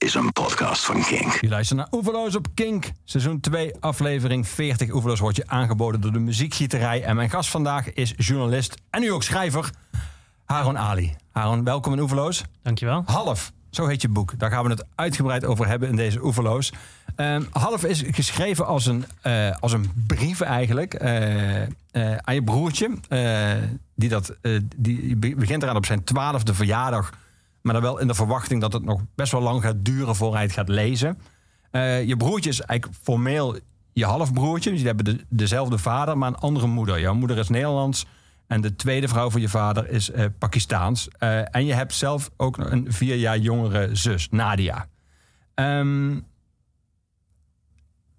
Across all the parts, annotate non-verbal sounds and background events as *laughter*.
is een podcast van Kink. Je luistert naar Oeverloos op Kink. Seizoen 2, aflevering 40. Oeverloos wordt je aangeboden door de muziekgieterij. En mijn gast vandaag is journalist en nu ook schrijver Haron Ali. Haron, welkom in Oeverloos. Dankjewel. Half, zo heet je boek. Daar gaan we het uitgebreid over hebben in deze Oeverloos. Um, Half is geschreven als een, uh, als een brief eigenlijk uh, uh, aan je broertje. die, dat, die begint eraan op zijn twaalfde verjaardag maar dan wel in de verwachting dat het nog best wel lang gaat duren voor hij het gaat lezen. Uh, je broertje is eigenlijk formeel je halfbroertje. Dus die hebben de, dezelfde vader, maar een andere moeder. Jouw moeder is Nederlands. En de tweede vrouw van je vader is uh, Pakistaans. Uh, en je hebt zelf ook een vier jaar jongere zus, Nadia. Um,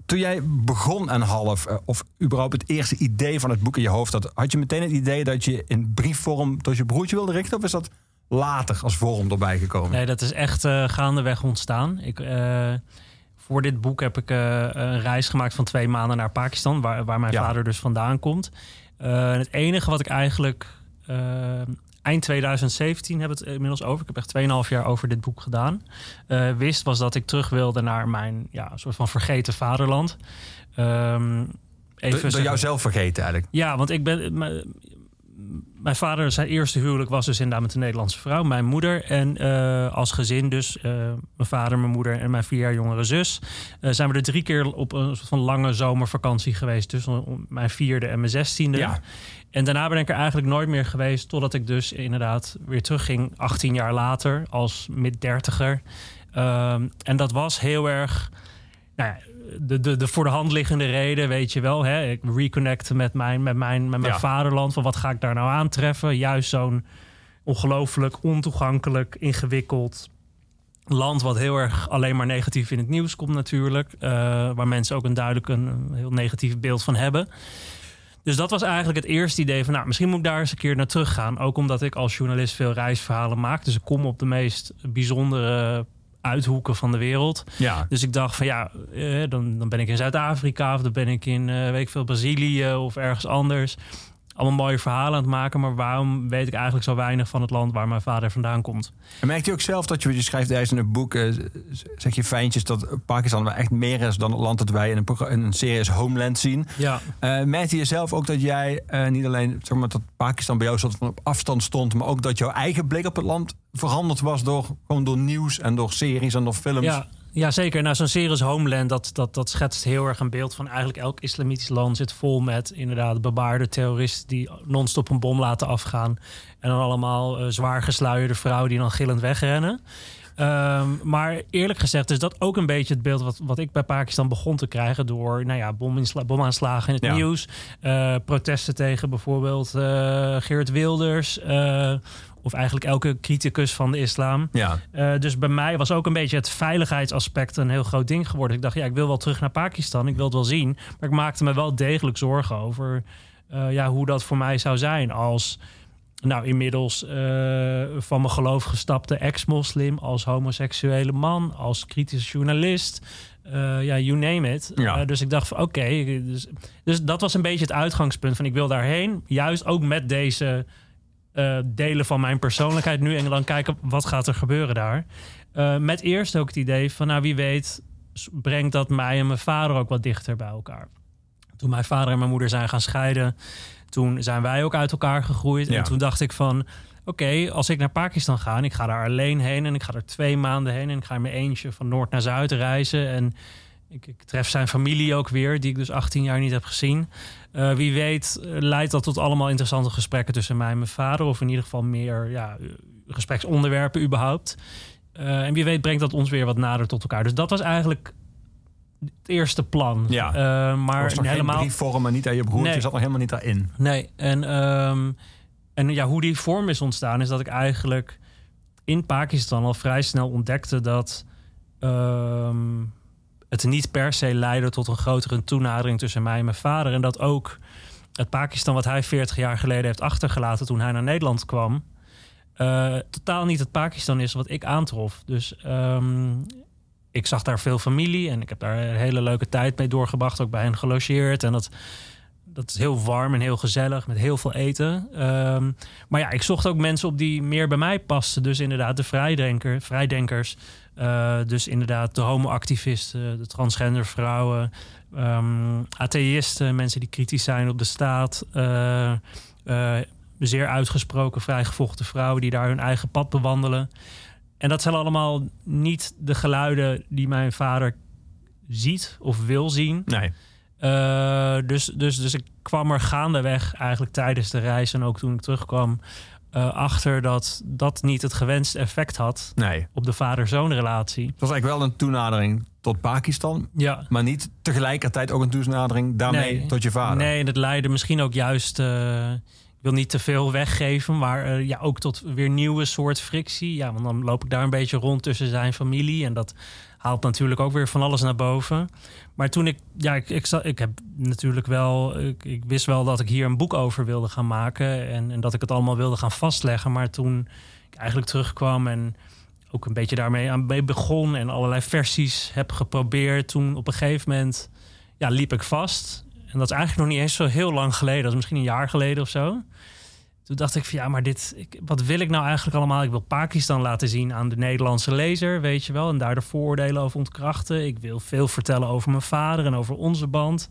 toen jij begon aan half, of überhaupt het eerste idee van het boek in je hoofd had, had je meteen het idee dat je in briefvorm tot je broertje wilde richten? Of is dat later als vorm erbij gekomen? Nee, dat is echt uh, gaandeweg ontstaan. Ik, uh, voor dit boek heb ik uh, een reis gemaakt van twee maanden naar Pakistan, waar, waar mijn ja. vader dus vandaan komt. het enige wat ik eigenlijk eind 2017 heb het inmiddels over. Ik heb echt 2,5 jaar over dit boek gedaan. wist was dat ik terug wilde naar mijn ja, soort van vergeten vaderland. Um, even door, door jou zelf vergeten eigenlijk? Ja, want ik ben mijn vader, zijn eerste huwelijk was dus inderdaad met een Nederlandse vrouw, mijn moeder. En uh, als gezin dus, uh, mijn vader, mijn moeder en mijn vier jaar jongere zus... Uh, zijn we er drie keer op een soort van lange zomervakantie geweest. Tussen mijn vierde en mijn zestiende. Ja. En daarna ben ik er eigenlijk nooit meer geweest... totdat ik dus inderdaad weer terugging, 18 jaar later, als mid-dertiger. Ehm, en dat was heel erg... Nou ja, de, de, de voor de hand liggende reden, weet je wel. Hè? Ik reconnecten met mijn, met mijn, met mijn vaderland. Van wat ga ik daar nou aantreffen? Juist zo'n ongelooflijk ontoegankelijk, ingewikkeld land wat heel erg alleen maar negatief in het nieuws komt natuurlijk. Uh, waar mensen ook een duidelijk een, heel negatief beeld van hebben. Dus dat was eigenlijk het eerste idee van, nou, misschien moet ik daar eens een keer naar terug gaan. Ook omdat ik als journalist veel reisverhalen maak. Dus ik kom op de meest bijzondere uithoeken van de wereld. Ja. Dus ik dacht van ja, eh, dan, dan ben ik in Zuid-Afrika of dan ben ik in uh, weet ik veel Brazilië of ergens anders allemaal mooie verhalen aan het maken. Maar waarom weet ik eigenlijk zo weinig van het land waar mijn vader vandaan komt? En merkt u ook zelf dat je, je schrijft in een boek, uh, zeg je fijntjes dat Pakistan wel echt meer is dan het land dat wij in een, in een serie Homeland zien. Ja. Uh, merkte je zelf ook dat jij uh, niet alleen zeg maar, dat Pakistan bij jou soort van op afstand stond, maar ook dat jouw eigen blik op het land veranderd was door, gewoon door nieuws en door series en door films? Ja. Ja, zeker. Nou, zo'n series Homeland, dat, dat, dat schetst heel erg een beeld van eigenlijk elk islamitisch land zit vol met inderdaad bebaarde terroristen die non-stop een bom laten afgaan. En dan allemaal uh, zwaar gesluierde vrouwen die dan gillend wegrennen. Um, maar eerlijk gezegd is dat ook een beetje het beeld wat, wat ik bij Pakistan begon te krijgen door nou ja, bomaanslagen in het ja. nieuws. Uh, protesten tegen bijvoorbeeld uh, Geert Wilders. Uh, of eigenlijk elke criticus van de islam. Ja. Uh, dus bij mij was ook een beetje het veiligheidsaspect een heel groot ding geworden. Ik dacht, ja, ik wil wel terug naar Pakistan. Ik wil het wel zien. Maar ik maakte me wel degelijk zorgen over uh, ja, hoe dat voor mij zou zijn als nou, inmiddels uh, van mijn geloof gestapte ex-moslim, als homoseksuele man, als kritische journalist. Uh, ja, you name it. Ja. Uh, dus ik dacht van oké. Okay, dus, dus dat was een beetje het uitgangspunt van ik wil daarheen. Juist ook met deze uh, delen van mijn persoonlijkheid nu. En dan kijken wat gaat er gebeuren daar. met eerst ook het idee van nou wie weet brengt dat mij en mijn vader ook wat dichter bij elkaar. Toen mijn vader en mijn moeder zijn gaan scheiden toen zijn wij ook uit elkaar gegroeid. En toen dacht ik van, oké, als ik naar Pakistan ga... en ik ga daar alleen heen en ik ga er twee maanden heen... en ik ga in mijn eentje van noord naar zuid reizen... en ik, ik, tref zijn familie ook weer, die ik dus 18 jaar niet heb gezien. Uh, wie weet uh, leidt dat tot allemaal interessante gesprekken tussen mij en mijn vader... of in ieder geval meer ja, gespreksonderwerpen überhaupt. Uh, en wie weet brengt dat ons weer wat nader tot elkaar. Dus dat was eigenlijk het eerste plan. Ja. Uh, maar was helemaal geen vormen niet aan je broertje nee. zat nog helemaal niet daarin. Nee. En, um, en ja, hoe die vorm is ontstaan is dat ik eigenlijk in Pakistan al vrij snel ontdekte dat um, het niet per se leidde tot een grotere toenadering tussen mij en mijn vader. En dat ook het Pakistan wat hij 40 jaar geleden heeft achtergelaten toen hij naar Nederland kwam. Uh, totaal niet het Pakistan is wat ik aantrof. Dus um, ik zag daar veel familie en ik heb daar een hele leuke tijd mee doorgebracht, ook bij hen gelogeerd. En dat, dat is heel warm en heel gezellig met heel veel eten. Ehm, maar ja, ik zocht ook mensen op die meer bij mij pasten. Dus inderdaad de vrijdenker, vrijdenkers. Uh, dus inderdaad de homoactivisten, de transgender vrouwen, um, atheïsten, mensen die kritisch zijn op de staat. Uh, uh, zeer uitgesproken vrijgevochten vrouwen die daar hun eigen pad bewandelen. En dat zijn allemaal niet de geluiden die mijn vader ziet of wil zien. Nee. Dus, dus, dus ik kwam er gaandeweg eigenlijk tijdens de reis en ook toen ik terugkwam uh, achter dat dat niet het gewenste effect had nee. op de vader-zoon relatie. Het was eigenlijk wel een toenadering tot Pakistan, ja. maar niet tegelijkertijd ook een toenadering daarmee nee. tot je vader. Nee, en het leidde misschien ook juist. Uh, ik wil niet te veel weggeven, maar uh, ja, ook tot weer nieuwe soort frictie. Ja, want dan loop ik daar een beetje rond tussen zijn familie en dat haalt natuurlijk ook weer van alles naar boven. Maar toen ik, ja, ik, ik, ik heb natuurlijk wel, ik, wist wel dat ik hier een boek over wilde gaan maken en, en dat ik het allemaal wilde gaan vastleggen. Maar toen ik eigenlijk terugkwam en ook een beetje daarmee aan mee begon en allerlei versies heb geprobeerd, toen op een gegeven moment ja, liep ik vast. En dat is eigenlijk nog niet eens zo heel lang geleden, dat is misschien een jaar geleden of zo. Toen dacht ik van ja, maar dit, ik, wat wil ik nou eigenlijk allemaal? Ik wil Pakistan laten zien aan de Nederlandse lezer, weet je wel. En daar de vooroordelen over ontkrachten. Ik wil veel vertellen over mijn vader en over onze band.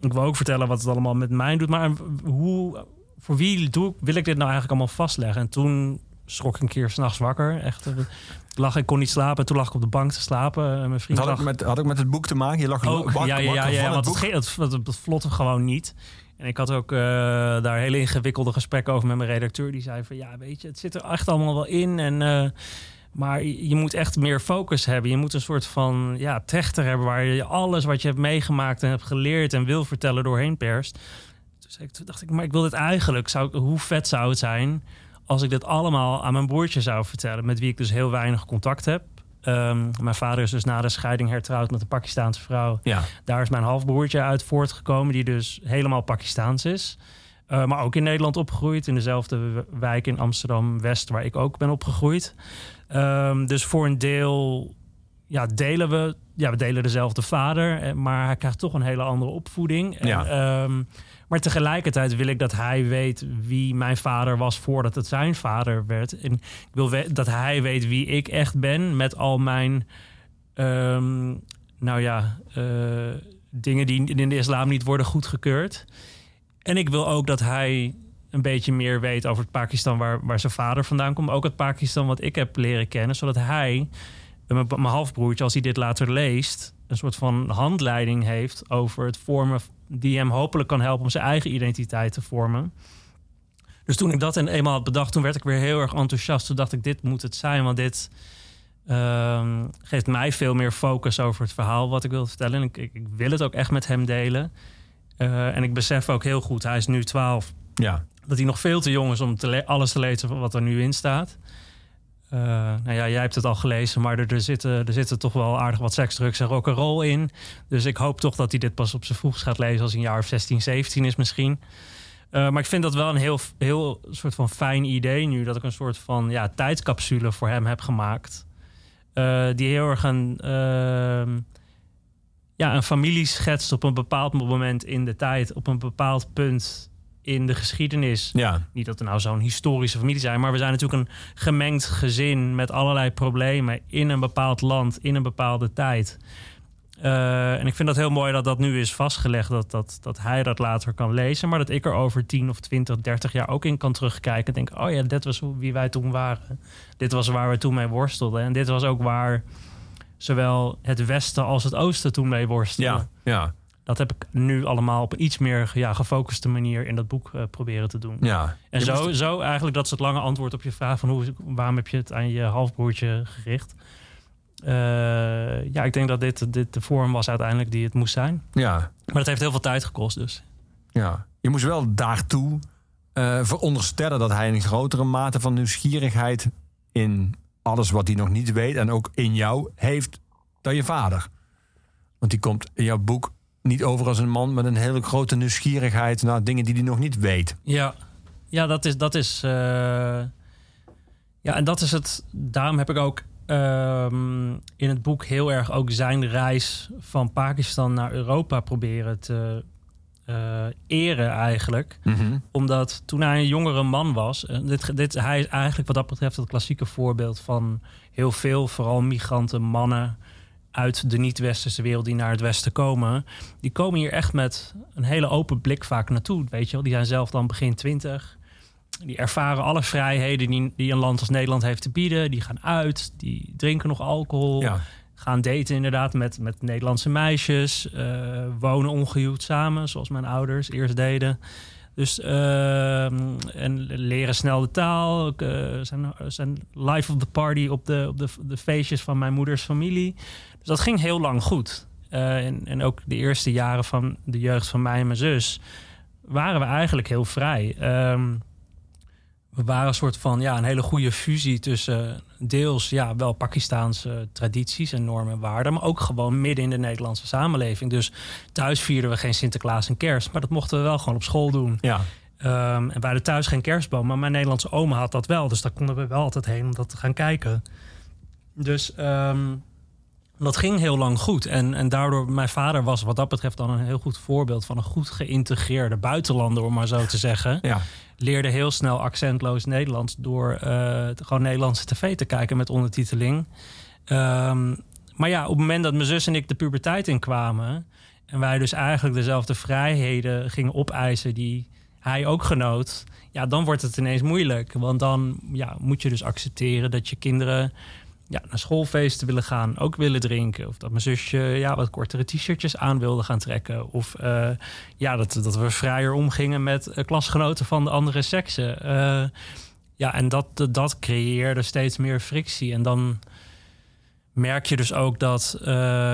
Ik wil ook vertellen wat het allemaal met mij doet. Maar hoe, voor wie doe, wil ik dit nou eigenlijk allemaal vastleggen? En toen schrok ik een keer s'nachts wakker. Echt, ik lag, ik kon niet slapen. En toen lag ik op de bank te slapen. En mijn vriend had, lag... ook met, had ook met het boek te maken? Je lag ook, wakker, ja, ja, ja, ja, want het, het vlotte gewoon niet. En ik had ook uh, daar hele ingewikkelde gesprekken over met mijn redacteur. Die zei van ja, weet je, het zit er echt allemaal wel in. En, uh, maar je moet echt meer focus hebben. Je moet een soort van ja, trechter hebben waar je alles wat je hebt meegemaakt en hebt geleerd en wil vertellen doorheen perst. Dus ik, toen dacht ik, maar ik wil dit eigenlijk. Zou, hoe vet zou het zijn als ik dit allemaal aan mijn broertje zou vertellen, met wie ik dus heel weinig contact heb. Um, mijn vader is dus na de scheiding hertrouwd met een Pakistaanse vrouw. Ja. Daar is mijn halfbroertje uit voortgekomen, die dus helemaal Pakistaans is. Uh, maar ook in Nederland opgegroeid, in dezelfde wijk in Amsterdam-West, waar ik ook ben opgegroeid. Um, dus voor een deel ja, delen we, ja, we delen dezelfde vader, maar hij krijgt toch een hele andere opvoeding. En, Ja. um, maar tegelijkertijd wil ik dat hij weet wie mijn vader was voordat het zijn vader werd. En ik wil dat hij weet wie ik echt ben met al mijn, um, nou ja, uh, dingen die in de islam niet worden goedgekeurd. En ik wil ook dat hij een beetje meer weet over het Pakistan waar, waar zijn vader vandaan komt. Ook het Pakistan wat ik heb leren kennen. Zodat hij, mijn, mijn halfbroertje, als hij dit later leest... een soort van handleiding heeft over het vormen... die hem hopelijk kan helpen om zijn eigen identiteit te vormen. Dus toen ik dat eenmaal had bedacht, toen werd ik weer heel erg enthousiast. Toen dacht ik, dit moet het zijn, want dit... Uh, geeft mij veel meer focus over het verhaal wat ik wil vertellen. En ik, ik, ik wil het ook echt met hem delen. Uh, en ik besef ook heel goed, hij is nu 12. Ja. Dat hij nog veel te jong is om te alles te lezen wat er nu in staat. Uh, nou ja, jij hebt het al gelezen, maar er, er, zitten, er zitten toch wel aardig wat seks, drugs en rock'n'roll in. Dus ik hoop toch dat hij dit pas op zijn vroegst gaat lezen als hij een jaar of 16, 17 is misschien. Uh, maar ik vind dat wel een heel, heel soort van fijn idee nu. Dat ik een soort van ja, tijdscapsule voor hem heb gemaakt. Uh, die heel erg een, uh, ja, een familie schetst op een bepaald moment in de tijd. Op een bepaald punt in de geschiedenis. Ja. Niet dat er nou zo'n historische familie zijn, maar we zijn natuurlijk een gemengd gezin met allerlei problemen in een bepaald land, in een bepaalde tijd. Uh, en ik vind dat heel mooi dat dat nu is vastgelegd, dat, dat, dat hij dat later kan lezen, maar dat ik er over 10 of 20, 30 jaar ook in kan terugkijken en denken: oh ja, dit was wie wij toen waren. Dit was waar we toen mee worstelden. En dit was ook waar zowel het Westen als het Oosten toen mee worstelden. Ja, ja. Dat heb ik nu allemaal op een iets meer ja, gefocuste manier in dat boek uh, proberen te doen. Ja. En zo, moest- zo eigenlijk, dat is het lange antwoord op je vraag van hoe, waarom heb je het aan je halfbroertje gericht. Eh, ja, ik denk dat dit, dit de vorm was uiteindelijk die het moest zijn. Ja. Maar het heeft heel veel tijd gekost dus. Ja, je moest wel daartoe eh, veronderstellen dat hij een grotere mate van nieuwsgierigheid in alles wat hij nog niet weet en ook in jou heeft dan je vader. Want die komt in jouw boek niet over als een man met een hele grote nieuwsgierigheid naar dingen die hij nog niet weet. Ja, ja dat is. Dat is eh, ja, en dat is het. Daarom heb ik ook ehm, in het boek heel erg ook zijn reis van Pakistan naar Europa proberen te uh, eren eigenlijk. Mhm. Omdat toen hij een jongere man was... eh, dit, dit, hij is eigenlijk wat dat betreft het klassieke voorbeeld van heel veel... vooral migranten, mannen uit de niet-westerse wereld die naar het westen komen. Die komen hier echt met een hele open blik vaak naartoe. Weet je wel? Die zijn zelf dan begin twintig. Die ervaren alle vrijheden die, die een land als Nederland heeft te bieden. Die gaan uit, die drinken nog alcohol Ja. gaan daten inderdaad met, met Nederlandse meisjes. eh, wonen ongehuwd samen, zoals mijn ouders eerst deden. Dus ehm, en leren snel de taal. Eh, zijn, zijn life of the party op de, op de, de feestjes van mijn moeders familie. Dus dat ging heel lang goed. Eh, en, en ook de eerste jaren van de jeugd van mij en mijn zus waren we eigenlijk heel vrij. Ehm, we waren een soort van ja, een hele goede fusie tussen deels ja, wel Pakistaanse tradities en normen en waarden, maar ook gewoon midden in de Nederlandse samenleving. Dus thuis vierden we geen Sinterklaas en kerst, maar dat mochten we wel gewoon op school doen. Ja. Ehm, en wij hadden thuis geen kerstboom, maar mijn Nederlandse oma had dat wel. Dus daar konden we wel altijd heen om dat te gaan kijken. Dus ehm, dat ging heel lang goed. En, en daardoor, mijn vader was wat dat betreft dan een heel goed voorbeeld van een goed geïntegreerde buitenlander, om maar zo te zeggen. Ja. Leerde heel snel accentloos Nederlands door eh, gewoon Nederlandse tv te kijken met ondertiteling. Ehm, maar ja, op het moment dat mijn zus en ik de puberteit inkwamen. en wij dus eigenlijk dezelfde vrijheden gingen opeisen die hij ook genoot. ja, dan wordt het ineens moeilijk. Want dan ja, moet je dus accepteren dat je kinderen ja, naar schoolfeesten willen gaan, ook willen drinken. Of dat mijn zusje ja, wat kortere t-shirtjes aan wilde gaan trekken. Of eh, ja, dat, dat we vrijer omgingen met eh, klasgenoten van de andere seksen. Eh, ja, en dat, dat, dat creëerde steeds meer frictie. En dan merk je dus ook dat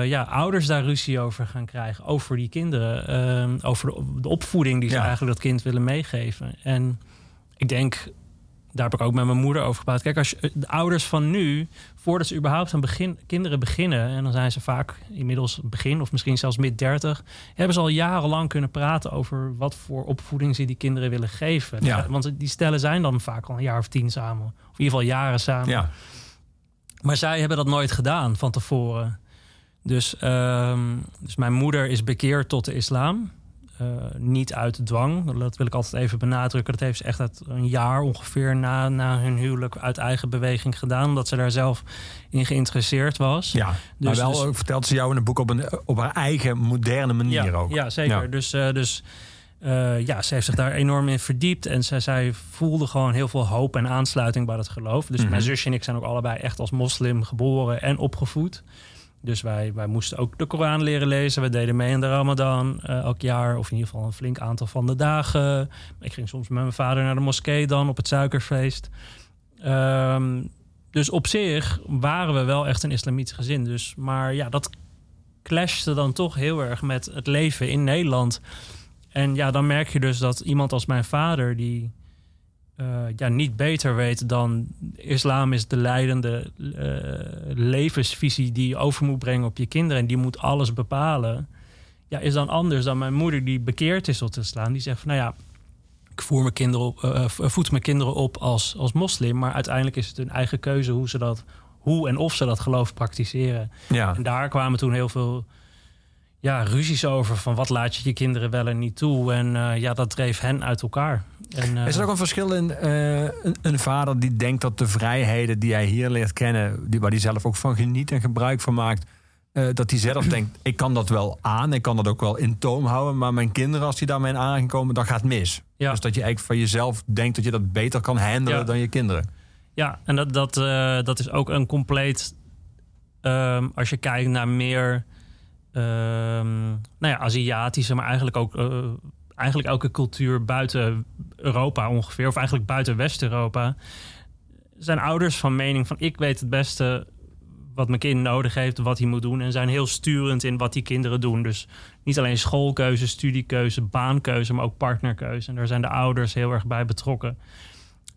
ja, ouders daar ruzie over gaan krijgen. Over die kinderen. over de, de opvoeding die ze Ja. eigenlijk dat kind willen meegeven. En ik denk, daar heb ik ook met mijn moeder over gepraat. Kijk, als je, de ouders van nu, voordat ze überhaupt aan begin, kinderen beginnen... en dan zijn ze vaak inmiddels begin of misschien zelfs mid 30... hebben ze al jarenlang kunnen praten over wat voor opvoeding ze die kinderen willen geven. Ja. Want die stellen zijn dan vaak al een jaar of tien samen. Of in ieder geval jaren samen. Ja. Maar zij hebben dat nooit gedaan van tevoren. Dus, ehm, dus mijn moeder is bekeerd tot de islam. Eh, niet uit dwang. Dat wil ik altijd even benadrukken. Dat heeft ze echt uit een jaar ongeveer na, na hun huwelijk uit eigen beweging gedaan. Omdat ze daar zelf in geïnteresseerd was. ja. maar Dus- wel dus- ook vertelt ze jou in het boek op, een, op haar eigen moderne manier ja, ook. Ja, zeker. Ja. Dus, eh, dus eh, ja, ze heeft zich daar enorm in verdiept. En zij, zij voelde gewoon heel veel hoop en aansluiting bij het geloof. Dus Mhm. mijn zusje en ik zijn ook allebei echt als moslim geboren en opgevoed. Dus wij, wij moesten ook de Koran leren lezen. We deden mee in de Ramadan eh, elk jaar. Of in ieder geval een flink aantal van de dagen. Ik ging soms met mijn vader naar de moskee dan op het suikerfeest. Ehm, dus op zich waren we wel echt een islamitisch gezin. Dus, maar ja, dat clashte dan toch heel erg met het leven in Nederland. En ja, dan merk je dus dat iemand als mijn vader, die eh, ja, niet beter weet dan islam is de leidende eh, levensvisie die je over moet brengen op je kinderen. En die moet alles bepalen. Ja, is dan anders dan mijn moeder die bekeerd is tot de islam. Die zegt van nou ja, ik voer mijn kinderen op, eh, voed mijn kinderen op als, als moslim. Maar uiteindelijk is het hun eigen keuze hoe ze dat, hoe en of ze dat geloof praktiseren. Ja. En daar kwamen toen heel veel ja, ruzies over. Van wat laat je je kinderen wel en niet toe. En ja, dat dreef hen uit elkaar. En, eh, Is er ook een verschil in eh, een, een vader die denkt dat de vrijheden die hij hier leert kennen, die, waar hij zelf ook van geniet en gebruik van maakt, eh, dat hij zelf denkt: ik kan dat wel aan, ik kan dat ook wel in toom houden, maar mijn kinderen, als die daarmee in aanraking komen, dan gaat het mis. Ja. Dus dat je eigenlijk van jezelf denkt dat je dat beter kan handelen Ja. dan je kinderen. Ja, en dat, dat, eh, dat is ook een compleet. ehm, als je kijkt naar meer. ehm, nou ja, Aziatische, maar eigenlijk ook. Eigenlijk elke cultuur buiten Europa ongeveer. Of eigenlijk buiten West-Europa. Zijn ouders van mening van ik weet het beste wat mijn kind nodig heeft, wat hij moet doen. En zijn heel sturend in wat die kinderen doen. Dus niet alleen schoolkeuze, studiekeuze, baankeuze, maar ook partnerkeuze. En daar zijn de ouders heel erg bij betrokken.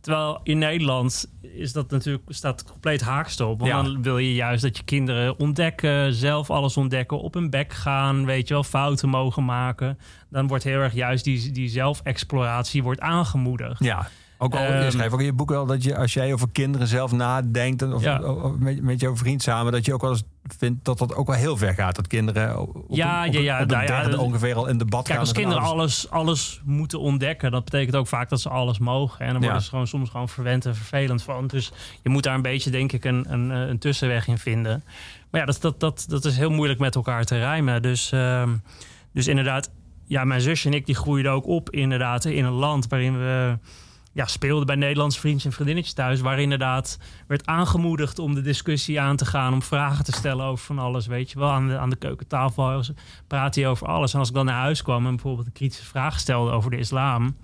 Terwijl in Nederland is dat natuurlijk staat compleet haakste op. Want Ja. dan wil je juist dat je kinderen ontdekken, zelf alles ontdekken, op hun bek gaan, weet je wel, fouten mogen maken. Dan wordt heel erg juist die, die zelfexploratie wordt aangemoedigd. Ja. Ook al, je Ehm, schrijft ook in je boek wel dat je als jij over kinderen zelf nadenkt, en of, Ja. met, met jouw vriend samen, dat je ook wel eens vind dat dat ook wel heel ver gaat. Dat kinderen op, ja, op, ja, ja, op nou ja, derde ongeveer al in debat Kijk, gaan. als kinderen alles, alles moeten ontdekken, dat betekent ook vaak dat ze alles mogen. En dan worden ze gewoon soms gewoon verwend en vervelend van. Dus je moet daar een beetje, denk ik, een, een, eh, een tussenweg in vinden. Maar ja, dat, dat, dat, dat is heel moeilijk met elkaar te rijmen. Dus, ehm, dus inderdaad, ja, mijn zusje en ik die groeiden ook op inderdaad in een land waarin we ja, speelden bij Nederlandse vriendjes en vriendinnetjes thuis. Waar inderdaad werd aangemoedigd om de discussie aan te gaan. Om vragen te stellen over van alles. Weet je wel, aan de, aan de keukentafel praat hij over alles. En als ik dan naar huis kwam en bijvoorbeeld een kritische vraag stelde over de islam.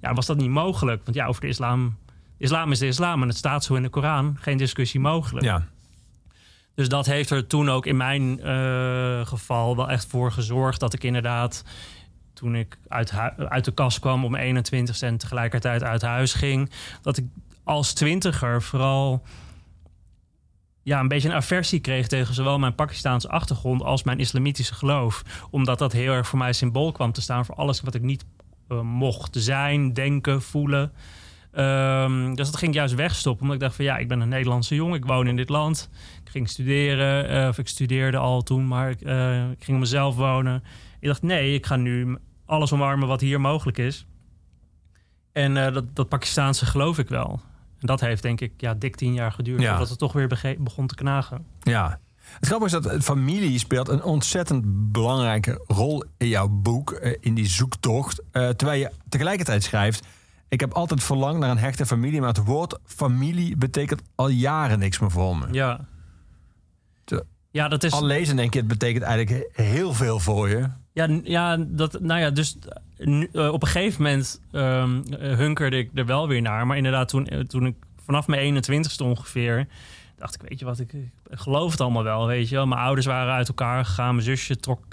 Ja, was dat niet mogelijk. Want ja, over de islam. Islam is de islam en het staat zo in de Koran. Geen discussie mogelijk. Ja, Dus dat heeft er toen ook in mijn eh, geval wel echt voor gezorgd dat ik inderdaad, toen ik uit, de kast kwam om 21 en tegelijkertijd uit huis ging, dat ik als twintiger vooral ja, een beetje een aversie kreeg tegen zowel mijn Pakistaanse achtergrond als mijn islamitische geloof. Omdat dat heel erg voor mij symbool kwam te staan voor alles wat ik niet eh, mocht zijn, denken, voelen. Ehm, dus dat ging ik juist wegstoppen. Omdat ik dacht van ja, ik ben een Nederlandse jongen. Ik woon in dit land. Ik ging studeren. eh, of ik studeerde al toen. Maar ik, eh, ik ging mezelf wonen. Ik dacht nee, ik ga nu alles omarmen wat hier mogelijk is. En eh, dat, dat Pakistaanse geloof ik wel. En dat heeft denk ik ja, dik tien jaar geduurd. Ja. Voordat het toch weer begon te knagen. ja. Het grappige is dat familie speelt een ontzettend belangrijke rol in jouw boek, eh, in die zoektocht. Eh, terwijl je tegelijkertijd schrijft, ik heb altijd verlangd naar een hechte familie, maar het woord familie betekent al jaren niks meer voor me. Ja. Te- Ja, dat is. Al lezen denk je, het betekent eigenlijk heel veel voor je. Ja, ja, dat, nou ja, dus eh, op een gegeven moment ehm, eh, hunkerde ik er wel weer naar. Maar inderdaad, toen, eh, toen ik vanaf mijn 21ste ongeveer... dacht ik, weet je wat, ik, ik geloof het allemaal wel, weet je wel. Mijn ouders waren uit elkaar gegaan, mijn zusje trok...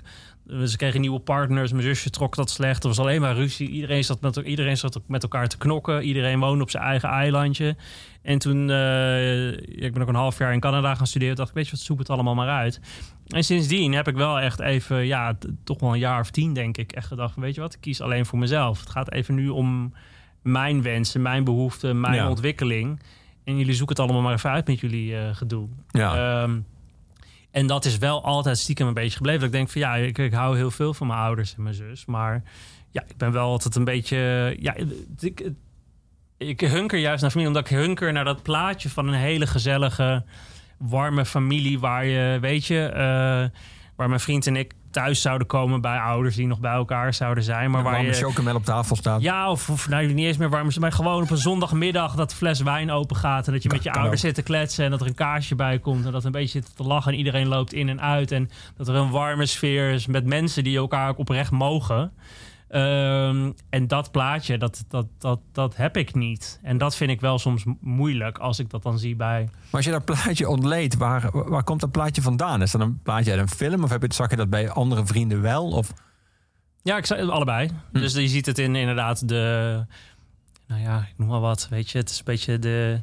Ze kregen nieuwe partners, mijn zusje trok dat slecht. Er was alleen maar ruzie. Iedereen zat met, iedereen zat met elkaar te knokken. Iedereen woonde op zijn eigen eilandje. En toen, eh, ik ben ook een half jaar in Canada gaan studeren. dacht ik, weet je wat, zoek het allemaal maar uit. En sindsdien heb ik wel echt even, ja, toch wel een jaar of tien, denk ik, echt gedacht: weet je wat, ik kies alleen voor mezelf. Het gaat even nu om mijn wensen, mijn behoeften, mijn Ja. ontwikkeling. En jullie zoeken het allemaal maar even uit met jullie eh, gedoe. Ja. Ehm, en dat is wel altijd stiekem een beetje gebleven. Dat ik denk van ja, ik, ik hou heel veel van mijn ouders en mijn zus. Maar ja, ik ben wel altijd een beetje. Ja, ik, hunker juist naar familie, omdat ik hunker naar dat plaatje van een hele gezellige, warme familie. Waar je, weet je, eh, waar mijn vriend en ik thuis zouden komen bij ouders die nog bij elkaar zouden zijn. Maar waar je. chocomel op tafel staat. Ja, of, of nou, niet eens meer warm. Maar gewoon op een zondagmiddag dat de fles wijn open gaat. En dat je met je ouders zit te kletsen. En dat er een kaarsje bij komt. En dat een beetje zit te lachen. En iedereen loopt in en uit. En dat er een warme sfeer is met mensen die elkaar ook oprecht mogen. Ehm, en dat plaatje, dat, dat, dat, dat heb ik niet. En dat vind ik wel soms mo- moeilijk als ik dat dan zie bij. Maar als je dat plaatje ontleedt, waar, waar komt dat plaatje vandaan? Is dat een plaatje uit een film? Of heb je, zag je dat bij andere vrienden wel? Of, Ja, ik zei allebei. Hm. Dus je ziet het in inderdaad de. Nou ja, ik noem maar wat. Weet je, het is een beetje de.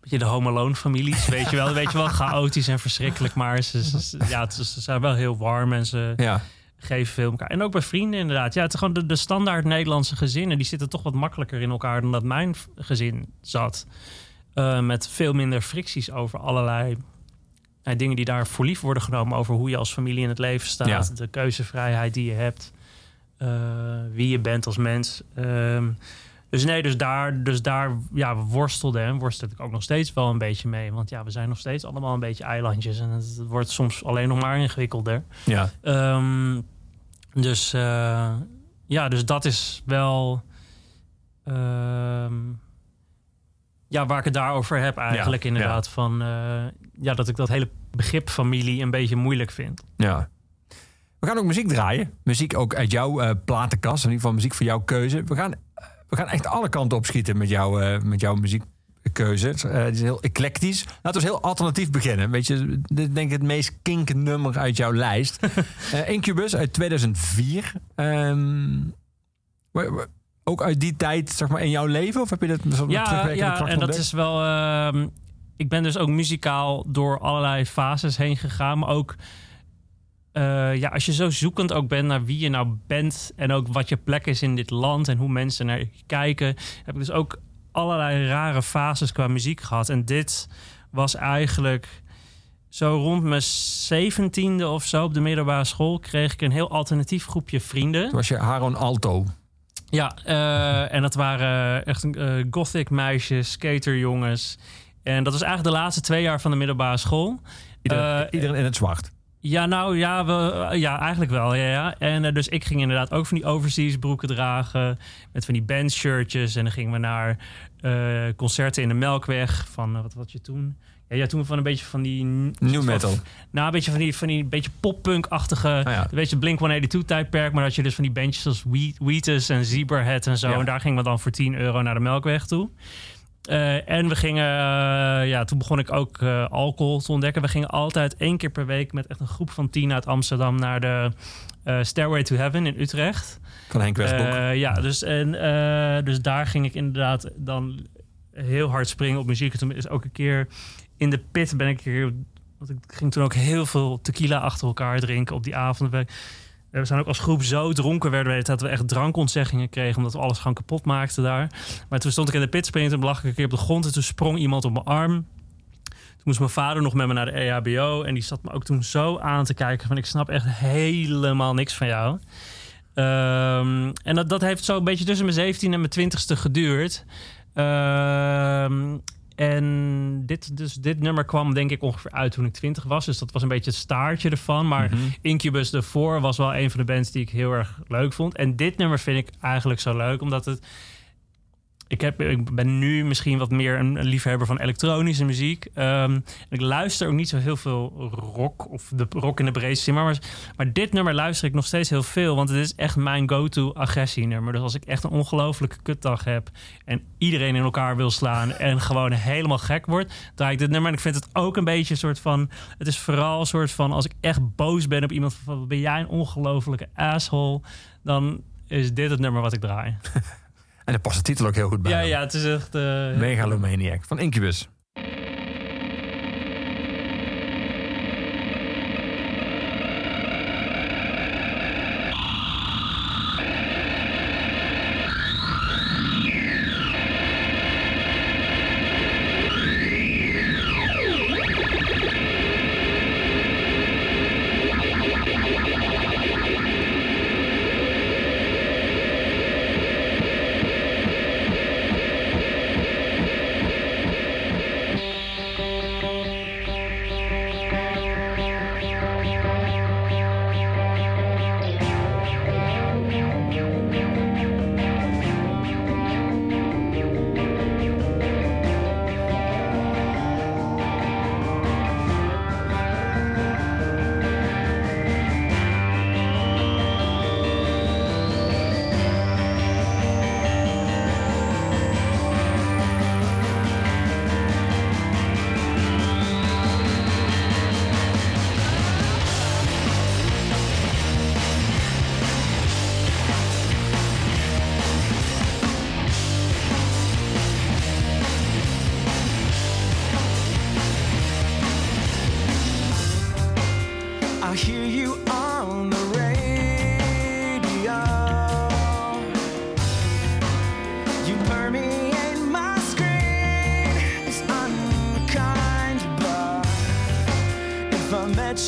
Beetje de Home Alone families, *laughs* weet je wel. Weet je wel, chaotisch en verschrikkelijk. Maar ze, ja, ze zijn wel heel warm en ze ja. Geven veel elkaar. En ook bij vrienden inderdaad. Ja, het is gewoon de, de standaard Nederlandse gezinnen. Die zitten toch wat makkelijker in elkaar dan dat mijn gezin zat. Eh, met veel minder fricties over allerlei eh, dingen die daar voor lief worden genomen. Over hoe je als familie in het leven staat. Ja. De keuzevrijheid die je hebt. eh, wie je bent als mens. Ehm, dus nee, dus daar, dus daar ja, worstelde en worstel ik ook nog steeds wel een beetje mee. Want ja, we zijn nog steeds allemaal een beetje eilandjes. En het, wordt soms alleen nog maar ingewikkelder. ja. Ehm, dus eh, ja, dus dat is wel. ehm, ja, waar ik het daarover heb eigenlijk Ja, inderdaad. Van, eh, ja, dat ik dat hele begrip familie een beetje moeilijk vind. Ja. We gaan ook muziek draaien. Muziek ook uit jouw eh, platenkast. In ieder geval muziek voor jouw keuze. We gaan, we gaan echt alle kanten opschieten met, jou, eh, met jouw muziekkeuze. Het is, eh, het is heel eclectisch. Laten we eens heel alternatief beginnen. Weet je, dit is denk ik het meest kink nummer uit jouw lijst. *laughs* Eh, Incubus uit 2004. Ehm, ook uit die tijd, zeg maar, in jouw leven? Of heb je dat zo Ja, ja en dat is wel. ehm, ik ben dus ook muzikaal door allerlei fases heen gegaan. Maar ook. Eh, ja, als je zo zoekend ook bent naar wie je nou bent. En ook wat je plek is in dit land. En hoe mensen naar je kijken. Heb ik dus ook allerlei rare fases qua muziek gehad. En dit was eigenlijk zo rond mijn zeventiende of zo op de middelbare school kreeg ik een heel alternatief groepje vrienden. Toen was je Haron Alto. Ja, eh, en dat waren echt uh, gothic meisjes, skaterjongens. En dat was eigenlijk de laatste twee jaar van de middelbare school. Iedereen, iedereen in het zwart. Ja, nou ja, we, ja eigenlijk wel. Ja, ja. En dus ik ging inderdaad ook van die overseas broeken dragen. Met van die bandshirtjes. En dan gingen we naar concerten in de Melkweg. Van wat wat je toen? Ja, ja, toen van een beetje van die... New metal. nou, een beetje van die, van die beetje poppunk-achtige... Oh een beetje Blink-182-tijdperk. Maar dat je dus van die bandjes als Wheatus en Zebrahead en zo. En daar gingen we dan voor 10 euro naar de Melkweg toe. Uh, en we gingen, uh, ja, toen begon ik ook uh, alcohol te ontdekken. We gingen altijd één keer per week met echt een groep van tien uit Amsterdam naar de Stairway to Heaven in Utrecht. Van Henk Westbroek. ja, dus, en, dus daar ging ik inderdaad dan heel hard springen op muziek. toen is ook een keer in de pit ben ik hier. Want ik ging toen ook heel veel tequila achter elkaar drinken op die avond. We zijn ook als groep zo dronken werden dat we echt drankontzeggingen kregen omdat we alles gewoon kapot maakten daar. Maar toen stond ik in de pit springen, toen lag ik een keer op de grond en toen sprong iemand op mijn arm. Toen moest mijn vader nog met me naar de EHBO en die zat me ook toen zo aan te kijken van ik snap echt helemaal niks van jou. Um, en dat, dat heeft zo een beetje tussen mijn 17 en mijn 20ste geduurd. Um, en dit, dus dit nummer kwam denk ik ongeveer uit toen ik 20 was. Dus dat was een beetje het staartje ervan. Maar mm -hmm. Incubus ervoor was wel een van de bands die ik heel erg leuk vond. En dit nummer vind ik eigenlijk zo leuk, omdat het ik, heb, ik ben nu misschien wat meer een, liefhebber van elektronische muziek. Um, ik luister ook niet zo heel veel rock of de rock in de breedste zin. Maar, maar dit nummer luister ik nog steeds heel veel. Want het is echt mijn go-to agressienummer. Dus als ik echt een ongelofelijke kutdag heb en iedereen in elkaar wil slaan en gewoon helemaal gek wordt, draai ik dit nummer. En ik vind het ook een beetje een soort van. Het is vooral een soort van als ik echt boos ben op iemand van ben jij een ongelofelijke asshole, dan is dit het nummer wat ik draai. *laughs* En daar past de titel ook heel goed bij. Ja, ja het is echt... Uh, Megalomaniac van Incubus.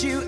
you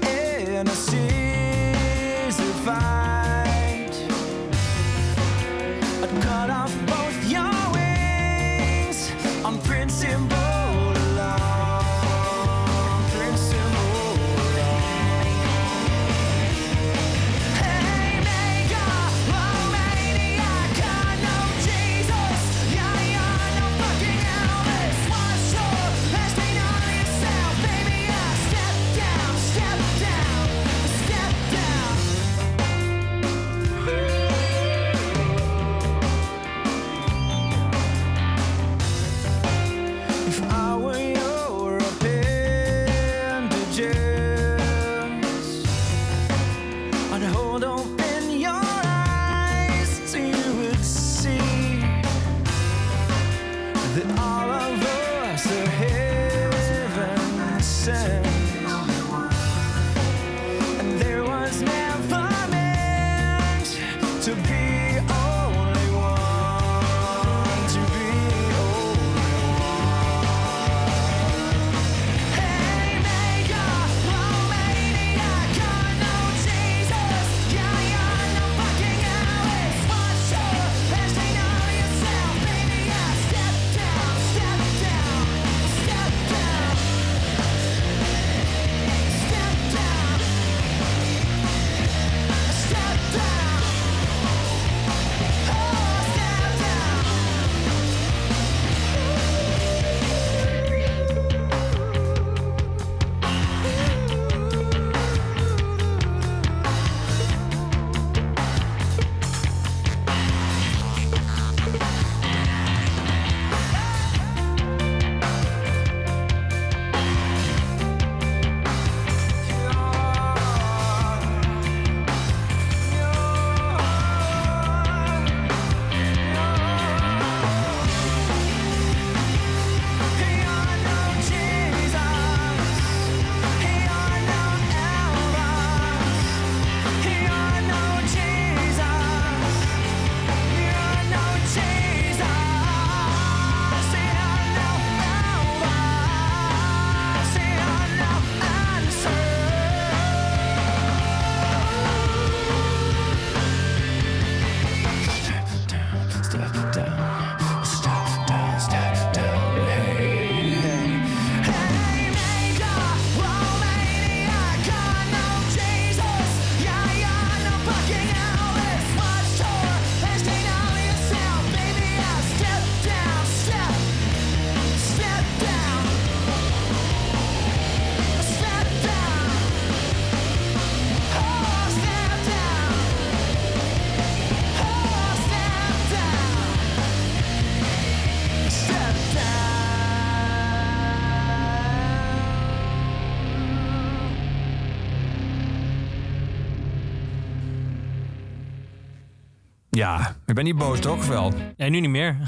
ben niet boos toch? Wel. Nee, nu niet meer. *laughs*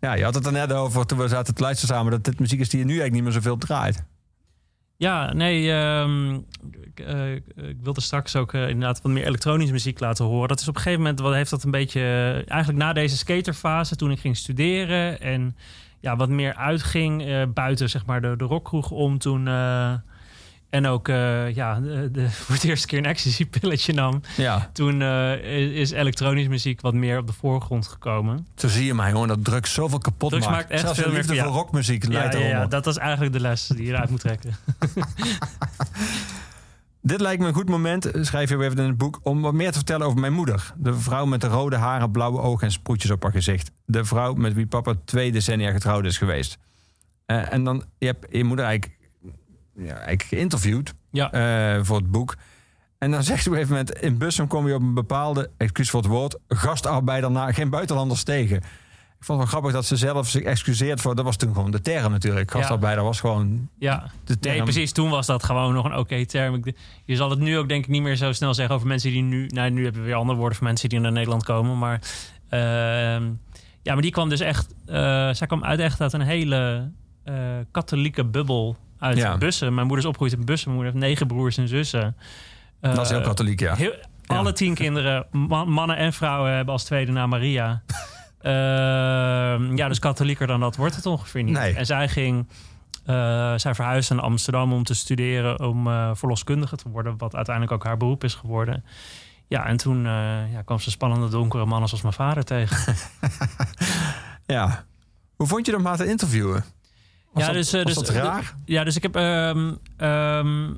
Ja, je had het er net over toen we zaten te luisteren samen... dat dit muziek is die je nu eigenlijk niet meer zoveel draait. Ja, nee, ehm, ik, eh, ik wilde straks ook eh, inderdaad wat meer elektronische muziek laten horen. Dat is op een gegeven moment, wat heeft dat een beetje, eh, eigenlijk na deze skaterfase, toen ik ging studeren en ja, wat meer uitging eh, buiten zeg maar de, de rockkroeg om toen. eh, en ook eh, ja, de, de- *laughs* voor het eerste keer een ecstasy-pilletje nam. Ja, Toen eh, is is elektronische muziek wat meer op de voorgrond gekomen. zo zie je mij gewoon dat drugs zoveel kapot Drugs maakt. maakt echt Zelfs veel de liefde meer- voor ja. rockmuziek Ja, leidt ja, ja, eronder. dat is eigenlijk de les die je eruit moet trekken. *laughs* Dit lijkt me een goed moment, schrijf je even in het boek, om wat meer te vertellen over mijn moeder. De vrouw met de rode haren, blauwe ogen en sproetjes op haar gezicht. De vrouw met wie papa twee decennia getrouwd is geweest. Eh, en dan, je hebt je moeder eigenlijk, ja, eigenlijk geïnterviewd Ja. eh, voor het boek. En dan zegt ze op een gegeven moment, in Bussum kom je op een bepaalde, excuus voor het woord, gastarbeider na, geen buitenlanders tegen. Ik vond het wel grappig dat ze zelf zich excuseert voor, dat was toen gewoon de term natuurlijk. Ja. Gastarbeider was gewoon Ja, de term. nee, precies. Toen was dat gewoon nog een oké term. Ik, je zal het nu ook denk ik niet meer zo snel zeggen over mensen die nu... Nou, nu hebben we weer andere woorden voor mensen die naar Nederland komen. Maar ehm, ja, maar die kwam dus echt... eh, zij kwam uit echt uit een hele eh, katholieke bubbel uit Ja. Bussen. Mijn moeder is opgegroeid in Bussen. Mijn moeder heeft negen broers en zussen. dat is heel Eh, katholiek, ja. Heel, alle tien kinderen, ma- mannen en vrouwen, hebben als tweede naam Maria. *laughs* Ehm, ja, dus katholieker dan dat wordt het ongeveer niet. Nee. En zij ging, eh, zij verhuisde naar Amsterdam om te studeren, om eh, verloskundige te worden, wat uiteindelijk ook haar beroep is geworden. Ja, en toen ja, kwam ze spannende donkere mannen zoals mijn vader tegen. *laughs* Ja. Hoe vond je hem maar te interviewen? Was Ja, dus, eh, dus- dat de- raar? Ja, dus ik heb. ehm, ehm,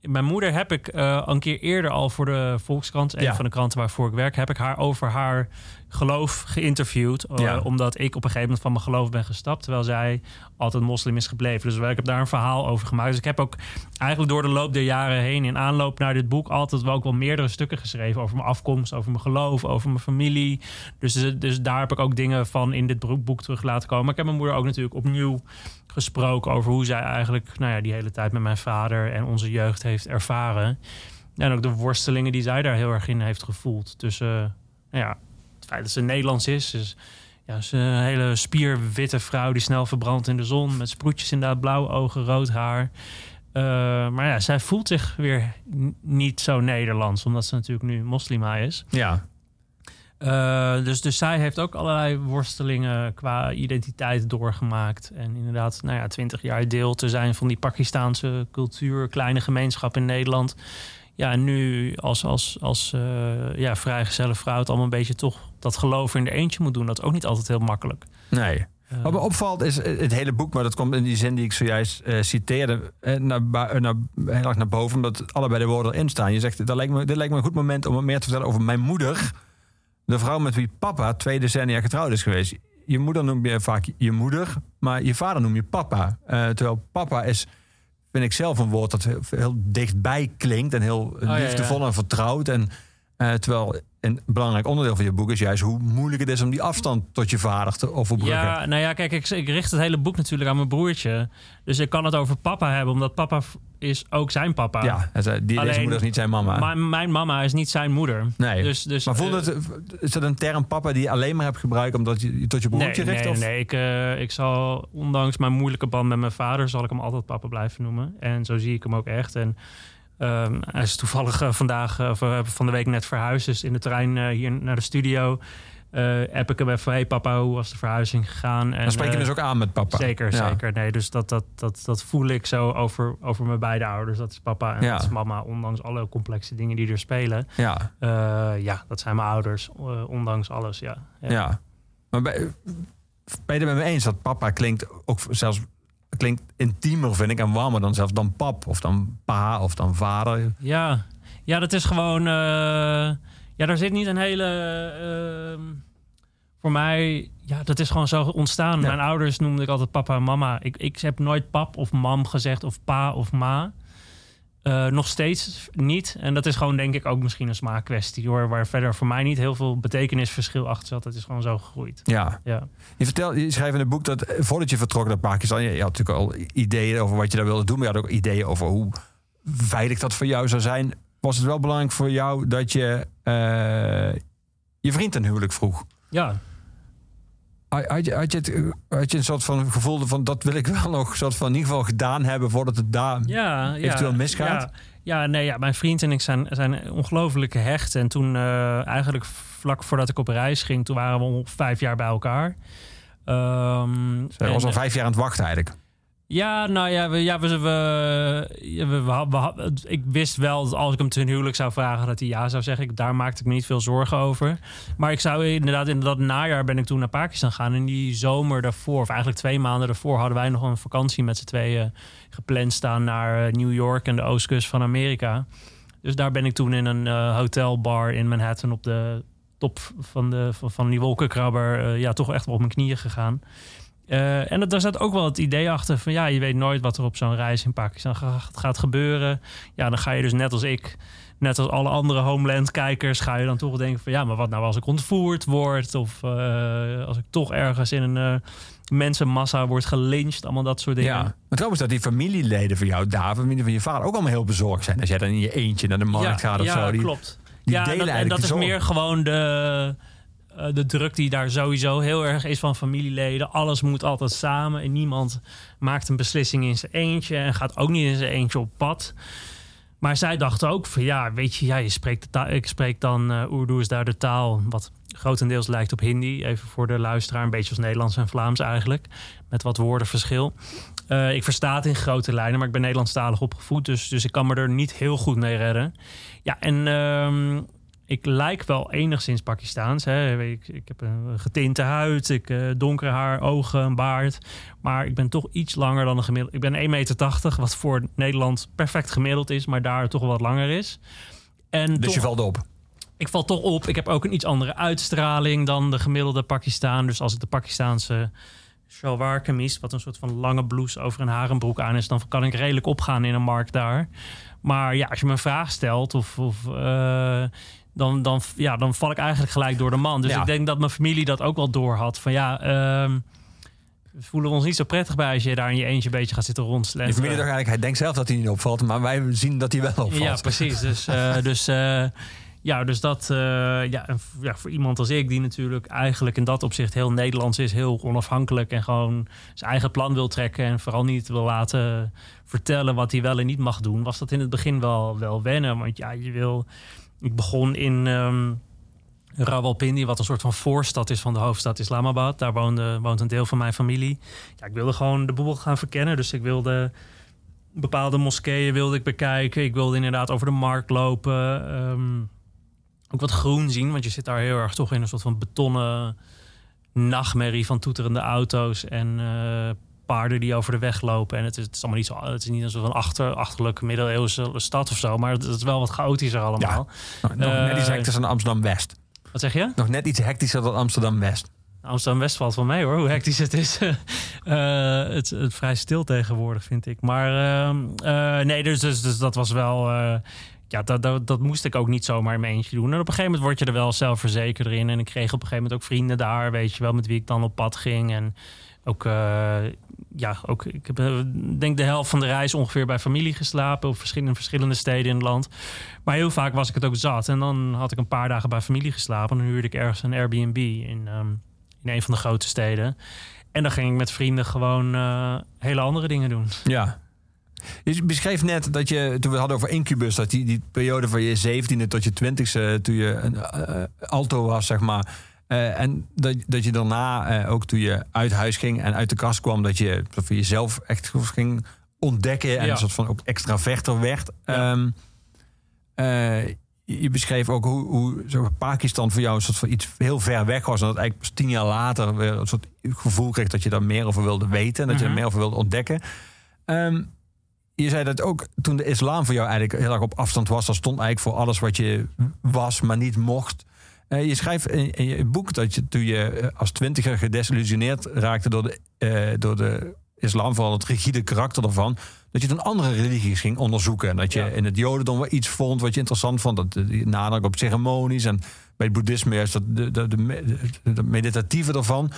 mijn moeder heb ik eh, een keer eerder al voor de Volkskrant, een Ja. van de kranten waarvoor ik werk, heb ik haar over haar geloof geïnterviewd. eh, Ja. Omdat ik op een gegeven moment van mijn geloof ben gestapt, terwijl zij altijd moslim is gebleven. Dus ik heb daar een verhaal over gemaakt. Dus ik heb ook eigenlijk door de loop der jaren heen, in aanloop naar dit boek, altijd wel ook wel meerdere stukken geschreven over mijn afkomst, over mijn geloof, over mijn familie. Dus, dus daar heb ik ook dingen van in dit boek- terug laten komen. Maar ik heb mijn moeder ook natuurlijk opnieuw gesproken over hoe zij eigenlijk nou ja, die hele tijd met mijn vader en onze jeugd heeft ervaren. En ook de worstelingen die zij daar heel erg in heeft gevoeld. Tussen nou ja, feit dat ze Nederlands is. Dus, ja, ze is een hele spierwitte vrouw die snel verbrandt in de zon. Met sproetjes inderdaad, blauwe ogen, rood haar. Eh, maar ja, zij voelt zich weer niet zo Nederlands. Omdat ze natuurlijk nu moslima is. Ja. Eh, dus, dus zij heeft ook allerlei worstelingen qua identiteit doorgemaakt. En inderdaad, nou ja, twintig jaar deel te zijn van die Pakistaanse cultuur, kleine gemeenschap in Nederland. Ja, en nu als, als, als eh ja, vrijgezelle vrouw het allemaal een beetje toch dat geloof in de eentje moet doen. Dat is ook niet altijd heel makkelijk. Nee. Eh, Wat me opvalt is eh, het hele boek, maar dat komt in die zin die ik zojuist eh, citeerde, naar, naar, heel erg naar boven, omdat allebei de woorden erin staan. Je zegt, dat lijkt me, dit lijkt me een goed moment om wat meer te vertellen over mijn moeder, de vrouw met wie papa twee decennia getrouwd is geweest. Je moeder noem je vaak je moeder, maar je vader noem je papa. Eh, terwijl papa is, vind ik zelf een woord dat heel, heel dichtbij klinkt en heel ja, ja. liefdevol en vertrouwd. En eh, terwijl een belangrijk onderdeel van je boek is juist hoe moeilijk het is om die afstand tot je vader te overbruggen. Ja, nou ja, kijk, ik, ik richt het hele boek natuurlijk aan mijn broertje. Dus ik kan het over papa hebben, omdat papa is ook zijn papa. Ja, zei, die, deze moeder is niet zijn mama. Maar mijn mama is niet zijn moeder. nee. Dus, dus, maar voelde eh, het, is dat een term papa die je alleen maar hebt gebruikt omdat je tot je broertje nee, richt? Nee, of? nee, ik, eh, ik zal, ondanks mijn moeilijke band met mijn vader, zal ik hem altijd papa blijven noemen. En zo zie ik hem ook echt. En ehm, hij is toevallig eh, vandaag, of, eh, van de week net verhuisd. Dus in de trein eh, hier naar de studio app ik hem even. Hey papa, hoe was de verhuizing gegaan? En, Dan spreek je dus ook aan met papa. Zeker, Ja. zeker. Nee, dus dat, dat, dat, dat voel ik zo over, over mijn beide ouders. Dat is papa en Ja. dat is mama. Ondanks alle complexe dingen die er spelen. Ja, ja, dat zijn mijn ouders. ondanks alles, ja. ja. Maar ben, ben je het met me eens dat papa klinkt ook zelfs klinkt intiemer, vind ik, en warmer dan zelfs dan pap of dan pa of dan vader? Ja, ja dat is gewoon. eh, ja, daar zit niet een hele. ehm, voor mij, ja, dat is gewoon zo ontstaan. Ja. Mijn ouders noemde ik altijd papa en mama. Ik, ik heb nooit pap of mam gezegd, of pa of ma. Eh, nog steeds niet. En dat is gewoon, denk ik, ook misschien een smaakkwestie hoor. Waar verder voor mij niet heel veel betekenisverschil achter zat. Het is gewoon zo gegroeid. Ja. Ja. Je, vertelt, je schrijft in het boek dat eh, voordat je vertrok naar Pakistan, je, je had natuurlijk al ideeën over wat je daar wilde doen, maar je had ook ideeën over hoe veilig dat voor jou zou zijn. was het wel belangrijk voor jou dat je uh, je vriend een huwelijk vroeg. Ja. Had je, had, je het, had je een soort van gevoel van dat wil ik wel *laughs* nog soort van in ieder geval gedaan hebben voordat het daar ja, eventueel misgaat? Ja. Ja, nee, ja, mijn vriend en ik zijn, zijn ongelooflijk gehecht. En toen uh, eigenlijk vlak voordat ik op reis ging, toen waren we al vijf jaar bij elkaar. Um, Zij was al vijf jaar aan het wachten eigenlijk. Ja, nou ja, we, ja we, we, ik wist wel dat als ik hem ten huwelijk zou vragen, dat hij ja zou zeggen. Ik, daar maakte ik me niet veel zorgen over. Maar ik zou inderdaad, in dat najaar ben ik toen naar Pakistan gaan. En die zomer daarvoor, of eigenlijk twee maanden daarvoor, hadden wij nog een vakantie met z'n tweeën gepland staan naar eh, New York en de oostkust van Amerika. Dus daar ben ik toen in een uh, hotelbar in Manhattan op de top van, de, van, van die wolkenkrabber, uh, ja, toch echt op mijn knieën gegaan. Uh, en daar zat ook wel het idee achter van ja, je weet nooit wat er op zo'n reis in Pakistan gaat, gaat gebeuren. Ja, dan ga je dus net als ik, net als alle andere Homeland-kijkers, ga je dan toch denken van ja, maar wat nou als ik ontvoerd word of uh, als ik toch ergens in een uh, mensenmassa word gelyncht, allemaal dat soort dingen. Ja, maar trouwens dat die familieleden van jou, daar, familie van je vader, ook allemaal heel bezorgd zijn als jij dan in je eentje naar de markt gaat of ja, zo. Die, klopt. Die ja, dat, en dat is meer gewoon de eh, de druk die daar sowieso heel erg is van familieleden. Alles moet altijd samen en niemand maakt een beslissing in zijn eentje en gaat ook niet in zijn eentje op pad. Maar zij dachten ook van ja, weet je, ja, je spreekt de ik spreek dan uh, Urdu is daar de taal wat grotendeels lijkt op Hindi. Even voor de luisteraar, een beetje als Nederlands en Vlaams eigenlijk. Met wat woordenverschil. Uh, ik versta het in grote lijnen, maar ik ben Nederlandstalig opgevoed. Dus, dus ik kan me er niet heel goed mee redden. Ja, en uh, ik lijk wel enigszins Pakistaans. Hè. Ik, ik heb een getinte huid, ik, uh, donkere haar, ogen, een baard. Maar ik ben toch iets langer dan een gemiddeld. Ik ben 1,80 meter, wat voor Nederland perfect gemiddeld is, maar daar toch wat langer is. En dus je valt op? Ik val toch op. Ik heb ook een iets andere uitstraling dan de gemiddelde Pakistaan. Dus als ik de Pakistaanse shalwar kameez, wat een soort van lange blouse over een harenbroek aan is, dan kan ik redelijk opgaan in een markt daar. Maar ja, als je me een vraag stelt of, of uh, dan, dan, ja, dan val ik eigenlijk gelijk door de man. Dus ik denk dat mijn familie dat ook wel door had. Van ja, um, we voelen ons niet zo prettig bij als je daar in je eentje een beetje gaat zitten rondsletten. Je familie dacht eigenlijk, hij denkt zelf dat hij niet opvalt, maar wij zien dat hij wel opvalt. Ja, *laughs* precies. Dus, uh, *laughs* dus uh, ja, dus dat, uh, ja, ja, voor iemand als ik, die natuurlijk eigenlijk in dat opzicht heel Nederlands is, heel onafhankelijk en gewoon zijn eigen plan wil trekken en vooral niet wil laten vertellen wat hij wel en niet mag doen, was dat in het begin wel, wel wennen. Want ja, je wil ik begon in um, Rawalpindi, wat een soort van voorstad is van de hoofdstad Islamabad. Daar woonde, woont een deel van mijn familie. Ja, ik wilde gewoon de boel gaan verkennen. Dus ik wilde bepaalde moskeeën wilde ik bekijken. Ik wilde inderdaad over de markt lopen. Um, ook wat groen zien, want je zit daar heel erg toch in een soort van betonnen nachtmerrie van toeterende auto's en uh, paarden die over de weg lopen. En het is, het is allemaal niet zo. Het is niet een soort van achter, achterlijke middeleeuwse stad of zo. Maar het, is wel wat chaotischer allemaal. Ja, nog net iets hectischer dan Amsterdam West. Wat zeg je? Nog net iets hectischer dan Amsterdam West. Amsterdam West valt wel mee hoor, hoe hectisch het is. uh, *laughs* het, het vrij stil tegenwoordig, vind ik. Maar uh, nee, dus, dus, dus dat was wel. ja, dat, dat, dat, moest ik ook niet zomaar in mijn eentje doen. En op een gegeven moment word je er wel zelfverzekerder in. En ik kreeg op een gegeven moment ook vrienden daar, weet je wel, met wie ik dan op pad ging. En ook, uh, ja, ook, ik heb uh, denk de helft van de reis ongeveer bij familie geslapen. Op verschillende, verschillende steden in het land. Maar heel vaak was ik het ook zat. En dan had ik een paar dagen bij familie geslapen. En dan huurde ik ergens een Airbnb in, um, in een van de grote steden. En dan ging ik met vrienden gewoon uh, hele andere dingen doen. Ja, je beschreef net dat je, toen we hadden over incubus, dat die, die periode van je 17e tot je 20e, toen je een alto was, zeg maar, uh, en dat, dat je daarna, uh, ook toen je uit huis ging en uit de kast kwam, dat je voor jezelf echt ging ontdekken en ja. een soort van ook extraverter werd. Ja. Um, uh, je beschreef ook hoe, hoe zo Pakistan voor jou een soort van iets heel ver weg was. En dat eigenlijk pas tien jaar later weer een soort gevoel kreeg dat je daar meer over wilde weten. En dat je er meer over wilde ontdekken. Um, je zei dat ook toen de islam voor jou eigenlijk heel erg op afstand was. Dat stond eigenlijk voor alles wat je was, maar niet mocht. Uh, je schrijft in, in, je boek dat je toen je als twintiger gedesillusioneerd raakte door de, uh, door de islam, vooral het rigide karakter ervan, dat je dan andere religies ging onderzoeken. En dat je ja. in het jodendom wel iets vond wat je interessant vond. Dat de nadruk op ceremonies en bij het boeddhisme is dat de, de, de, de meditatieve ervan.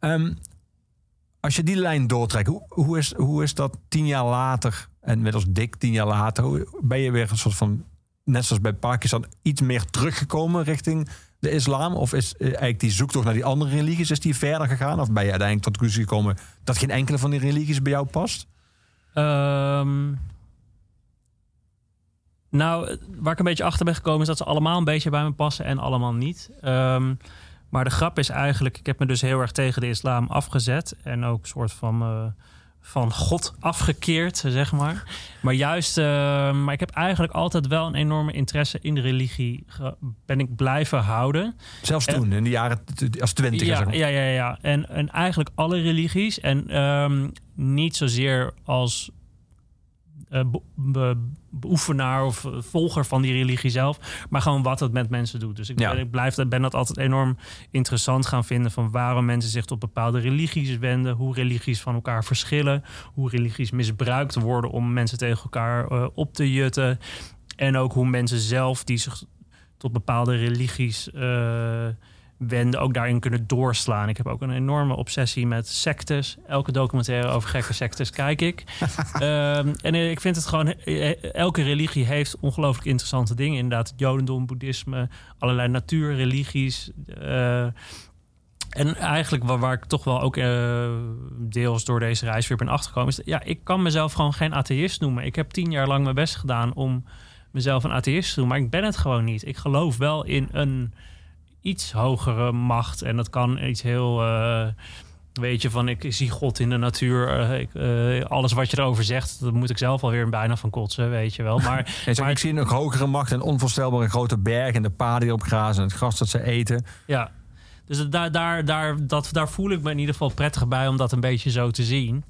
Um, als je die lijn doortrekt, hoe, hoe, is, hoe is dat tien jaar later, en met als dik tien jaar later, hoe, ben je weer een soort van net zoals bij Pakistan, iets meer teruggekomen richting de islam? Of is eh, eigenlijk die zoektocht naar die andere religies, is die verder gegaan? Of ben je uiteindelijk tot de conclusie gekomen dat geen enkele van die religies bij jou past? Ehm, nou, waar ik een beetje achter ben gekomen is dat ze allemaal een beetje bij me passen en allemaal niet. Ehm, maar de grap is eigenlijk, ik heb me dus heel erg tegen de islam afgezet. En ook een soort van, uh, van God afgekeerd, zeg maar. Maar juist, uh, maar ik heb eigenlijk altijd wel een enorme interesse in de religie. Ben ik blijven houden. Zelfs toen, in de jaren als twintig. Ja, ja, ja, ja. En, en eigenlijk alle religies. En um, niet zozeer als be beoefenaar of volger van die religie zelf, maar gewoon wat het met mensen doet. Dus ik, ja. ik blijf, ben dat altijd enorm interessant gaan vinden van waarom mensen zich tot bepaalde religies wenden, hoe religies van elkaar verschillen, hoe religies misbruikt worden om mensen tegen elkaar uh, op te jutten. En ook hoe mensen zelf die zich tot bepaalde religies uh, wenden ook daarin kunnen doorslaan. Ik heb ook een enorme obsessie met sectes. Elke documentaire over gekke sectes kijk ik. um, *laughs* en ik vind het gewoon... Elke religie heeft ongelooflijk interessante dingen. Inderdaad, het jodendom, boeddhisme, allerlei natuurreligies... Uh, en eigenlijk waar, waar, ik toch wel ook uh, deels door deze reis weer ben achtergekomen... is ja, ik kan mezelf gewoon geen atheïst noemen. Ik heb tien jaar lang mijn best gedaan om mezelf een atheïst te noemen. Maar ik ben het gewoon niet. Ik geloof wel in een iets hogere macht. En dat kan iets heel. Uh, weet je, van ik zie God in de natuur. Uh, ik, uh, alles wat je erover zegt, dat moet ik zelf alweer bijna van kotsen, weet je wel. Maar, zeg, *laughs* maar ik zie nog hogere macht en onvoorstelbare grote bergen en de paden die op grazen en het gras dat ze eten. Ja, dus daar, daar, daar, dat, daar voel ik me in ieder geval prettig bij om dat een beetje zo te zien.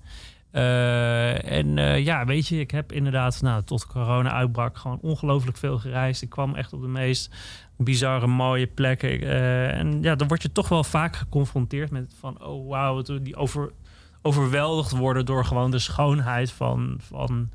Uh, en uh, ja, weet je, ik heb inderdaad, nou, tot corona uitbrak, gewoon ongelooflijk veel gereisd. Ik kwam echt op de meest bizarre, mooie plekken. Uh, en ja, dan word je toch wel vaak geconfronteerd met van, oh wauw, die over, overweldigd worden door gewoon de schoonheid van, van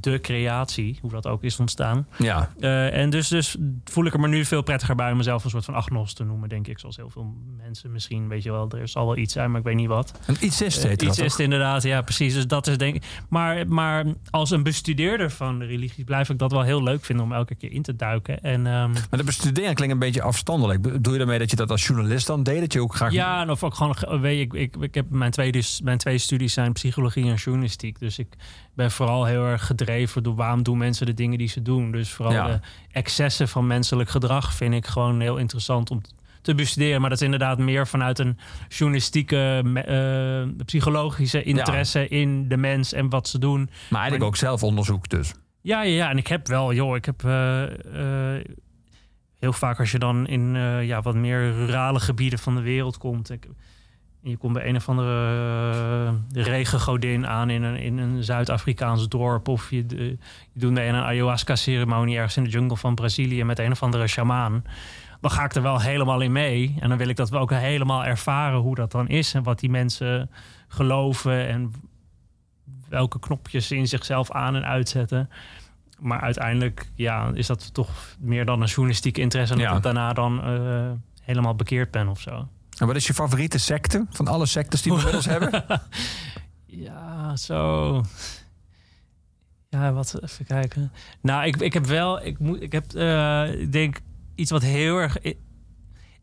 de creatie, hoe dat ook is ontstaan. Ja. Uh, en dus, dus voel ik er me nu veel prettiger bij om mezelf een soort van agnost te noemen, denk ik. Zoals heel veel mensen misschien, weet je wel, er zal wel iets zijn, maar ik weet niet wat. Een iets is uh, Iets is inderdaad, ja, precies. Dus dat is denk ik. Maar, maar als een bestudeerder van de religie blijf ik dat wel heel leuk vinden om elke keer in te duiken. En, um, maar de bestuderen klinkt een beetje afstandelijk. Doe je daarmee dat je dat als journalist dan deed? Dat je ook graag. Ja, en of ook gewoon, weet je, ik, ik, ik heb mijn twee, dus, mijn twee studies zijn psychologie en journalistiek. Dus ik ben vooral heel erg gedreven door waarom doen mensen de dingen die ze doen. Dus vooral ja. de excessen van menselijk gedrag vind ik gewoon heel interessant om te bestuderen. Maar dat is inderdaad meer vanuit een journalistieke, uh, psychologische interesse ja. in de mens en wat ze doen. Maar eigenlijk maar, ook zelfonderzoek dus. Ja, ja, ja, en ik heb wel, joh, ik heb uh, uh, heel vaak als je dan in ja, wat meer rurale gebieden van de wereld komt. Ik, je komt bij een of andere uh, regengodin aan in een, in een Zuid-Afrikaans dorp. Of je, doet mee een ayahuasca-ceremonie ergens in de jungle van Brazilië met een of andere shamaan. Dan ga ik er wel helemaal in mee. En dan wil ik dat we ook helemaal ervaren hoe dat dan is. En wat die mensen geloven. En welke knopjes ze in zichzelf aan en uitzetten. Maar uiteindelijk ja, is dat toch meer dan een journalistiek interesse. En ja. dat ik daarna dan uh, helemaal bekeerd ben of zo. En wat is je favoriete secte van alle sectes die we inmiddels hebben? *laughs* Ja, zo. Ja, wat even kijken. Nou, ik, ik heb wel, ik moet, ik heb, uh, ik denk iets wat heel erg.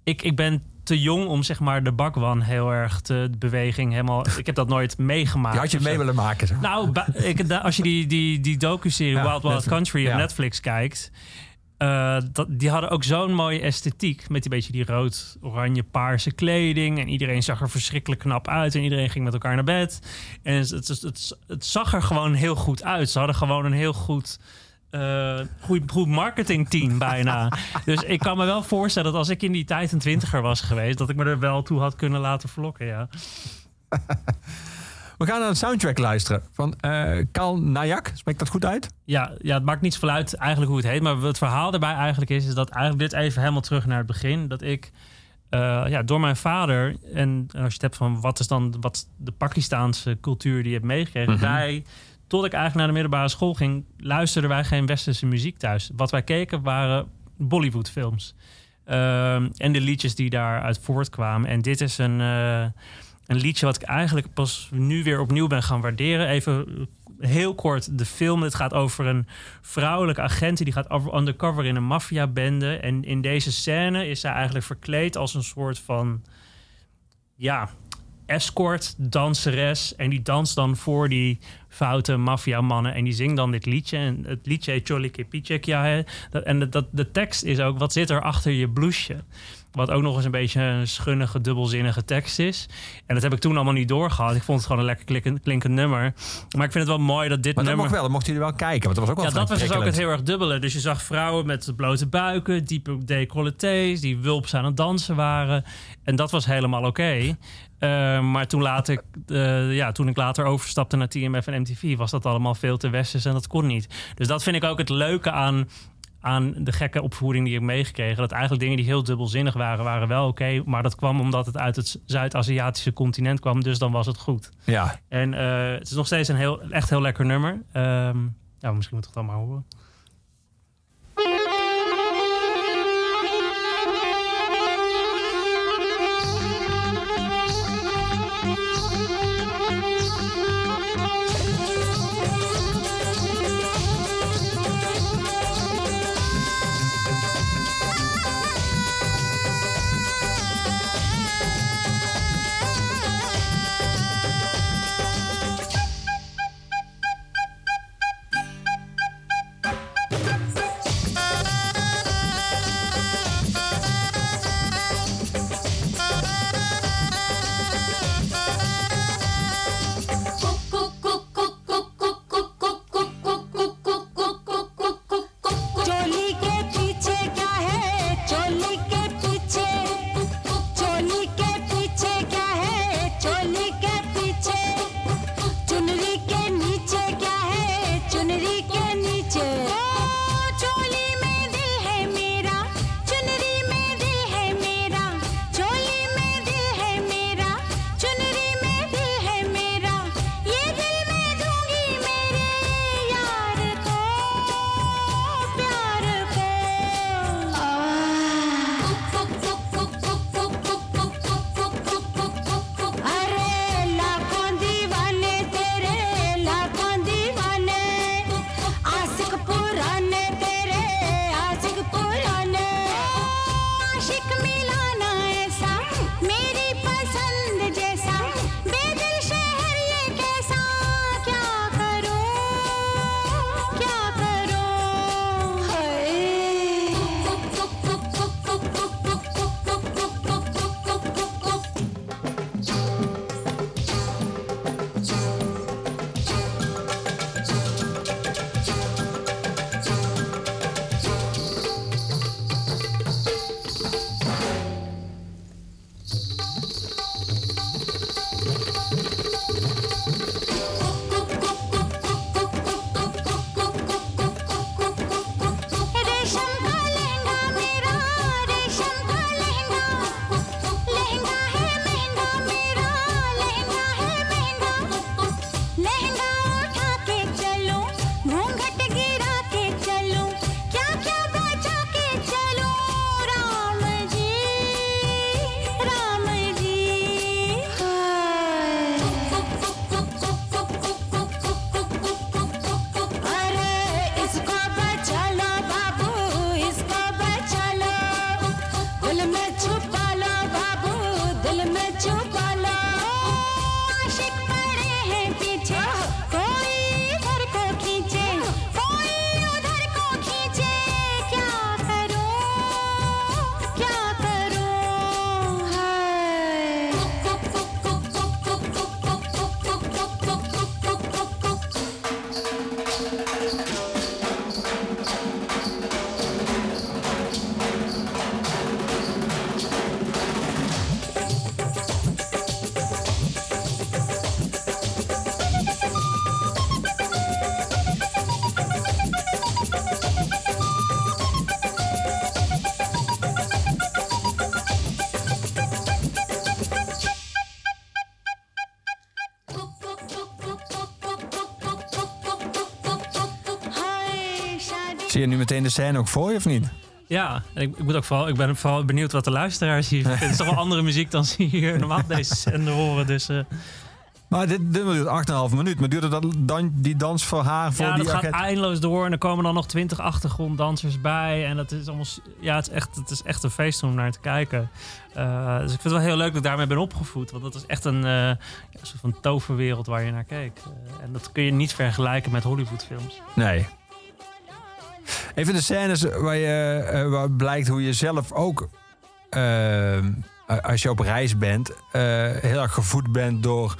Ik, ik ben te jong om zeg maar de bakwan heel erg te de beweging helemaal. Ik heb dat nooit meegemaakt. Je had je mee willen maken. Zo. Nou, ik, als je die, die, die docu-serie ja, Wild Wild Country op ja. Netflix kijkt. Uh, dat, die hadden ook zo'n mooie esthetiek. Met die beetje die rood, oranje, paarse kleding. En iedereen zag er verschrikkelijk knap uit. En iedereen ging met elkaar naar bed. En het, het, het, het zag er gewoon heel goed uit. Ze hadden gewoon een heel goed, uh, goed, goed marketingteam bijna. *laughs* dus ik kan me wel voorstellen dat als ik in die tijd een twintiger was geweest... dat ik me er wel toe had kunnen laten vlokken, ja. *laughs* We gaan naar een soundtrack luisteren van uh, Kal Nayak. Spreekt dat goed uit? Ja, ja, het maakt niet zoveel uit eigenlijk hoe het heet. Maar het verhaal erbij eigenlijk is, is dat eigenlijk dit even helemaal terug naar het begin. Dat ik uh, ja, door mijn vader, en als je het hebt van wat is dan wat de Pakistaanse cultuur die je hebt meegekregen. Mhm. Wij, tot ik eigenlijk naar de middelbare school ging, luisterden wij geen westerse muziek thuis. Wat wij keken waren Bollywood films. Uh, en de liedjes die daaruit voortkwamen. En dit is een... Uh, een liedje wat ik eigenlijk pas nu weer opnieuw ben gaan waarderen. Even heel kort de film. Het gaat over een vrouwelijke agent die gaat over- undercover in een maffiabende. En in deze scène is zij eigenlijk verkleed als een soort van... Ja, escort, danseres. En die danst dan voor die foute maffiamannen. En die zingt dan dit liedje. En het liedje heet hè. Dat- En de, dat, de tekst is ook, wat zit er achter je blouseje? Wat ook nog eens een beetje een schunnige, dubbelzinnige tekst is. En dat heb ik toen allemaal niet doorgehad. Ik vond het gewoon een lekker klinkend, klinkend nummer. Maar ik vind het wel mooi dat dit Maar dat nummer... mocht wel, mochten jullie wel kijken. Want dat was ook wel Ja, dat was dus ook het heel erg dubbele. Dus je zag vrouwen met blote buiken, diepe decolletés, die wulps aan het dansen waren. En dat was helemaal oké. Eh, maar toen, later, eh, ja, toen ik later overstapte naar TMF en MTV, was dat allemaal veel te westers en dat kon niet. Dus dat vind ik ook het leuke aan, aan de gekke opvoeding die ik meegekregen. Dat eigenlijk dingen die heel dubbelzinnig waren, waren wel oké. maar dat kwam omdat het uit het Zuid-Aziatische continent kwam. Dus dan was het goed. Ja, En eh, het is nog steeds een heel, echt heel lekker nummer. Ehm, ja, misschien moet ik het dan maar horen. Meteen de scène ook voor je of niet? Ja, en ik, ik, moet ook vooral, ik ben vooral benieuwd wat de luisteraars hier *laughs* vinden. Het is toch wel andere muziek dan ze hier normaal deze zender horen. Dus eh, Maar dit, dit duurt 8,5 minuut. Maar duurde dat dan die dans voor haar? Voor ja, die dat gaat eindeloos door. En er komen dan nog twintig achtergronddansers bij. En dat is allemaal... Ja, het is echt, het is echt een feest om naar te kijken. Eh, dus ik vind het wel heel leuk dat ik daarmee ben opgevoed. Want dat is echt een, eh, ja, soort van toverwereld waar je naar kijkt. Eh, en dat kun je niet vergelijken met Hollywoodfilms. Nee. Even de scènes waar, je, eh, waar blijkt hoe je zelf ook, eh, als je op reis bent, eh, heel erg gevoed bent door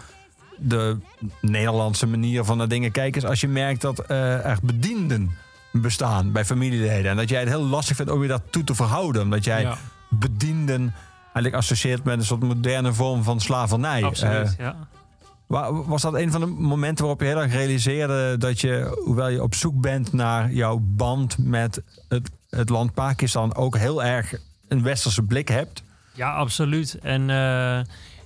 de Nederlandse manier van naar dingen kijken. Is als je merkt dat er bedienden bestaan bij familieleden. En dat jij het heel lastig vindt om je dat toe te verhouden. Omdat jij Ja, bedienden eigenlijk associeert met een soort moderne vorm van slavernij. absoluut. Ja. Wa- Was dat een van de momenten waarop je heel erg realiseerde dat je, hoewel je op zoek bent naar jouw band met het, het land Pakistan, ook heel erg een westerse blik hebt? Ja, absoluut. En, eh,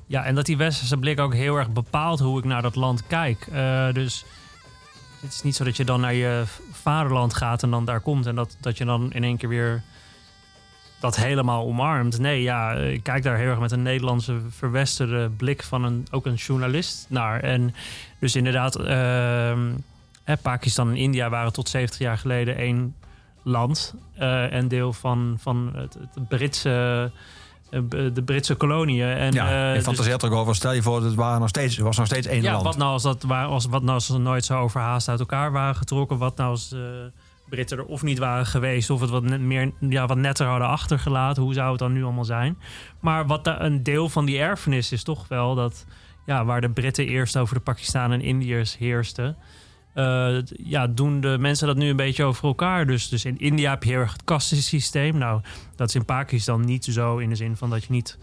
ja, en dat die westerse blik ook heel erg bepaalt hoe ik naar dat land kijk. Eh, dus het is niet zo dat je dan naar je vaderland gaat en dan daar komt en dat, dat je dan in één keer weer dat helemaal omarmt. Nee, ja, ik kijk daar heel erg met een Nederlandse verwesterde blik van een, ook een journalist naar. En dus inderdaad, hè, Pakistan en India waren tot 70 jaar geleden één land eh, en deel van, van het, het Britse, eh, de Britse koloniën. En, ja, eh, je dus- fantaseert er ook over. Stel je voor, het, waren nog steeds, het was nog steeds één ja, land. wat nou als dat waar, als, wat nou als ze nooit zo overhaast uit elkaar waren getrokken? Wat nou als de Britten er of niet waren geweest, of het wat net meer, ja, wat netter hadden achtergelaten? Hoe zou het dan nu allemaal zijn? Maar wat een deel van die erfenis is toch wel dat, ja, waar de Britten eerst over de Pakistanen en Indiërs heersten. eh, ja, doen de mensen dat nu een beetje over elkaar. Dus, dus in India heb je heel erg het kastensysteem. Nou, dat is in Pakistan niet zo in de zin van dat je niet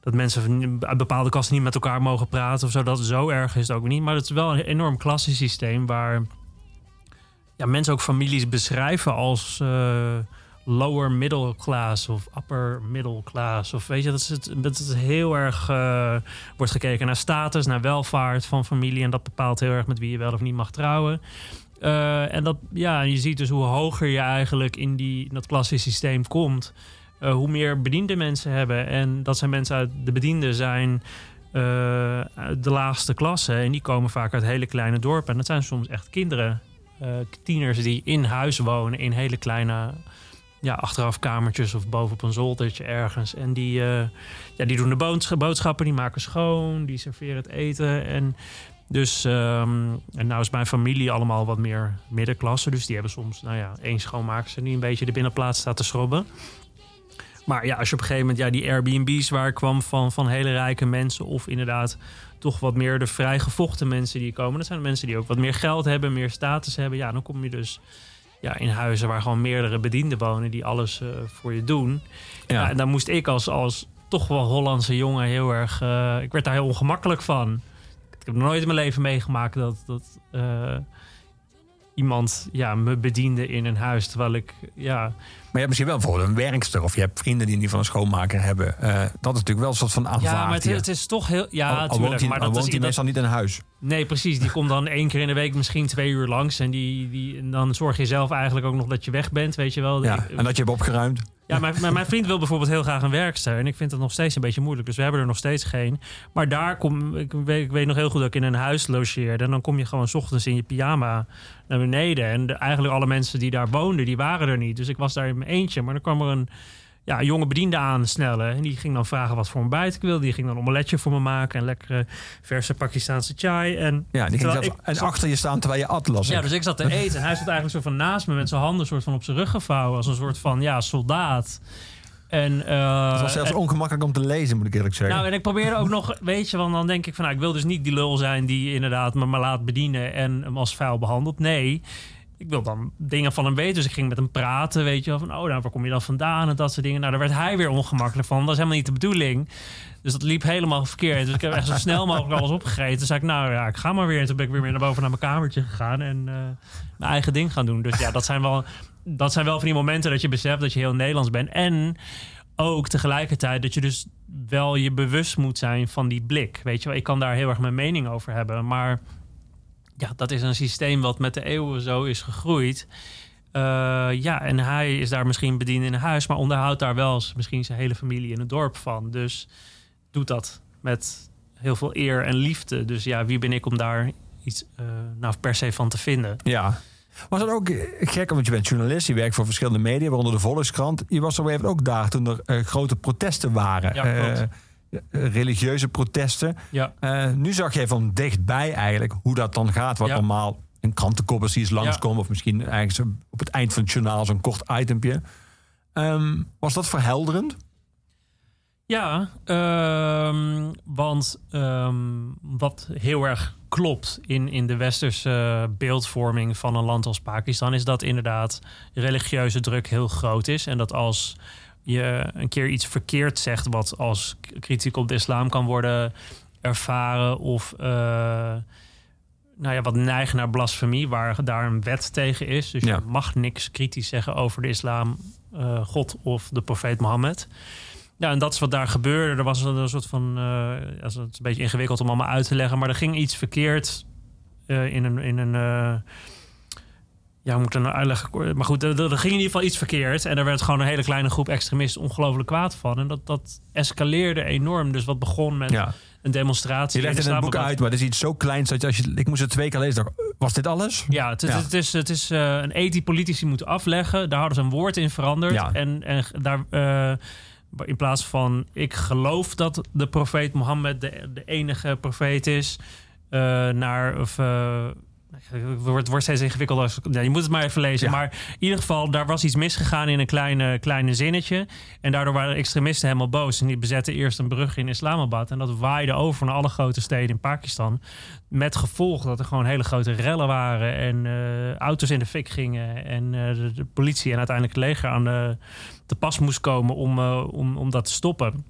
dat mensen uit bepaalde kasten niet met elkaar mogen praten of zo. Dat zo erg is het ook niet. Maar het is wel een enorm klassensysteem waar ja, mensen ook families beschrijven als eh, lower middle class of upper middle class. Of weet je, dat is het, dat is heel erg eh, wordt gekeken naar status, naar welvaart van familie. En dat bepaalt heel erg met wie je wel of niet mag trouwen. Eh, en dat, ja, je ziet dus hoe hoger je eigenlijk in, die, in dat klassensysteem komt, hoe meer bediende mensen hebben. En dat zijn mensen uit de bedienden zijn de laagste klasse. En die komen vaak uit hele kleine dorpen. En dat zijn soms echt kinderen, tieners die in huis wonen in hele kleine ja, achteraf kamertjes of boven op een zoldertje ergens. En die, eh, ja, die doen de boods- boodschappen, die maken schoon, die serveren het eten. En dus, ehm, en nou is mijn familie allemaal wat meer middenklasse. Dus die hebben soms, nou ja, één schoonmaakster die een beetje de binnenplaats staat te schrobben. Maar ja, als je op een gegeven moment, ja, die Airbnb's waar ik kwam van, van hele rijke mensen, of inderdaad toch wat meer de vrijgevochten mensen die komen. Dat zijn mensen die ook wat meer geld hebben, meer status hebben. Ja, dan kom je dus ja, in huizen waar gewoon meerdere bedienden wonen die alles eh, voor je doen. Ja. en dan moest ik als, als toch wel Hollandse jongen heel erg. eh, ik werd daar heel ongemakkelijk van. Ik heb nog nooit in mijn leven meegemaakt dat, dat eh, iemand ja, me bediende in een huis. Terwijl ik, ja, Maar je hebt misschien wel bijvoorbeeld een werkster of je hebt vrienden die niet van een schoonmaker hebben. Eh, dat is natuurlijk wel een soort van aanvaard. ja maar het, is toch heel. Ja, al, al tuurlijk, woont hij, maar al dat woont is, dat- meestal niet in een huis. Nee, precies. Die komt dan één keer in de week misschien twee uur langs. En, die, die, en dan zorg je zelf eigenlijk ook nog dat je weg bent, weet je wel. Ja, Ik- en dat je hebt opgeruimd. Ja, mijn, mijn, vriend wil bijvoorbeeld heel graag een werkster. En ik vind dat nog steeds een beetje moeilijk. Dus we hebben er nog steeds geen. Maar daar kom ik, weet, ik weet nog heel goed dat ik in een huis logeerde. En dan kom je gewoon 's ochtends in je pyjama naar beneden. En eigenlijk alle mensen die daar woonden, die waren er niet. Dus ik was daar in mijn eentje. Maar dan kwam er een ja, een jonge bediende aansnellen. En die ging dan vragen wat voor ontbijt ik wilde. Die ging dan een omeletje voor me maken. En lekkere verse Pakistaanse chai. En Ja, die ging Terwijl zelfs ik- en achter je staan terwijl je at las. ja, dus ik zat te *laughs* eten en hij zat eigenlijk zo van naast me met zijn handen soort van op zijn rug gevouwen als een soort van ja soldaat. En, eh, het was zelfs en- ongemakkelijk om te lezen, moet ik eerlijk zeggen. nou, en ik probeerde ook *laughs* nog, weet je, want dan denk ik van, nou, ik wil dus niet die lul zijn die inderdaad me maar laat bedienen en hem als vuil behandelt. Nee, ik wil dan dingen van hem weten. Dus ik ging met hem praten, weet je wel, van, oh, nou, waar kom je dan vandaan en dat soort dingen. Nou, daar werd hij weer ongemakkelijk van. Dat is helemaal niet de bedoeling. Dus dat liep helemaal verkeerd. Dus ik heb echt zo snel mogelijk alles opgegeten. Toen zei ik, nou ja, ik ga maar weer. En toen ben ik weer, naar boven naar mijn kamertje gegaan en eh, mijn eigen ding gaan doen. Dus ja, dat zijn wel, dat zijn wel van die momenten dat je beseft dat je heel Nederlands bent. En ook tegelijkertijd dat je dus wel je bewust moet zijn van die blik. Weet je wel, ik kan daar heel erg mijn mening over hebben. Maar ja, dat is een systeem wat met de eeuwen zo is gegroeid. Eh, ja, en hij is daar misschien bediend in een huis, maar onderhoudt daar wel eens misschien zijn hele familie in het dorp van. Dus doet dat met heel veel eer en liefde. Dus ja, wie ben ik om daar iets eh, nou per se van te vinden? Ja. Was het ook gek, want je bent journalist, je werkt voor verschillende media, waaronder de Volkskrant. Je was er even ook daar toen er eh, grote protesten waren. Ja, klopt. Religieuze protesten. Ja, Eh, nu zag jij van dichtbij eigenlijk hoe dat dan gaat. Wat Ja. normaal een krantenkop is die eens langskomen. Of misschien ergens op het eind van het journaal zo'n kort itempje. Ehm, was dat verhelderend? ja ehm, want ehm, wat heel erg klopt in, in de westerse beeldvorming van een land als Pakistan... is dat inderdaad religieuze druk heel groot is. En dat als je een keer iets verkeerd zegt... wat als kritiek op de islam kan worden ervaren... of eh, nou ja, wat neigen naar blasfemie, waar daar een wet tegen is. Dus Ja. je mag niks kritisch zeggen over de islam, eh, God of de profeet Mohammed. Ja, en dat is wat daar gebeurde. Er was een, soort van. eh, ja, het is een beetje ingewikkeld om allemaal uit te leggen, maar er ging iets verkeerd in een. In een eh, ja, we moeten nou uitleggen. Maar goed, er, er ging in ieder geval iets verkeerd. En er werd gewoon een hele kleine groep extremisten ongelooflijk kwaad van. En dat, dat escaleerde enorm. Dus wat begon met Ja. een demonstratie. Je legt het in het boek uit, maar het is iets zo kleins dat je, als je, ik moest het twee keer lezen. Dacht, was dit alles? Ja, het, Ja. het is, het is eh, een eet die politici moeten afleggen. Daar hadden ze een woord in veranderd. Ja. En, en daar, eh, in plaats van ik geloof dat de profeet Mohammed de, de enige profeet is, eh, naar of. Het wordt, steeds ingewikkelder. Als, je moet het maar even lezen. Ja. Maar in ieder geval, daar was iets misgegaan in een kleine, kleine zinnetje. En daardoor waren extremisten helemaal boos. En die bezetten eerst een brug in Islamabad. En dat waaide over naar alle grote steden in Pakistan. Met gevolg dat er gewoon hele grote rellen waren. En eh, auto's in de fik gingen. En eh, de, de politie en uiteindelijk het leger aan de, te pas moest komen om, eh, om, om dat te stoppen.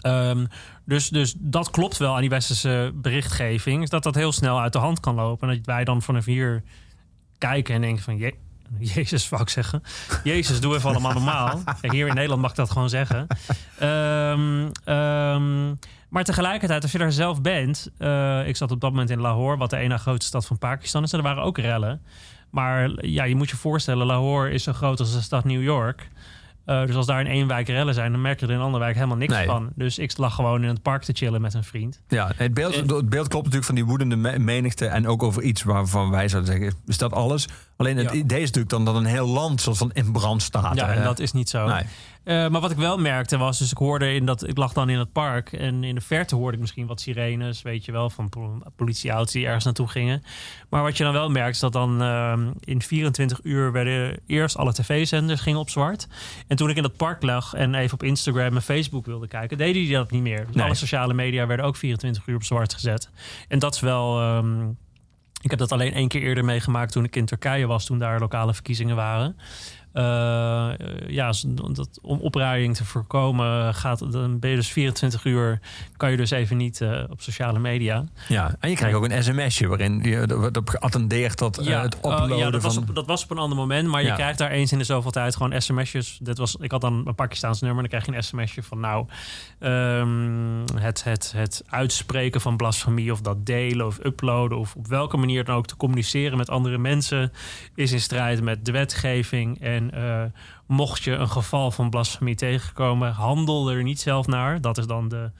Ehm, dus, dus dat klopt wel aan die westerse berichtgeving. Is dat dat heel snel uit de hand kan lopen. En dat wij dan vanaf hier kijken en denken van... Je, *laughs* Jezus, wou ik zeggen. Jezus, doe even allemaal normaal. Hier in Nederland mag ik dat gewoon zeggen. Ehm, ehm, maar tegelijkertijd, als je daar zelf bent... eh, ik zat op dat moment in Lahore, wat de ene grootste stad van Pakistan is. En er waren ook rellen. Maar ja, je moet je voorstellen, Lahore is zo groot als de stad New York... Eh, dus als daar in één wijk rellen zijn, dan merk je er in een andere wijk helemaal niks Nee. van. Dus ik lag gewoon in het park te chillen met een vriend. Ja, het beeld, Eh. het beeld klopt natuurlijk van die woedende me- menigte. En ook over iets waarvan wij zouden zeggen, is dat alles? Alleen het Ja. idee is natuurlijk dan dat een heel land soort van in brand staat. Ja, en Eh, dat is niet zo. Nee. Eh, maar wat ik wel merkte was, dus ik hoorde in dat, ik lag dan in het park en in de verte hoorde ik misschien wat sirenes, weet je wel, van po- politieauto's die ergens naartoe gingen. Maar wat je dan wel merkt is dat dan ehm, in 24 uur werden eerst alle tv-zenders gingen op zwart. En toen ik in dat park lag en even op Instagram en Facebook wilde kijken, deden die dat niet meer. Dus Nee. alle sociale media werden ook 24 uur op zwart gezet. En dat is wel. ehm, ik heb dat alleen één keer eerder meegemaakt toen ik in Turkije was, toen daar lokale verkiezingen waren. Eh, ja, dat, om opruiing te voorkomen, gaat, dan ben je dus 24 uur, kan je dus even niet eh, op sociale media. Ja, en je krijgt ook een sms'je waarin je op geattendeerd dat eh, het oh, uploaden ja dat, was van... op, dat was op een ander moment, maar Ja. je krijgt daar eens in de zoveel tijd gewoon sms'jes. Dit was, ik had dan een Pakistaans nummer, dan krijg je een sms'je van nou, ehm, het, het, het uitspreken van blasfemie of dat delen of uploaden of op welke manier dan ook te communiceren met andere mensen is in strijd met de wetgeving. En eh, mocht je een geval van blasfemie tegenkomen, handel er niet zelf naar. Dat is dan de,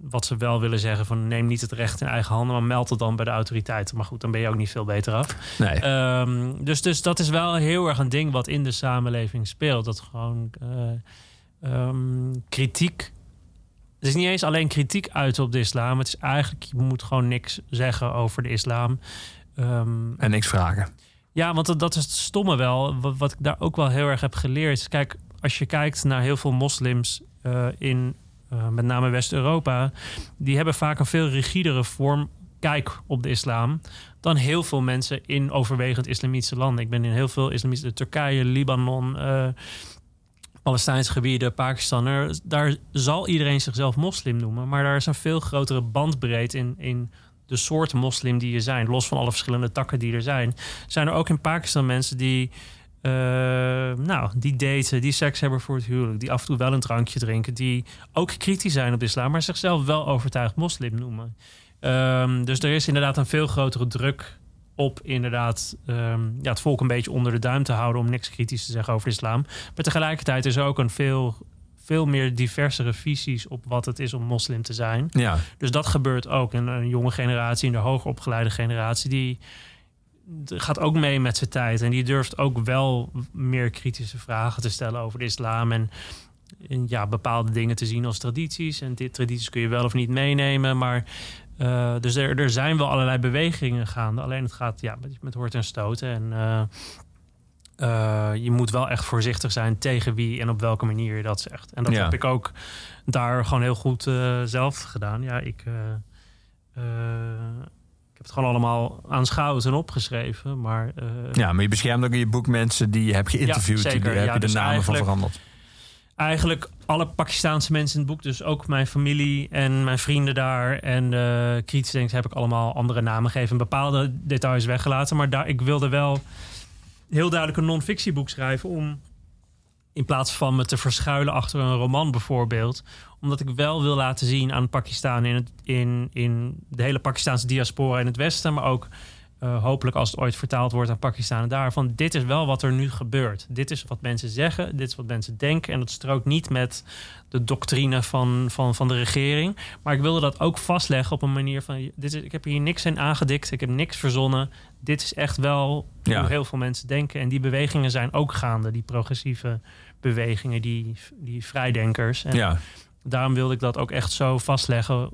wat ze wel willen zeggen van neem niet het recht in eigen handen, maar meld het dan bij de autoriteiten. Maar goed, dan ben je ook niet veel beter af. Nee. Ehm, dus, dus dat is wel heel erg een ding wat in de samenleving speelt. Dat gewoon eh, ehm, kritiek. Het is niet eens alleen kritiek uiten op de islam. Het is eigenlijk, je moet gewoon niks zeggen over de islam. Ehm, en niks vragen. Ja, want dat, is het stomme wel. Wat, ik daar ook wel heel erg heb geleerd. Is, kijk, als je kijkt naar heel veel moslims eh, in eh, met name West-Europa, die hebben vaak een veel rigidere vorm kijk op de islam dan heel veel mensen in overwegend islamitische landen. Ik ben in heel veel islamitische Turkije, Libanon, eh Palestijnse gebieden, Pakistan. Er, daar zal iedereen zichzelf moslim noemen, maar daar is een veel grotere bandbreedte in, in de soort moslim die je zijn. Los van alle verschillende takken die er zijn, zijn er ook in Pakistan mensen die eh, nou, die daten, die seks hebben voor het huwelijk, die af en toe wel een drankje drinken, die ook kritisch zijn op islam, maar zichzelf wel overtuigd moslim noemen. Ehm, dus er is inderdaad een veel grotere druk op inderdaad ehm, ja, het volk een beetje onder de duim te houden om niks kritisch te zeggen over islam. Maar tegelijkertijd is er ook een veel, veel meer diversere visies op wat het is om moslim te zijn. Ja, Dus dat gebeurt ook. En een jonge generatie en de hoger opgeleide generatie, die gaat ook mee met zijn tijd. En die durft ook wel meer kritische vragen te stellen over de islam. En, en ja, bepaalde dingen te zien als tradities. En dit tradities kun je wel of niet meenemen. Maar eh, dus er, er zijn wel allerlei bewegingen gaande. Alleen het gaat ja, met, met hoort en stoten. En eh, eh, je moet wel echt voorzichtig zijn tegen wie en op welke manier je dat zegt. En dat Ja. heb ik ook daar gewoon heel goed eh, zelf gedaan. Ja, ik, eh, ik heb het gewoon allemaal aanschouwd en opgeschreven. Maar ja, maar je beschermt ook in je boek mensen die je hebt geïnterviewd. Ja, die zeker. heb Ja, je de dus namen van veranderd. eigenlijk alle Pakistaanse mensen in het boek, dus ook mijn familie en mijn vrienden daar en kritisch denkt, heb ik allemaal andere namen gegeven. Bepaalde details weggelaten, maar daar, ik wilde wel heel duidelijk een non-fictieboek schrijven om in plaats van me te verschuilen achter een roman bijvoorbeeld, omdat ik wel wil laten zien aan Pakistan in, het, in, in de hele Pakistaanse diaspora in het Westen, maar ook eh, hopelijk als het ooit vertaald wordt aan Pakistanen daar, van dit is wel wat er nu gebeurt. Dit is wat mensen zeggen, dit is wat mensen denken. En dat strookt niet met de doctrine van, van, van de regering. Maar ik wilde dat ook vastleggen op een manier van, dit is, ik heb hier niks in aangedikt, ik heb niks verzonnen. Dit is echt wel Ja. hoe heel veel mensen denken. En die bewegingen zijn ook gaande, die progressieve bewegingen, die, die vrijdenkers. En Ja, daarom wilde ik dat ook echt zo vastleggen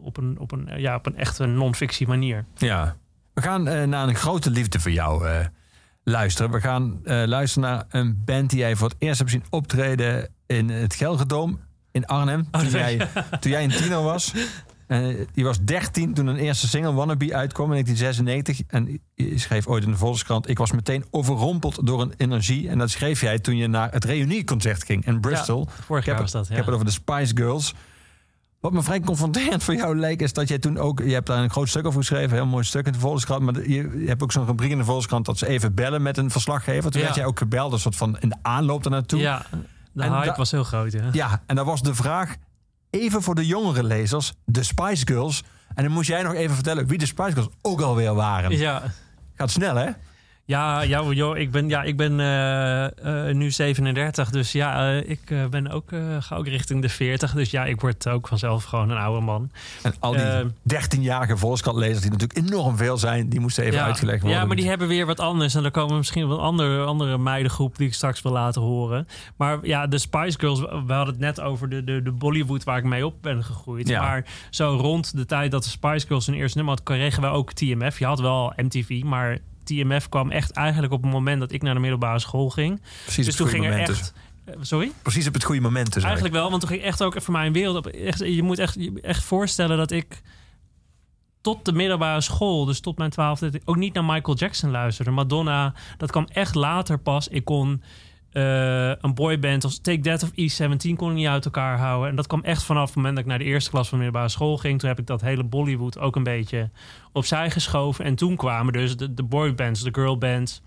op een, op een, ja, op een echte non-fictie manier. ja. We gaan eh, naar een grote liefde voor jou eh, luisteren. We gaan eh, luisteren naar een band die jij voor het eerst hebt zien optreden in het Gelredome in Arnhem. Oh, toen, jij, toen jij een tiener was. *laughs* Die was 13 toen een eerste single Wannabe uitkwam in 1996. En je schreef ooit in de Volkskrant... ik was meteen overrompeld door een energie. En dat schreef jij toen je naar het reunieconcert ging in Bristol. Vorig jaar was dat, ik heb het over de Spice Girls. Wat me vrij confronterend voor jou leek, is dat jij toen ook... Je hebt daar een groot stuk over geschreven, een heel mooi stuk in de Volkskrant. Maar je, hebt ook zo'n rubriek in de Volkskrant dat ze even bellen met een verslaggever. Toen Ja. werd jij ook gebeld, een soort van in de aanloop daarnaartoe. Ja, de En hype was heel groot, ja. Ja, en dan was de vraag, even voor de jongere lezers, de Spice Girls. En dan moest jij nog even vertellen wie de Spice Girls ook alweer waren. Ja, Gaat snel, hè? Ja, ja joh, ik ben, ja, ik ben eh, eh, nu 37, dus ja, eh, ik ben ook, ga ook richting de 40. Dus ja, ik word ook vanzelf gewoon een oude man. En al die Eh, 13-jarige Volkskrant-lezers, die natuurlijk enorm veel zijn, die moesten even ja, uitgelegd worden. Ja, maar die hebben weer wat anders. En er komen misschien wel een andere, andere meidengroep die ik straks wil laten horen. Maar ja, de Spice Girls, we hadden het net over de, de, de Bollywood waar ik mee op ben gegroeid. Ja. Maar zo rond de tijd dat de Spice Girls hun eerste nummer had, kregen we ook TMF. Je had wel MTV, maar TMF kwam echt eigenlijk op het moment dat ik naar de middelbare school ging. Precies dus op toen het ging er moment. echt... eh, Sorry? Precies op het goede moment. Dus Eigenlijk wel, want toen ging echt ook voor mij een wereld op. Echt, je moet echt, je echt voorstellen dat ik tot de middelbare school, dus tot mijn twaalfde, ook niet naar Michael Jackson luisterde. Madonna, dat kwam echt later pas. Ik kon eh, een boyband als Take That of E17 kon ik niet uit elkaar houden. En dat kwam echt vanaf het moment dat ik naar de eerste klas van de middelbare school ging. Toen heb ik dat hele Bollywood ook een beetje opzij geschoven. En toen kwamen dus de, de boybands, de girlbands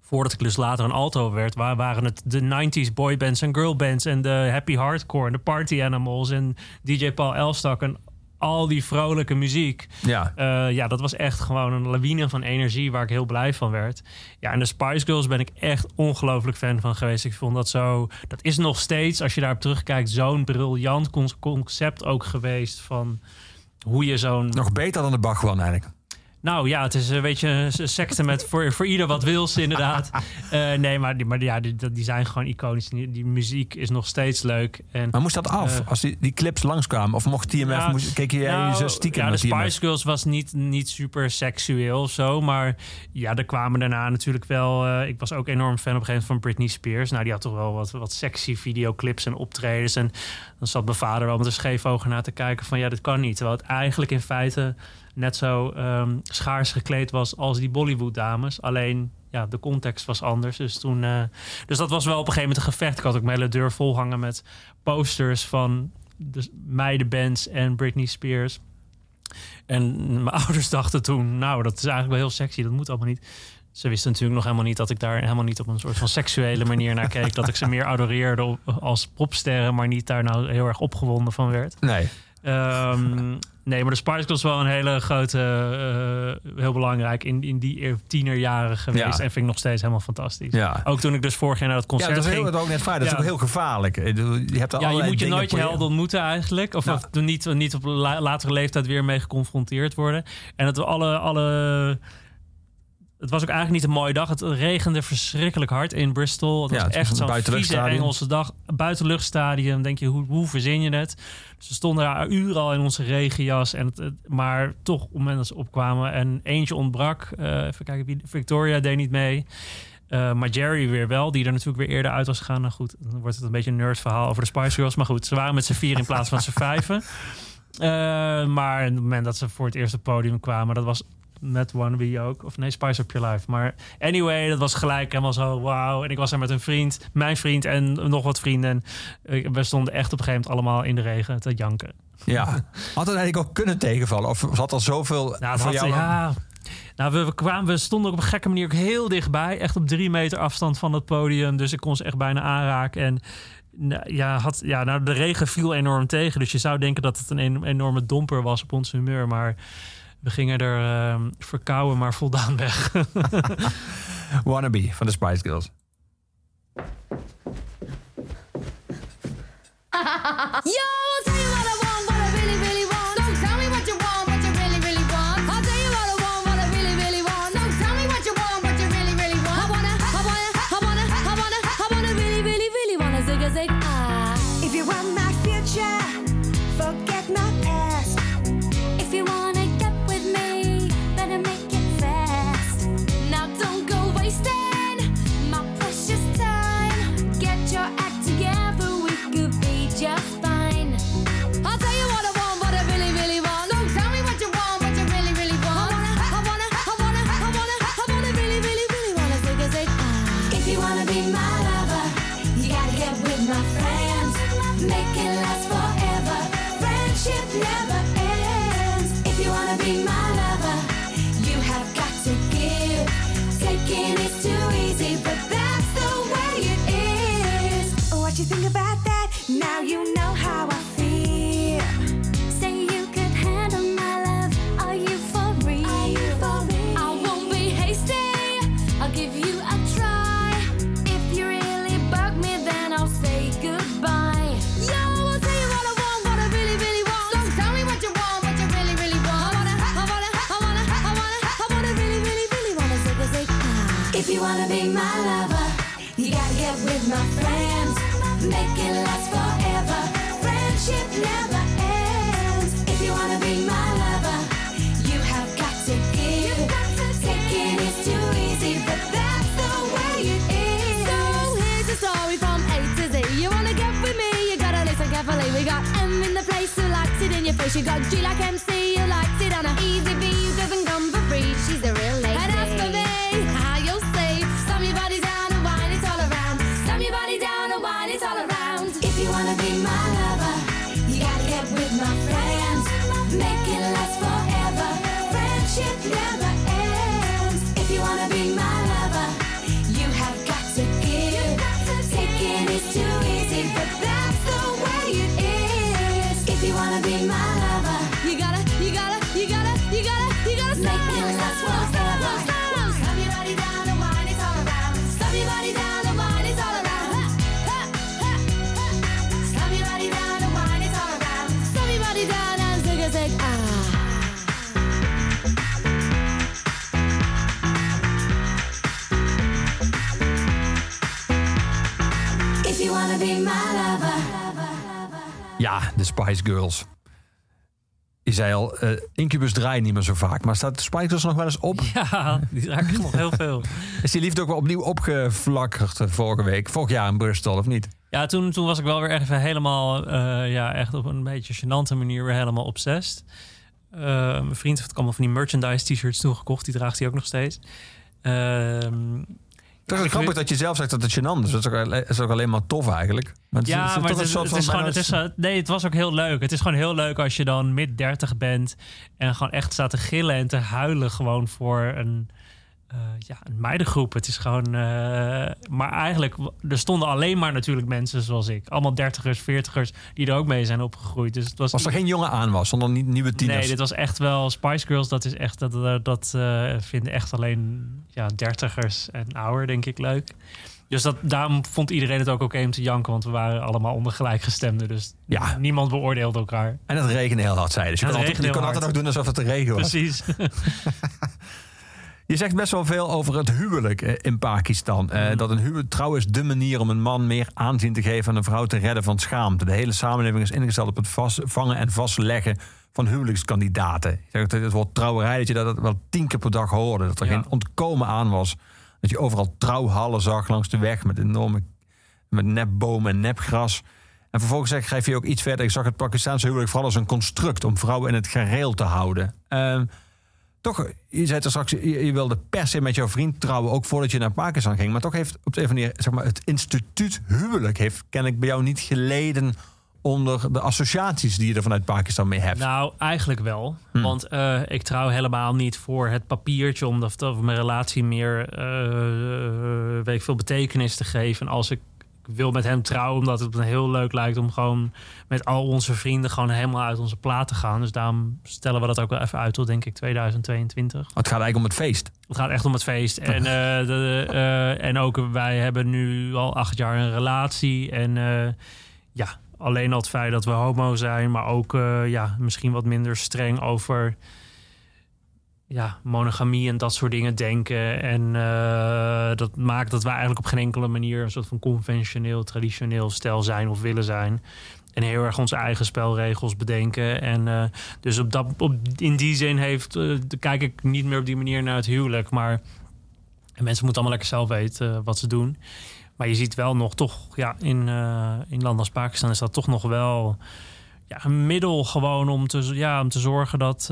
voordat ik dus later een alto werd, waar waren het de 90s boybands en girlbands en de happy hardcore en de party animals en DJ Paul Elstak en al die vrolijke muziek. Ja, Eh, ja, dat was echt gewoon een lawine van energie waar ik heel blij van werd. Ja, en de Spice Girls ben ik echt ongelooflijk fan van geweest. Ik vond dat zo. Dat is nog steeds, als je daarop terugkijkt, zo'n briljant con- concept ook geweest van hoe je zo'n nog beter dan de Bachwan eigenlijk. Nou ja, het is een beetje een secte met voor, voor ieder wat wils, inderdaad. *laughs* Eh, nee, maar, die, maar ja, die, die zijn gewoon iconisch. Die, die muziek is nog steeds leuk. En, Maar moest dat af Eh. als die, die clips langskwamen? Of mocht TMF, Ja, moest, keek jij nou, zo stiekem ja, de TMF? Spice Girls was niet, niet super seksueel of zo. Maar ja, er kwamen daarna natuurlijk wel... eh, ik was ook enorm fan op een gegeven moment van Britney Spears. Nou, die had toch wel wat, wat sexy videoclips en optredens. En dan zat mijn vader wel met een scheef ogen naar te kijken van... ja, dit kan niet. Terwijl het eigenlijk in feite net zo ehm, schaars gekleed was als die Bollywood-dames. Alleen, ja, de context was anders. Dus, toen, eh, dus dat was wel op een gegeven moment een gevecht. Ik had ook mijn hele deur vol hangen met posters van de meidenbands en Britney Spears. En mijn *laughs* ouders dachten toen, nou, dat is eigenlijk wel heel sexy. Dat moet allemaal niet. Ze wisten natuurlijk nog helemaal niet dat ik daar helemaal niet op een soort van seksuele manier naar keek. Dat ik ze meer adoreerde als popsterren, maar niet daar nou heel erg opgewonden van werd. Nee. Ehm, nee, maar de Spice Girls is wel een hele grote, eh, heel belangrijk in, in die tienerjaren geweest. Ja. En vind ik nog steeds helemaal fantastisch. Ja. Ook toen ik dus vorig jaar naar dat Ja, concert dat is heel, ging. dat ook net vrij. Dat is Ja. ook heel gevaarlijk. Je hebt Ja, je moet je nooit je helden ontmoeten eigenlijk. Of, Ja. of niet, niet op la- latere leeftijd weer mee geconfronteerd worden. En dat we alle, alle... Het was ook eigenlijk niet een mooie dag. Het regende verschrikkelijk hard in Bristol. Het Ja, was echt zo'n vieze buitenluchtstadion. Engelse dag. Buitenluchtstadium. Denk je, hoe, hoe verzin je het? Ze stonden daar uren al in onze regenjas. En het, maar toch, op het moment dat ze opkwamen... en eentje ontbrak. eh, even kijken, wie, Victoria deed niet mee. Eh, maar Jerry weer wel, die er natuurlijk weer eerder uit was gegaan. Nou goed, dan wordt het een beetje een nerd verhaal over de Spice Girls. Maar goed, ze waren met z'n vier in plaats van z'n *laughs* vijven. Eh, maar op het moment dat ze voor het eerste podium kwamen, dat was met Wannabe ook. Of nee, Spice Up Your Life. Maar anyway, dat was gelijk helemaal zo wauw. En ik was er met een vriend, mijn vriend en nog wat vrienden. En we stonden echt op een gegeven moment allemaal in de regen te janken. Ja. Had het eigenlijk ook kunnen tegenvallen? Of zat er zoveel Nou, voor had, jou? ja. Nou, we, we, kwamen, we stonden op een gekke manier ook heel dichtbij. Echt op drie meter afstand van het podium. Dus ik kon ze echt bijna aanraken. En ja, had, ja, nou, de regen viel enorm tegen. Dus je zou denken dat het een en- enorme domper was op ons humeur. Maar we gingen er ehm, verkouden, maar voldaan weg. *laughs* Wannabe van de Spice Girls. Yo, wanna be my lover, you gotta get with my friends. Make it last forever. Friendship never ends. If you wanna be my lover, you have got to give. Taking is too easy, but that's the way it is. So here's a story from A to Z. You wanna get with me? You gotta listen carefully. We got M in the place who likes it in your face. You got G like MC who likes it on a easy Spice Girls. Je zei al, eh, Incubus draait niet meer zo vaak. Maar staat de Spice Girls nog wel eens op? ja, die raak ik nog heel veel. *laughs* Is die liefde ook wel opnieuw opgevlakkerd eh, vorige week? Vorig jaar in Bristol, of niet? Ja, toen, toen was ik wel weer even helemaal, eh, ja, echt op een beetje gênante manier weer helemaal obsessed. Mijn vriend heeft allemaal van die merchandise t-shirts toegekocht. Die draagt hij ook nog steeds. Ehm, Het is grappig dat je zelf zegt dat het gênant is. Dat is ook, alleen- is ook alleen maar tof eigenlijk. Maar het is- ja, is maar het is, het gewoon, bijna- het is, nee, het was ook heel leuk. Het is gewoon heel leuk als je dan mid 30 bent en gewoon echt staat te gillen en te huilen gewoon voor een, eh, ja, een meidengroep. Het is gewoon. eh, maar eigenlijk, er stonden alleen maar natuurlijk mensen zoals ik. Allemaal dertigers, veertigers, die er ook mee zijn opgegroeid. Dus het was, Was er geen jongen aan was, zonder niet nieuwe tieners? Nee, dit was echt wel Spice Girls. Dat is echt dat, dat, dat eh, vinden echt alleen ja, dertigers en ouder, denk ik, leuk. Dus dat, daarom vond iedereen het ook oké om te janken, want we waren allemaal onder gelijkgestemden. Dus Ja. niemand beoordeelde elkaar. En het regende heel hard, zei je. Dus je kon, altijd, je kon altijd nog doen alsof het te regen was. Precies. *laughs* Je zegt best wel veel over het huwelijk eh, in Pakistan. Eh, Mhm. Dat een huwelijk trouw is de manier om een man meer aanzien te geven... en een vrouw te redden van schaamte. De hele samenleving is ingesteld op het vast, vangen en vastleggen van huwelijkskandidaten. Je zegt dat het woord trouwerij, dat je dat wel tien keer per dag hoorde. Dat er Ja. geen ontkomen aan was. Dat je overal trouwhallen zag langs de weg met enorme met nepbomen en nepgras. En vervolgens zeg- schrijf je ook iets verder. Ik zag het Pakistaanse huwelijk vooral als een construct om vrouwen in het gareel te houden. Ehm, toch, je zei er straks, je, je wilde per se met jouw vriend trouwen, ook voordat je naar Pakistan ging. Maar toch heeft op de een of andere manier, zeg maar, het instituut huwelijk heeft kennelijk bij jou niet geleden onder de associaties die je er vanuit Pakistan mee hebt. Nou, eigenlijk wel. Hm. Want eh, ik trouw helemaal niet voor het papiertje... om of, mijn relatie meer eh, weet ik veel betekenis te geven. En als ik wil met hem trouwen, omdat het me heel leuk lijkt... om gewoon met al onze vrienden gewoon helemaal uit onze plaat te gaan. Dus daarom stellen we dat ook wel even uit tot, denk ik, 2022. het gaat eigenlijk om het feest. Het gaat echt om het feest. En, *laughs* eh, de, eh, en ook wij hebben nu al acht jaar een relatie. En eh, ja, alleen al het feit dat we homo zijn, maar ook ja, misschien wat minder streng over ja, monogamie en dat soort dingen denken. En eh, dat maakt dat wij eigenlijk op geen enkele manier een soort van conventioneel, traditioneel stel zijn of willen zijn. En heel erg onze eigen spelregels bedenken. En eh, dus op dat, op, in die zin heeft, eh, kijk ik niet meer op die manier naar het huwelijk. Maar en mensen moeten allemaal lekker zelf weten wat ze doen. Maar je ziet wel nog toch, ja, in, in landen als Pakistan is dat toch nog wel ja, een middel gewoon om te, ja, om te zorgen dat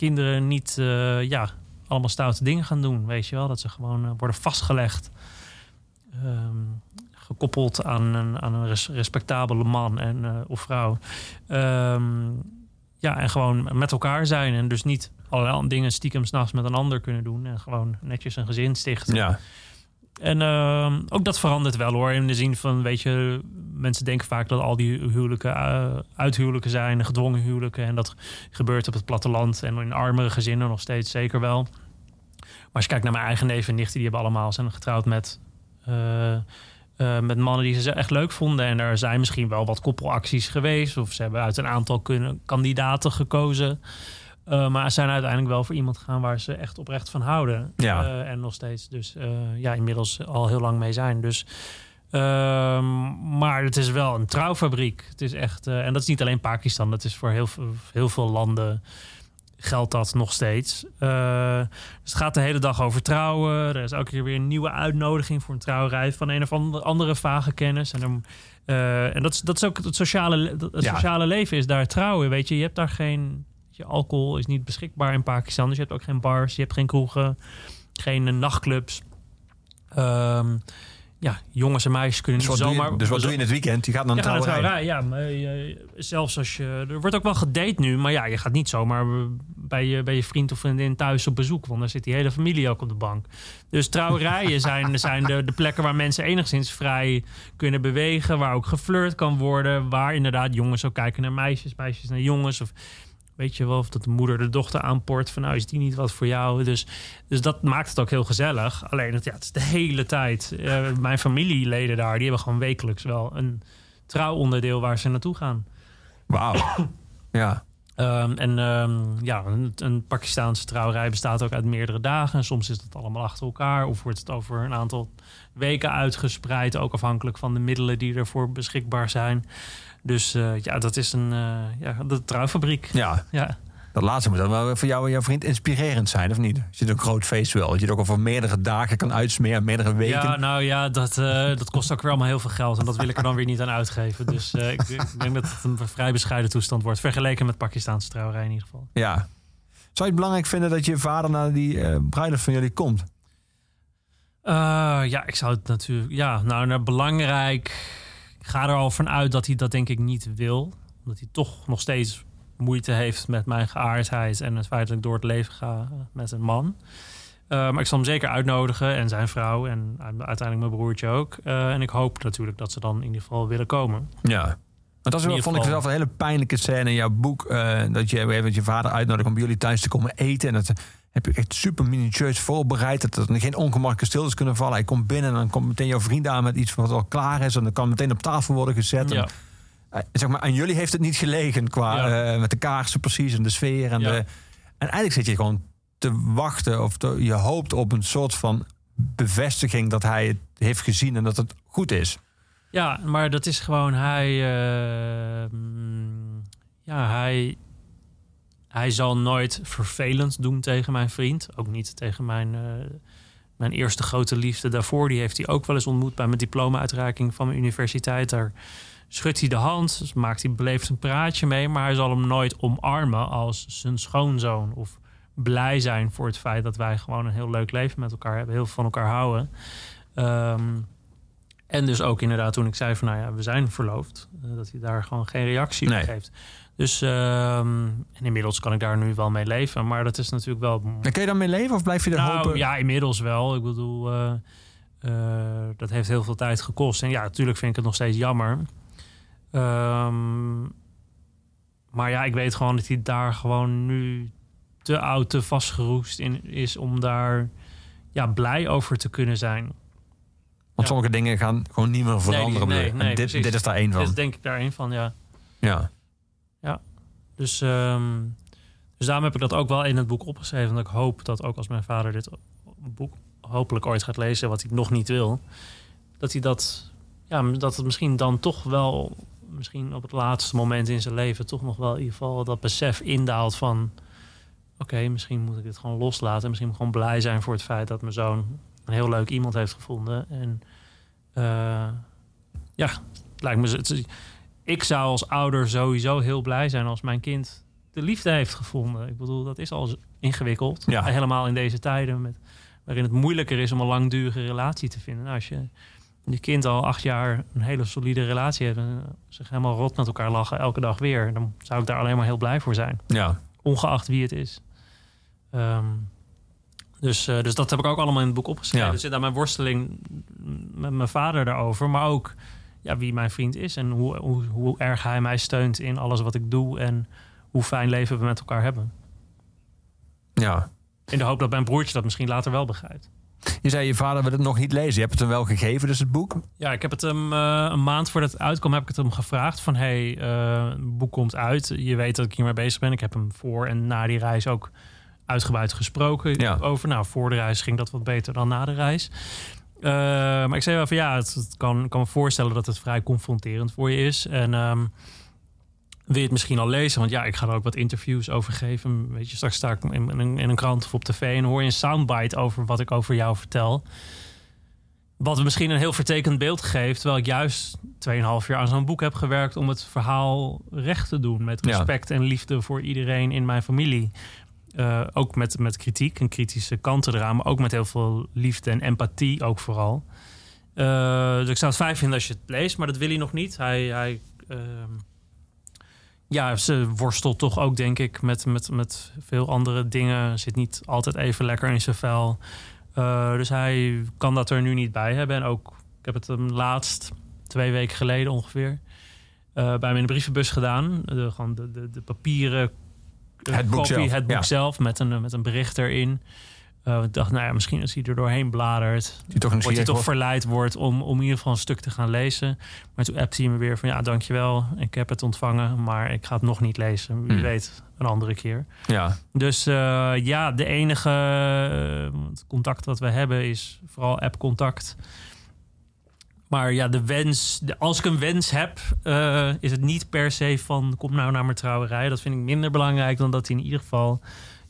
kinderen niet eh, ja, allemaal stoute dingen gaan doen. Weet je wel, dat ze gewoon eh, worden vastgelegd. Ehm, gekoppeld aan een, aan een res- respectabele man en, eh, of vrouw. Ehm, ja, en gewoon met elkaar zijn. En dus niet allerlei dingen stiekem s'nachts met een ander kunnen doen. En gewoon netjes een gezin stichten. Ja. En ehm, ook dat verandert wel hoor. In de zin van, weet je, mensen denken vaak dat al die huwelijken eh, uithuwelijken zijn, gedwongen huwelijken. En dat gebeurt op het platteland en in armere gezinnen nog steeds zeker wel. Maar als je kijkt naar mijn eigen neven en nichten, die hebben allemaal zijn getrouwd met, eh, eh, met mannen die ze echt leuk vonden. En er zijn misschien wel wat koppelacties geweest. Of ze hebben uit een aantal kunnen, kandidaten gekozen. Eh, maar ze zijn uiteindelijk wel voor iemand gegaan waar ze echt oprecht van houden. Ja. Eh, en nog steeds dus eh, ja, inmiddels al heel lang mee zijn. Dus, ehm, maar het is wel een trouwfabriek. Het is echt, en dat is niet alleen Pakistan. Dat is voor heel, veel- heel veel landen geldt dat nog steeds. Dus het gaat de hele dag over trouwen. Er is elke keer weer een nieuwe uitnodiging voor een trouwerij van een of andere, andere vage kennis. En, dan, en dat, is, dat is ook het sociale, le- het Ja. sociale leven is daar trouwen. Weet je, je hebt daar geen. Je alcohol is niet beschikbaar in Pakistan. Dus je hebt ook geen bars, je hebt geen kroegen, geen eh, nachtclubs. Ehm, ja, jongens en meisjes kunnen Dus niet zomaar. je, dus wat doe je in het weekend? Je gaat naar een Ja, trouwerij. ja. Maar, eh, zelfs als je... Er wordt ook wel gedate nu, maar ja, je gaat niet zomaar bij je, bij je vriend of vriendin thuis op bezoek. Want dan zit die hele familie ook op de bank. Dus trouwerijen *laughs* zijn, zijn de, de plekken waar mensen enigszins vrij kunnen bewegen. Waar ook geflirt kan worden. Waar inderdaad jongens ook kijken naar meisjes, meisjes naar jongens. Of weet je wel, of dat de moeder de dochter aanport. Van nou, is die niet wat voor jou? Dus, dus dat maakt het ook heel gezellig. Alleen, het, ja, het is de hele tijd. Eh, mijn familieleden daar, die hebben gewoon wekelijks wel een trouwonderdeel waar ze naartoe gaan. Wauw. *clears throat* Ja. Ehm, en ehm, ja, een, een Pakistaanse trouwerij bestaat ook uit meerdere dagen. En soms is dat allemaal achter elkaar. Of wordt het over een aantal weken uitgespreid. Ook afhankelijk van de middelen die ervoor beschikbaar zijn. Dus eh, ja, dat is een eh, ja, de trouwfabriek. ja. Ja. Dat laatste moet dan wel voor jou en jouw vriend inspirerend zijn, of niet? Als je een groot feest wil. Dat je het ook over meerdere dagen kan uitsmeren, meerdere weken. Ja, nou ja, dat, eh, dat kost ook weer allemaal heel veel geld. En dat wil ik er dan weer niet aan uitgeven. Dus ik, ik denk dat het een vrij bescheiden toestand wordt. Vergeleken met Pakistaanse trouwerij in ieder geval. Ja. Zou je het belangrijk vinden dat je vader naar die eh bruiloft van jullie komt? Ja, ik zou het natuurlijk... Ja, nou, nou, belangrijk... Ik ga er al van uit dat hij dat denk ik niet wil. Omdat hij toch nog steeds moeite heeft met mijn geaardheid... en het feit dat ik door het leven ga met een man. Eh, maar ik zal hem zeker uitnodigen en zijn vrouw en uiteindelijk mijn broertje ook. Eh, en ik hoop natuurlijk dat ze dan in ieder geval willen komen. Ja. Want dat is wel, vond ik zelf een hele pijnlijke scène in jouw boek. eh, dat je even je vader uitnodigt om bij jullie thuis te komen eten. En dat heb je echt super minutieus voorbereid. Dat er geen ongemakkelijke stiltes kunnen vallen. Hij komt binnen en dan komt meteen jouw vriend aan met iets wat al klaar is. En dan kan meteen op tafel worden gezet. Ja. En, eh, zeg maar, aan jullie heeft het niet gelegen qua Ja. eh, met de kaarsen precies en de sfeer. En, Ja. de, en eigenlijk zit je gewoon te wachten of te- je hoopt op een soort van bevestiging dat hij het heeft gezien en dat het goed is. Ja, maar dat is gewoon hij. eh, mm, ja, hij. Hij zal nooit vervelend doen tegen mijn vriend. Ook niet tegen mijn, eh, mijn eerste grote liefde daarvoor. Die heeft hij ook wel eens ontmoet bij mijn diploma-uitreiking van mijn universiteit. Daar schudt hij de hand, dus maakt hij beleefd een praatje mee. Maar hij zal hem nooit omarmen als zijn schoonzoon. Of blij zijn voor het feit dat wij gewoon een heel leuk leven met elkaar hebben. Heel veel van elkaar houden. Ehm, en dus ook inderdaad toen ik zei van nou ja, we zijn verloofd. eh, dat hij daar gewoon geen reactie Nee. op geeft. Dus ehm, en inmiddels kan ik daar nu wel mee leven. Maar dat is natuurlijk wel... En kun je daarmee leven of blijf je er Nou hopen? ja, inmiddels wel. Ik bedoel, eh, eh, dat heeft heel veel tijd gekost. En ja, natuurlijk vind ik het nog steeds jammer. Ehm, maar ja, ik weet gewoon dat hij daar gewoon nu te oud, te vastgeroest in is om daar ja, blij over te kunnen zijn. Want Ja. sommige dingen gaan gewoon niet meer veranderen. nee, en dit, dit is daar één van. Dat is denk ik daar een van, ja. ja. Dus, ehm, dus daarom heb ik dat ook wel in het boek opgeschreven. Dat ik hoop dat ook als mijn vader dit boek hopelijk ooit gaat lezen, wat hij nog niet wil, dat hij dat, ja, dat het misschien dan toch wel, misschien op het laatste moment in zijn leven, toch nog wel in ieder geval dat besef indaalt van, oké, misschien moet ik dit gewoon loslaten. Misschien gewoon blij zijn voor het feit dat mijn zoon een heel leuk iemand heeft gevonden. En eh, ja, het lijkt me. Het, ik zou als ouder sowieso heel blij zijn als mijn kind de liefde heeft gevonden. Ik bedoel, dat is al ingewikkeld. Ja. Helemaal in deze tijden met, waarin het moeilijker is om een langdurige relatie te vinden. Nou, als je je kind al acht jaar een hele solide relatie heeft en zich helemaal rot met elkaar lachen elke dag weer, dan zou ik daar alleen maar heel blij voor zijn. ja. Ongeacht wie het is. Ehm, dus, eh, dus dat heb ik ook allemaal in het boek opgeschreven. Ja. Er zit aan mijn worsteling met mijn vader daarover. Maar ook ja, wie mijn vriend is. En hoe, hoe, hoe erg hij mij steunt in alles wat ik doe. En hoe fijn leven we met elkaar hebben. ja. In de hoop dat mijn broertje dat misschien later wel begrijpt. Je zei je vader wil het nog niet lezen. Je hebt het hem wel gegeven, dus het boek. Ja, ik heb het hem eh, een maand voordat het uitkwam, heb ik het hem gevraagd van hey, eh, het boek komt uit. Je weet dat ik hiermee bezig ben. Ik heb hem voor en na die reis ook uitgebreid gesproken Ja. over. Nou, voor de reis ging dat wat beter dan na de reis. Eh, maar ik zei wel van ja, het, het kan, ik kan me voorstellen dat het vrij confronterend voor je is. En ehm, wil je het misschien al lezen? Want ja, ik ga er ook wat interviews over geven. Weet je, straks sta ik in, in, een- in een krant of op tv en hoor je een soundbite over wat ik over jou vertel. Wat misschien een heel vertekend beeld geeft. Terwijl ik juist 2,5 jaar aan zo'n boek heb gewerkt om het verhaal recht te doen. Met Ja. respect en liefde voor iedereen in mijn familie. Eh, ook met, met kritiek en kritische kanten eraan. Maar ook met heel veel liefde en empathie ook vooral. Eh, dus ik zou het fijn vinden als je het leest. Maar dat wil hij nog niet. Hij... hij ehm, ja, ze worstelt toch ook, denk ik, met, met, met veel andere dingen. Zit niet altijd even lekker in zijn vel. Eh, dus hij kan dat er nu niet bij hebben. En ook, ik heb het hem laatst, twee weken geleden ongeveer, bij me in de brievenbus gedaan. De, gewoon de, de, papieren Het boek zelf, het boek ja. zelf, met een, met een bericht erin. Eh, ik dacht, nou ja, misschien als hij er doorheen bladert, Die toch wordt hij toch verleid wordt om, om in ieder geval een stuk te gaan lezen. Maar toen appte hij me weer van ja, dankjewel. Ik heb het ontvangen, maar ik ga het nog niet lezen. Wie Hmm. weet, een andere keer. Ja. Dus eh, ja, de enige eh, contact wat we hebben is vooral app-contact. Maar ja, de wens, als ik een wens heb, eh, is het niet per se van kom nou naar mijn trouwerij. Dat vind ik minder belangrijk dan dat hij in ieder geval,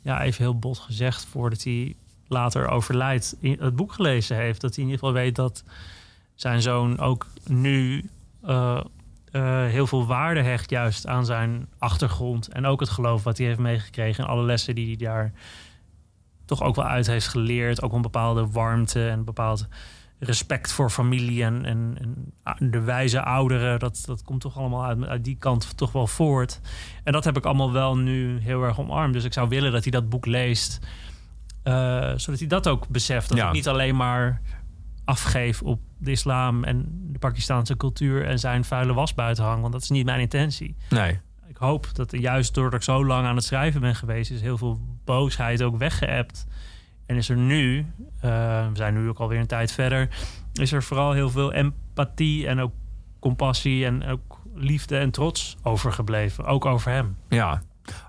ja, even heel bot gezegd, voordat hij later overlijdt, het boek gelezen heeft. Dat hij in ieder geval weet dat zijn zoon ook nu eh, eh, heel veel waarde hecht juist aan zijn achtergrond. En ook het geloof wat hij heeft meegekregen. En alle lessen die hij daar toch ook wel uit heeft geleerd. Ook een bepaalde warmte en een bepaald respect voor familie en, en, en de wijze ouderen. Dat, dat komt toch allemaal uit, uit die kant toch wel voort. En dat heb ik allemaal wel nu heel erg omarmd. Dus ik zou willen dat hij dat boek leest. Eh, zodat hij dat ook beseft. Dat Ja. ik niet alleen maar afgeef op de islam en de Pakistaanse cultuur en zijn vuile was buiten hang. Want dat is niet mijn intentie. Nee. Ik hoop dat juist doordat ik zo lang aan het schrijven ben geweest, is heel veel boosheid ook weggeëpt. En is er nu, eh, we zijn nu ook alweer een tijd verder, is er vooral heel veel empathie en ook compassie en ook liefde en trots overgebleven. Ook over hem. Ja.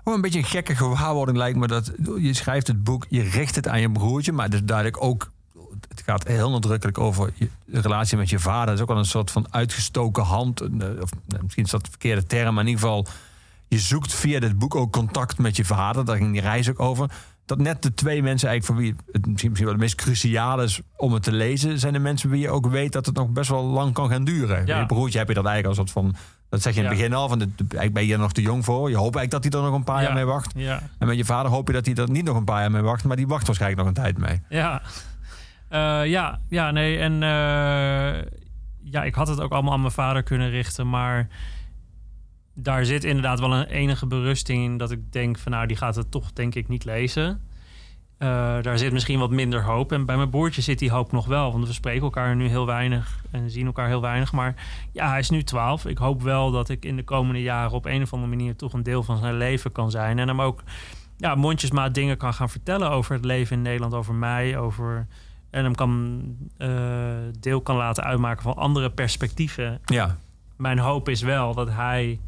Oh, een beetje een gekke gewaarwording lijkt me dat je schrijft het boek, je richt het aan je broertje, maar het is duidelijk ook, het gaat heel nadrukkelijk over je de relatie met je vader. Het is ook wel een soort van uitgestoken hand, eh, of eh, misschien is dat de verkeerde term, maar in ieder geval, je zoekt via dit boek ook contact met je vader. Daar ging die reis ook over. Dat net de twee mensen eigenlijk voor wie het misschien, misschien wel het meest cruciaal is om het te lezen, zijn de mensen wie je ook weet dat het nog best wel lang kan gaan duren. Ja. Je broertje heb je dat eigenlijk als soort van, dat zeg je in het Ja. begin al, van eigenlijk ben je er nog te jong voor. Je hoopt eigenlijk dat hij er nog een paar Ja. jaar mee wacht. Ja. En met je vader hoop je dat hij er niet nog een paar jaar mee wacht, maar die wacht waarschijnlijk nog een tijd mee. Ja, Eh, ja, ja, nee. En eh, ja, ik had het ook allemaal aan mijn vader kunnen richten, maar daar zit inderdaad wel een enige berusting in dat ik denk van nou, die gaat het toch denk ik niet lezen. Eh, daar zit misschien wat minder hoop. En bij mijn broertje zit die hoop nog wel. Want we spreken elkaar nu heel weinig en zien elkaar heel weinig. Maar ja, hij is nu 12. Ik hoop wel dat ik in de komende jaren op een of andere manier toch een deel van zijn leven kan zijn. En hem ook ja, mondjesmaat dingen kan gaan vertellen over het leven in Nederland, over mij, over. En hem kan eh, deel kan laten uitmaken van andere perspectieven. Ja, Mijn hoop is wel dat hij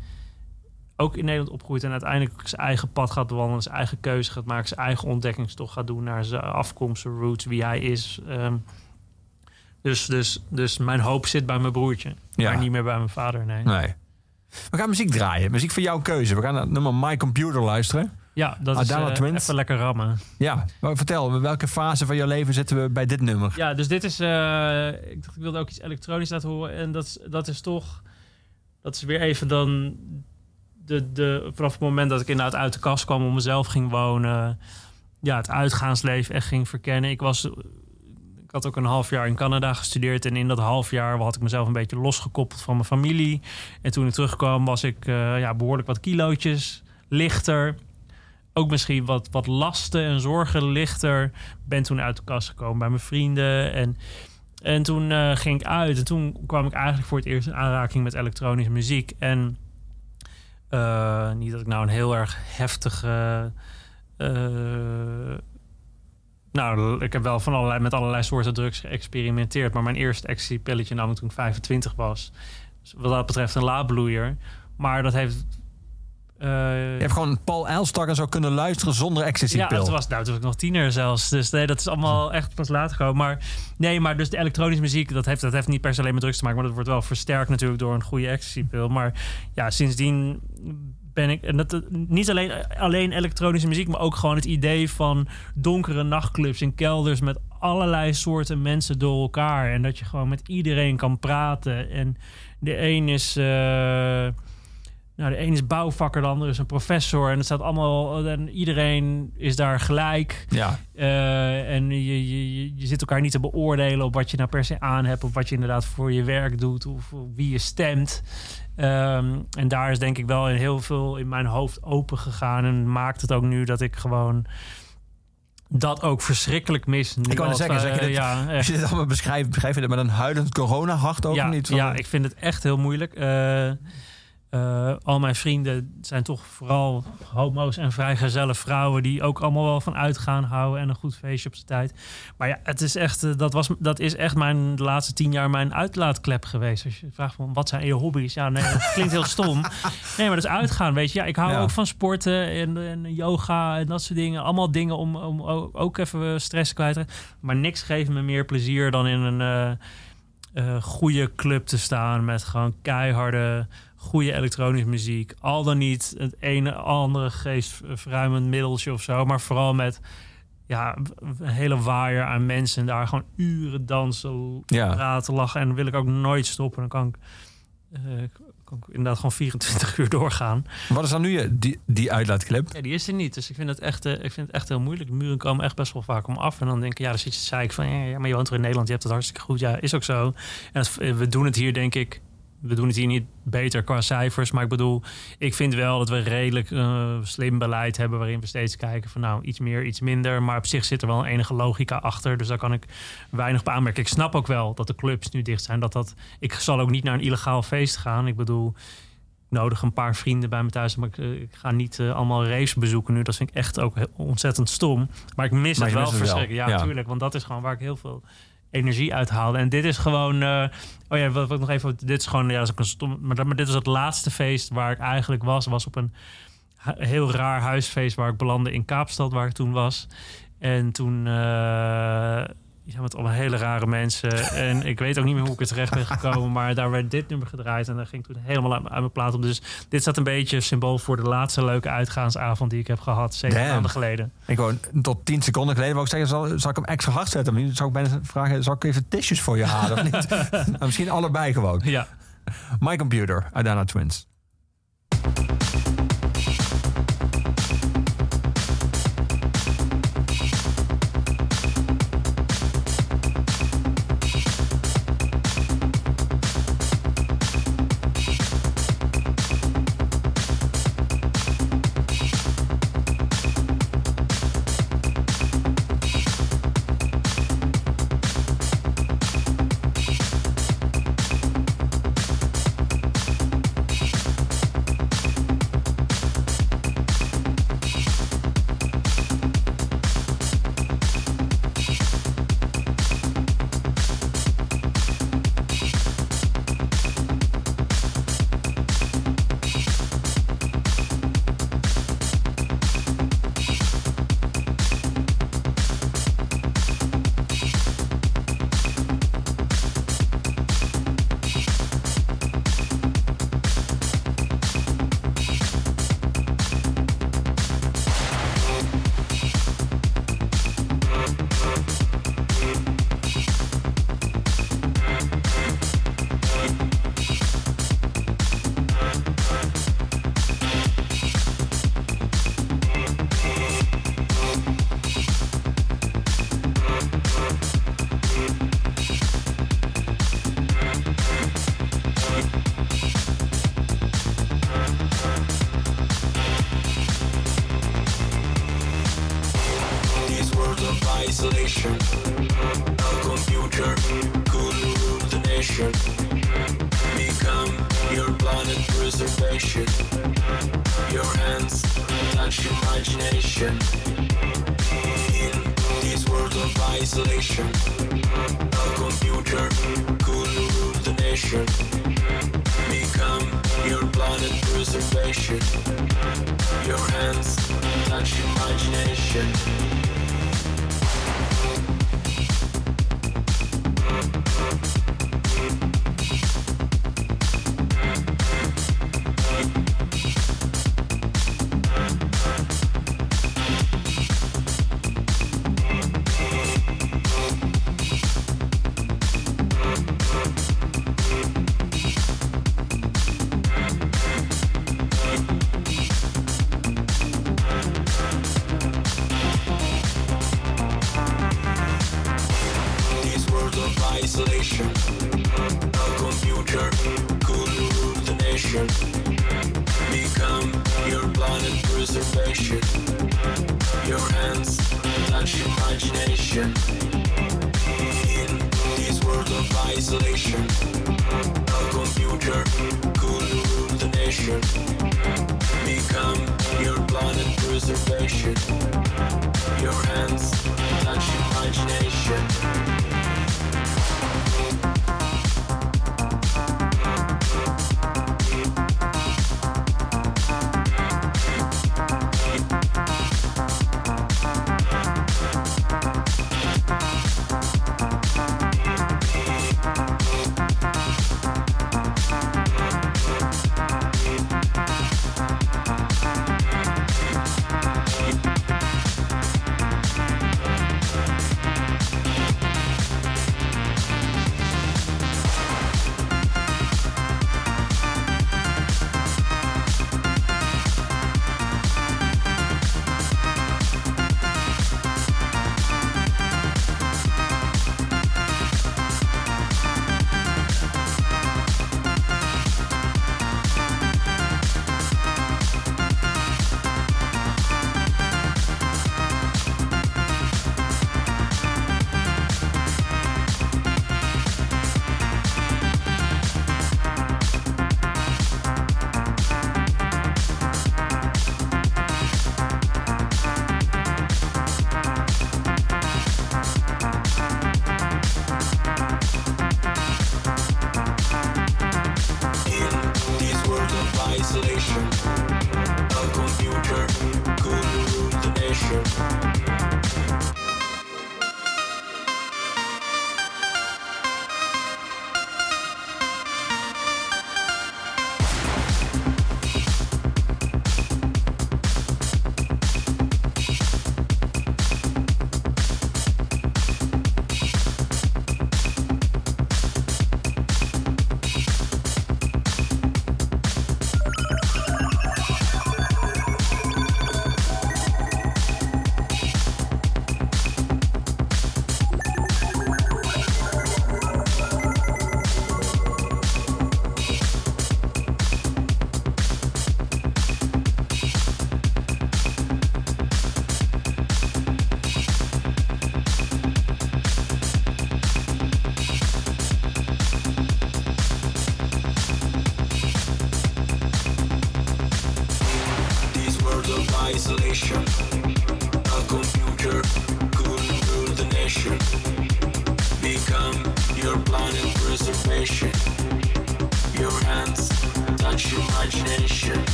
ook in Nederland opgroeit en uiteindelijk zijn eigen pad gaat bewandelen, zijn eigen keuze gaat maken, zijn eigen ontdekkingstocht gaat doen naar zijn afkomst, zijn roots, wie hij is. Ehm, dus, dus, dus mijn hoop zit bij mijn broertje, Ja. maar niet meer bij mijn vader. Nee. nee. We gaan muziek draaien. Muziek van jouw keuze. We gaan naar nummer My Computer luisteren. Ja, dat is Adana Twins. even lekker rammen. Ja, maar vertel, welke fase van jouw leven zitten we bij dit nummer? Ja, dus dit is. eh, ik dacht, ik wilde ook iets elektronisch laten horen. En dat, dat is toch. Dat is weer even dan. De, de, vanaf het moment dat ik inderdaad uit de kast kwam, om mezelf ging wonen. Ja, het uitgaansleven echt ging verkennen. Ik was. Ik had ook een half jaar in Canada gestudeerd. En in dat half jaar had ik mezelf een beetje losgekoppeld van mijn familie. En toen ik terugkwam, was ik eh, ja, behoorlijk wat kilootjes lichter. Ook misschien wat, wat lasten en zorgen lichter ben toen uit de kast gekomen bij mijn vrienden. En, en toen eh, ging ik uit. En toen kwam ik eigenlijk voor het eerst in aanraking met elektronische muziek. En eh, niet dat ik nou een heel erg heftige. eh, nou, ik heb wel van allerlei, met allerlei soorten drugs geëxperimenteerd. Maar mijn eerste ecstasy-pilletje nam ik toen ik 25 was. Dus wat dat betreft een laadbloeier. Maar dat heeft... eh, Je hebt gewoon Paul Elstak en zo kunnen luisteren zonder ja, ecstasy-pil. dat was nou toen was ik nog tiener zelfs. Dus nee, dat is allemaal echt pas later gekomen. Maar nee, maar dus de elektronische muziek, dat heeft, dat heeft niet per se alleen met drugs te maken. Maar dat wordt wel versterkt natuurlijk door een goede ecstasy-pil. Maar ja, sindsdien ben ik... En dat, niet alleen, alleen elektronische muziek, maar ook gewoon het idee van donkere nachtclubs in kelders met allerlei soorten mensen door elkaar. En dat je gewoon met iedereen kan praten. En de een is... eh, nou, de een is bouwvakker, de ander is een professor. En het staat allemaal. En iedereen is daar gelijk. Ja, Eh, en je, je, je, zit elkaar niet te beoordelen op wat je nou per se aan hebt. Of wat je inderdaad voor je werk doet. Of wie je stemt. Ehm, en daar is denk ik wel heel veel in mijn hoofd open gegaan. En maakt het ook nu dat ik gewoon dat ook verschrikkelijk mis. Nu Ik al, zeggen, zeg je eh, dit- ja, *laughs* als je dit allemaal beschrijft, beschrijf je dit met een huilend corona-hart ook ja, niet? Van- Ja, ik vind het echt heel moeilijk. Eh, eh, al mijn vrienden zijn toch vooral homo's en vrijgezelle vrouwen... die ook allemaal wel van uitgaan houden en een goed feestje op zijn tijd. Maar ja, het is echt, eh, dat, was, dat is echt mijn, de laatste tien jaar mijn uitlaatklep geweest. Als je vraagt van, wat zijn je hobby's? Ja, nee, dat klinkt heel stom. *laughs* Nee, maar dat is uitgaan, weet je. Ja, ik hou Ja. ook van sporten en, en yoga en dat soort dingen. Allemaal dingen om, om ook even stress kwijt te raken. Maar niks geeft me meer plezier dan in een... eh, goede club te staan met gewoon keiharde, goede elektronische muziek. Al dan niet het ene andere geestverruimend middeltje of zo, maar vooral met ja, een hele waaier aan mensen en daar gewoon uren dansen, Ja. praten, lachen en dan wil ik ook nooit stoppen. Dan kan ik, eh, kan ik inderdaad gewoon 24 uur doorgaan. Wat is dan nu je, die, die uitlaatclip? Ja, die is er niet. Dus ik vind het echt, eh, ik vind het echt heel moeilijk. De muren komen echt best wel vaak om af. En dan denk ik, ja, dan zit je zei ik van, ja, maar je woont toch in Nederland, je hebt het hartstikke goed. Ja, is ook zo. En we doen het hier, denk ik, we doen het hier niet beter qua cijfers. Maar ik bedoel, ik vind wel dat we redelijk eh, slim beleid hebben. Waarin we steeds kijken van nou iets meer, iets minder. Maar op zich zit er wel een enige logica achter. Dus daar kan ik weinig op aanmerken. Ik snap ook wel dat de clubs nu dicht zijn. Dat dat, ik zal ook niet naar een illegaal feest gaan. Ik bedoel, ik nodig een paar vrienden bij me thuis. Maar ik, eh, ik ga niet eh, allemaal raves bezoeken nu. Dat vind ik echt ook ontzettend stom. Maar ik mis Maar het wel verschrikkelijk. Ja, Ja. tuurlijk. Want dat is gewoon waar ik heel veel energie uithaalde. En dit is gewoon... eh, oh ja, wat, ik nog even... Dit is gewoon... Ja, dat is stom... Maar, maar dit is het laatste feest waar ik eigenlijk was. Was op een heel raar huisfeest waar ik belandde in Kaapstad, waar ik toen was. En toen... eh ja, met allemaal hele rare mensen. *laughs* En ik weet ook niet meer hoe ik er terecht ben gekomen. Maar daar werd dit nummer gedraaid. En daar ging ik toen helemaal uit, uit mijn plaat op. Dus dit staat een beetje symbool voor de laatste leuke uitgaansavond die ik heb gehad. Zeven Damn. maanden geleden. Ik gewoon tot 10 seconden geleden wou ik zeggen, zal, zal ik hem extra hard zetten? Nu zou ik bijna vragen, zal ik even tissues voor je halen of niet? *laughs* *laughs* nou, misschien allebei gewoon. Ja. My Computer, Adana Twins.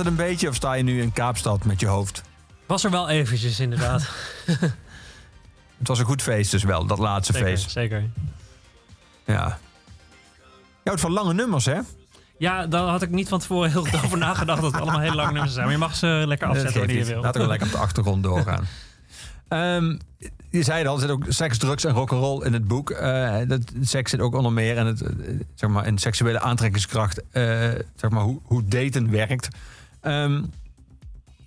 Het een beetje of sta je nu in Kaapstad met je hoofd? Was er wel eventjes, inderdaad. *laughs* Het was een goed feest dus wel, dat laatste zeker, feest. zeker. Ja. Je houdt van lange nummers, hè? Ja, daar had ik niet van tevoren heel goed over *laughs* nagedacht dat het allemaal hele lange nummers zijn. Maar je mag ze lekker afzetten wanneer je wil. Laten we lekker op de achtergrond *laughs* doorgaan. Ehm, je zei het al, er zit ook seks, drugs en rock'n'roll in het boek. Eh, dat, seks zit ook onder meer en het, eh, zeg maar, in seksuele aantrekkingskracht. eh, zeg maar, hoe, hoe daten werkt. Ehm,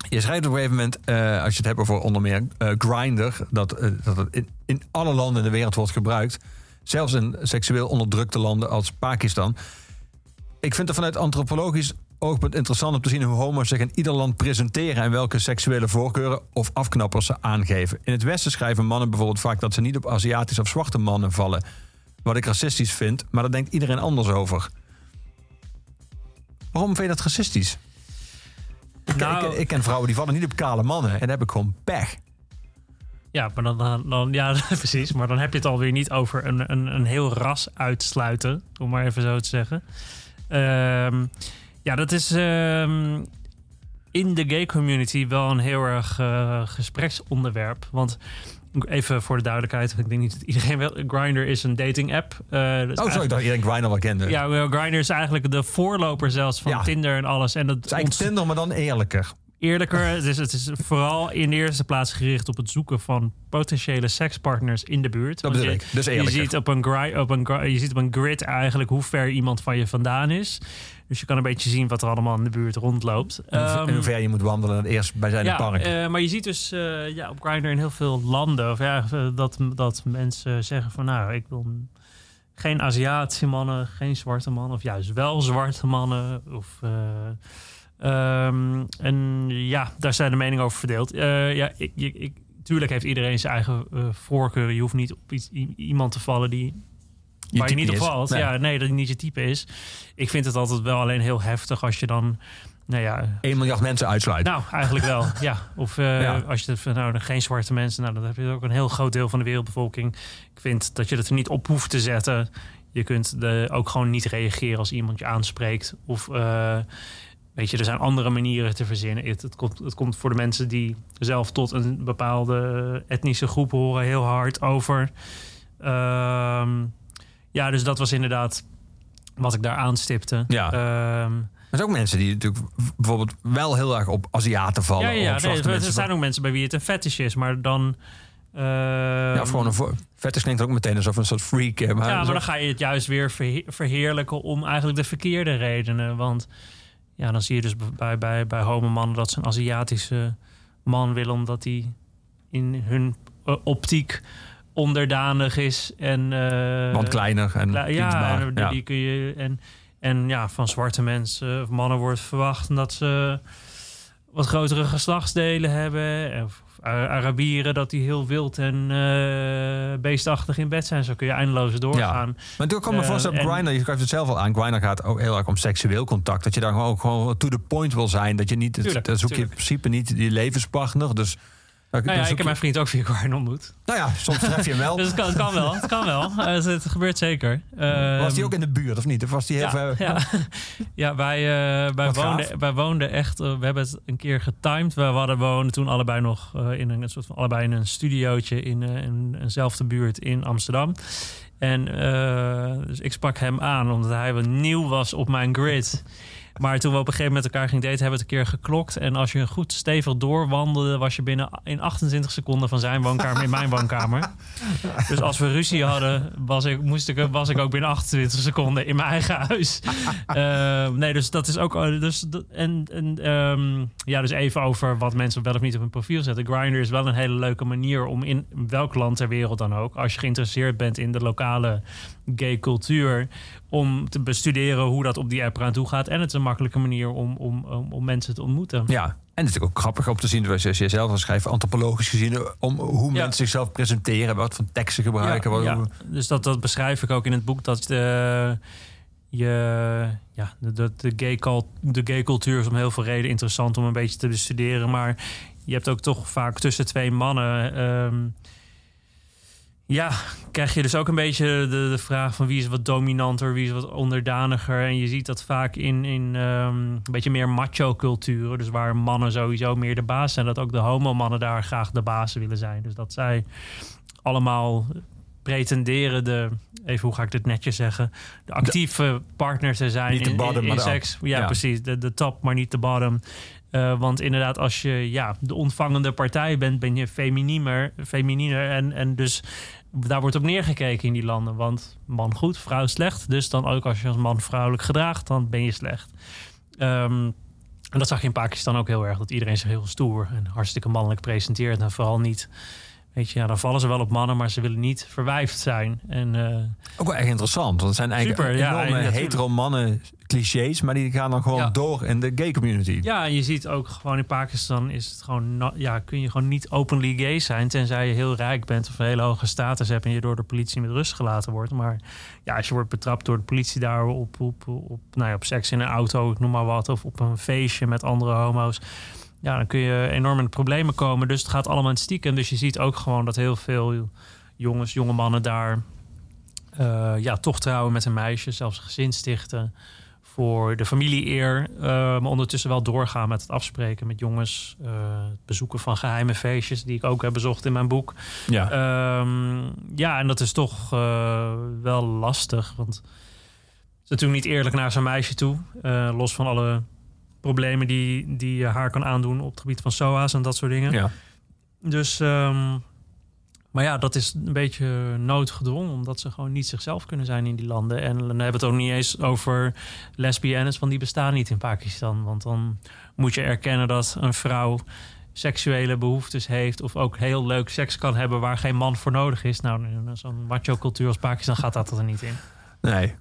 je schrijft op een gegeven moment, eh, als je het hebt over onder meer eh Grindr... dat, eh, dat het in, in alle landen in de wereld wordt gebruikt. Zelfs in seksueel onderdrukte landen als Pakistan. Ik vind het vanuit antropologisch oogpunt interessant om te zien hoe homo's zich in ieder land presenteren en welke seksuele voorkeuren of afknappers ze aangeven. In het Westen schrijven mannen bijvoorbeeld vaak dat ze niet op Aziatische of zwarte mannen vallen. Wat ik racistisch vind, maar daar denkt iedereen anders over. Waarom vind je dat racistisch? Ik, Nou- ik, ik ken vrouwen die vallen niet op kale mannen en dan heb ik gewoon pech. Ja, maar dan, dan, dan- ja, *laughs* precies. Maar dan heb je het alweer niet over een, een, een heel ras uitsluiten, om maar even zo te zeggen. Ehm, ja, dat is ehm, in de gay community wel een heel erg eh, gespreksonderwerp. Want even voor de duidelijkheid, ik denk niet dat iedereen wel. Grindr is een dating app. Dat is Oh, sorry, ik dacht iedereen Grindr wel kende. Ja, wel, Grindr is eigenlijk de voorloper zelfs van Ja. Tinder en alles. En dat Het is eigenlijk Tinder, maar dan eerlijker. eerlijker. Dus het is vooral in de eerste plaats gericht op het zoeken van potentiële sekspartners in de buurt. Dat bedoel je, ik. Dus je eerlijker. ziet, op een gri- op een, je ziet op een grid eigenlijk hoe ver iemand van je vandaan is. Dus je kan een beetje zien wat er allemaal in de buurt rondloopt. En hoe- Ehm, hoe ver je moet wandelen eerst bij zijn ja, park. eh, maar je ziet dus eh, ja, op Grindr in heel veel landen of ja, eh, dat, dat mensen zeggen van nou, ik wil geen Aziatische mannen, geen zwarte mannen of juist wel zwarte mannen. Of, eh, ehm, en ja, daar zijn de meningen over verdeeld. Ja, ik, ik, tuurlijk heeft iedereen zijn eigen voorkeur. Je hoeft niet op iets, iemand te vallen die waar je niet op is. valt. Nee. Ja, nee, dat niet je type is. Ik vind het altijd wel alleen heel heftig als je dan, nou ja, 1 miljard mensen uitsluiten. nou, eigenlijk wel, ja. Of eh, Ja. als je van nou, geen zwarte mensen, nou, dan heb je ook een heel groot deel van de wereldbevolking. Ik vind dat je het er niet op hoeft te zetten. Je kunt de, ook gewoon niet reageren als iemand je aanspreekt. Of eh, weet je, er zijn andere manieren te verzinnen. Het, het, komt, het komt voor de mensen die zelf tot een bepaalde etnische groep horen heel hard over. Ehm, ja, dus dat was inderdaad wat ik daar aanstipte. Ja. Ehm, Er zijn ook mensen die natuurlijk bijvoorbeeld wel heel erg op Aziaten vallen. ja, ja, nee, er zijn ook mensen bij wie het een fetish is, maar dan. eh, Ja, of gewoon een Vetters klinkt ook meteen alsof een soort freak. Maar, ja, maar dan ga je het juist weer verhe- verheerlijken om eigenlijk de verkeerde redenen. Want ja, dan zie je dus bij, bij, bij homomannen dat ze een Aziatische man willen, omdat hij in hun eh, optiek onderdanig is. En, eh, want kleiner en Kle- ja, en, Ja. die kun je en en ja, van zwarte mensen of mannen wordt verwacht dat ze wat grotere geslachtsdelen hebben. Of A- Arabieren dat die heel wild en eh, beestachtig in bed zijn. Zo kun je eindeloos doorgaan. Maar natuurlijk kan ik me Eh, voorstellen op en- Grindr, je schrijft het zelf al aan. Grindr gaat ook heel erg om seksueel contact. Dat je dan ook gewoon to the point wil zijn. Dat je niet, Tuurlijk, dan zoek je in principe niet die levenspartner. Dus Nou, Nou ja, ik heb mijn vriend ook via Garden ontmoet. Nou ja, soms tref je hem wel. *laughs* Dus het kan, het kan wel. Het kan wel. *laughs* Eh, het, gebeurt zeker. Ehm, was hij ook in de buurt of niet? Of was hij heel ja, *laughs* ja. ja, wij, eh, wij, woonden, wij woonden echt. eh, we hebben het een keer getimed. We hadden we woonden toen allebei nog in een soort van allebei in een studiootje in, in eenzelfde buurt in Amsterdam. En dus ik sprak hem aan omdat hij wat nieuw was op mijn grid. Maar toen we op een gegeven moment elkaar gingen daten, hebben we het een keer geklokt. En als je goed stevig doorwandelde, was je binnen in 28 seconden van zijn woonkamer in mijn woonkamer. *laughs* Dus als we ruzie hadden, was ik, moest ik, was ik ook binnen 28 seconden in mijn eigen huis. *laughs* Eh, nee, dus dat is ook. eh, Dus, en en ehm, ja, dus even over wat mensen wel of niet op hun profiel zetten. Grindr is wel een hele leuke manier om in welk land ter wereld dan ook, als je geïnteresseerd bent in de lokale gay cultuur, om te bestuderen hoe dat op die app eraan toe gaat. En het is een makkelijke manier om, om, om, om mensen te ontmoeten. Ja, en het is natuurlijk ook grappig om te zien, zoals je zelf al schrijft, antropologisch gezien, om hoe Ja. mensen zichzelf presenteren, wat voor teksten gebruiken. wat, ja, hoe- dus dat, dat beschrijf ik ook in het boek. Dat de, je, ja, de, de, de, gay cult, de gay cultuur is om heel veel redenen interessant om een beetje te bestuderen. Maar je hebt ook toch vaak tussen twee mannen. ehm, ja, krijg je dus ook een beetje de, de vraag van wie is wat dominanter, wie is wat onderdaniger. En je ziet dat vaak in, in ehm, een beetje meer macho-culturen. Dus waar mannen sowieso meer de baas zijn. Dat ook de homo-mannen daar graag de baas willen zijn. Dus dat zij allemaal pretenderen de, even hoe ga ik dit netjes zeggen, de actieve partner te zijn Niet de in, bottom, in, seks. Ja, Ja. precies. De, de top, maar niet de bottom. Eh, want inderdaad, als je ja, de ontvangende partij bent, ben je feminiener, femininer. En, en dus daar wordt op neergekeken in die landen. Want man goed, vrouw slecht. Dus dan ook als je als man vrouwelijk gedraagt, dan ben je slecht. Ehm, en dat zag je in Pakistan ook heel erg. Dat iedereen zich heel stoer en hartstikke mannelijk presenteert. En vooral niet... Weet je, ja, dan vallen ze wel op mannen, maar ze willen niet verwijfd zijn. En eh, Ook wel echt interessant, want het zijn eigenlijk Super, enorme ja, hetero mannen clichés, maar die gaan dan gewoon Ja. door in de gay community. Ja, en je ziet ook gewoon in Pakistan is het gewoon, ja, kun je gewoon niet openly gay zijn. Tenzij je heel rijk bent of een hele hoge status hebt en je door de politie met rust gelaten wordt. Maar ja, als je wordt betrapt door de politie daar op, op, op, nou ja, op seks in een auto, noem maar wat, of op een feestje met andere homo's. Ja, dan kun je enorm in problemen komen. Dus het gaat allemaal in het stiekem. Dus je ziet ook gewoon dat heel veel jongens, jonge mannen daar eh, ja, toch trouwen met een meisje, zelfs een gezin stichten voor de familie-eer. eh, maar ondertussen wel doorgaan met het afspreken met jongens. eh, het bezoeken van geheime feestjes, die ik ook heb bezocht in mijn boek. Ja. Ehm, ja, en dat is toch wel lastig. Want het is natuurlijk niet eerlijk naar zijn meisje toe. los van alle problemen die, die je haar kan aandoen op het gebied van SOA's en dat soort dingen. ja. Dus, ehm, maar ja, dat is een beetje noodgedwongen, omdat ze gewoon niet zichzelf kunnen zijn in die landen. En dan hebben we het ook niet eens over lesbiennes, want die bestaan niet in Pakistan. Want dan moet je erkennen dat een vrouw seksuele behoeftes heeft of ook heel leuk seks kan hebben waar geen man voor nodig is. Nou, zo'n macho cultuur als Pakistan gaat dat er niet in. Nee.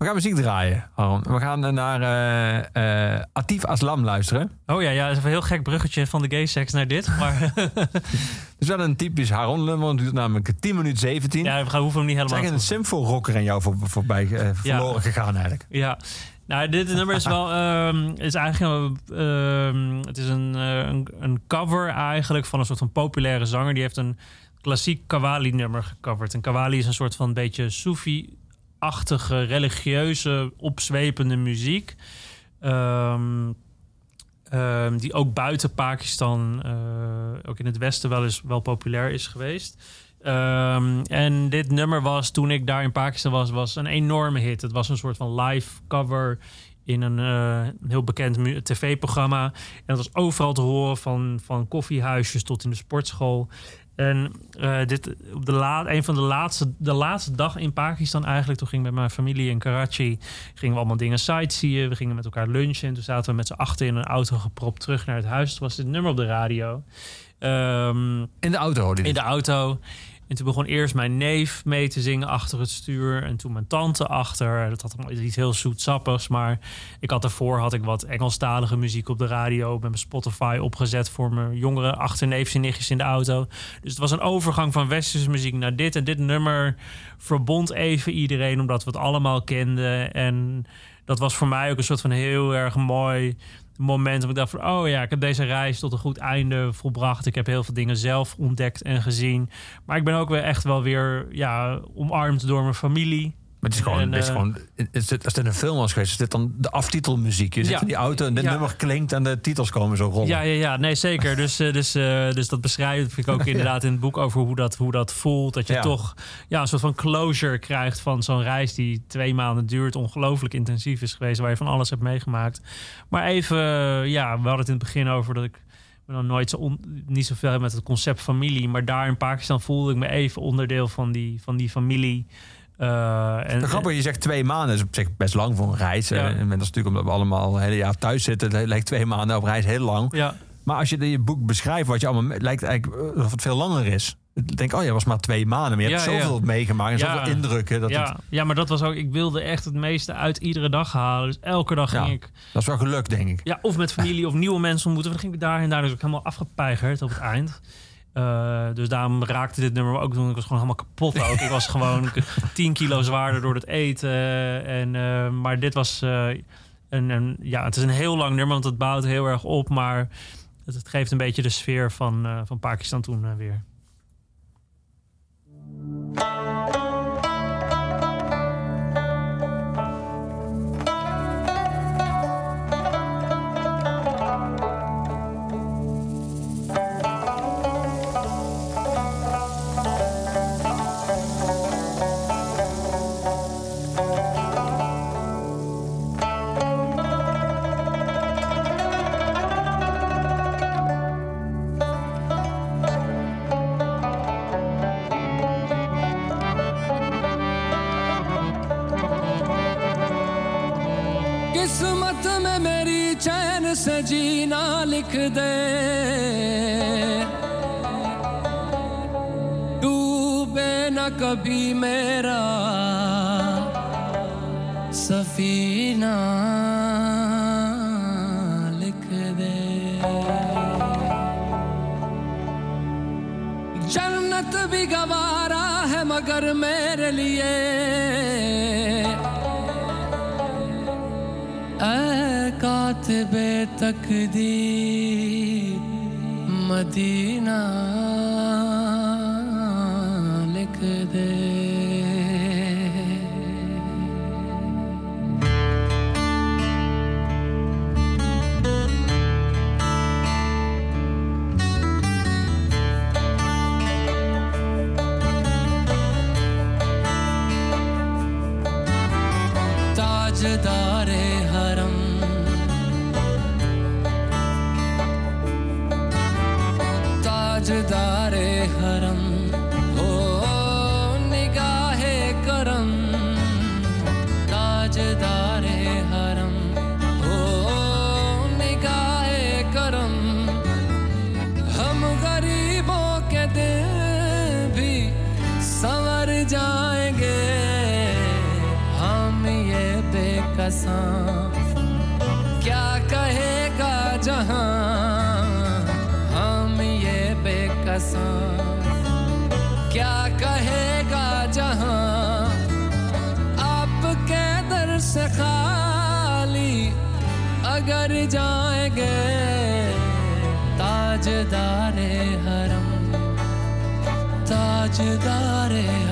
We gaan muziek draaien. We gaan naar eh eh Atif Aslam luisteren. Oh ja, ja, dat is een heel gek bruggetje van de gay seks naar dit. Maar *laughs* Het is wel een typisch Haron nummer. Het duurt namelijk 10 minuten 17. ja, we gaan hoeven hem niet Het is helemaal eigenlijk te een simful rocker aan jou voor, voorbij Ja. verloren gegaan eigenlijk. Ja, nou, dit nummer is wel. ehm, is eigenlijk. ehm, het is een, een, een cover eigenlijk van een soort van populaire zanger. Die heeft een klassiek Kawali-nummer gecoverd. En Kawali is een soort van beetje Soefi-achtige, religieuze, opzwepende muziek. Ehm, ehm, die ook buiten Pakistan, eh, ook in het Westen, wel eens wel populair is geweest. Ehm, en dit nummer was, toen ik daar in Pakistan was, was een enorme hit. Het was een soort van live cover in een eh, heel bekend tv-programma. En dat was overal te horen, van, van koffiehuisjes tot in de sportschool. En eh, dit, op de la, een van de laatste, de laatste dag in Pakistan eigenlijk, toen ging ik met mijn familie in Karachi, gingen we allemaal dingen sightseeën. We gingen met elkaar lunchen en toen zaten we met z'n achter in een auto gepropt terug naar het huis. Toen was dit nummer op de radio. Ehm, In de auto hoorde in de auto. En toen begon eerst mijn neef mee te zingen achter het stuur. En toen mijn tante achter. Dat had iets heel zoetsappigs. Maar ik had daarvoor had ik wat Engelstalige muziek op de radio. Met mijn Spotify opgezet voor mijn jongere achterneefjes en nichtjes in de auto. Dus het was een overgang van westerse muziek naar dit. En dit nummer verbond even iedereen. Omdat we het allemaal kenden. En dat was voor mij ook een soort van heel erg mooi moment. Om ik dacht van, oh ja, ik heb deze reis tot een goed einde volbracht. Ik heb heel veel dingen zelf ontdekt en gezien. Maar ik ben ook weer echt wel weer ja, omarmd door mijn familie. Maar het is gewoon, En, het is eh, gewoon is dit, als dit een film was geweest, is dit dan de aftitelmuziek? Je zit Ja. in die auto en dit Ja. nummer klinkt en de titels komen zo rollen. Ja, ja, ja, nee, zeker. Dus, eh, dus, eh, dus dat beschrijf ik ook *laughs* inderdaad in het boek over hoe dat, hoe dat voelt. Dat je Ja. toch ja, een soort van closure krijgt van zo'n reis die twee maanden duurt, ongelooflijk intensief is geweest, waar je van alles hebt meegemaakt. Maar even, ja, we hadden het in het begin over dat ik me dan nooit zo on- niet zoveel heb met het concept familie. Maar daar in Pakistan voelde ik me even onderdeel van die, van die familie. Eh, en, grappig, je zegt twee maanden, is op zich best lang voor een reis. Ja. Eh, En dat is natuurlijk omdat we allemaal een hele jaar thuis zitten. Het lijkt twee maanden op reis heel lang. ja, Maar als je in je boek beschrijft wat je allemaal... lijkt eigenlijk eh, of het veel langer is. Ik denk, oh ja, was maar twee maanden. Maar je hebt Ja, ja. zoveel meegemaakt en zoveel indrukken. Dat, ja, het- ja, maar dat was ook, ik wilde echt het meeste uit iedere dag halen. Dus elke dag ging Ja. ik dat is wel geluk, denk ik. Ja, of met familie of nieuwe mensen ontmoeten. Dan ging ik daar en daar dus ook helemaal afgepeigerd op het eind. Eh, dus daarom raakte dit nummer me ook toen. Ik was gewoon helemaal kapot ook. Ik was gewoon *laughs* 10 kilo zwaarder door het eten. En, eh, maar dit was... eh, een, een, ja, het is een heel lang nummer, want het bouwt heel erg op. Maar het, het geeft een beetje de sfeer van, van Pakistan toen weer. चैन से जीना लिख दे। डूबे न कभी मेरा सफीना लिख दे। जन्नत भी गवारा है मगर मेरे लिए। कातिबे तकदीर मदीना लिख दे। बेकसा क्या कहेगा जहाँ हम ये बेकसा? क्या कहेगा जहाँ आपके दर से खाली अगर जाएँगे ताजदारे हरम ताजदारे हरम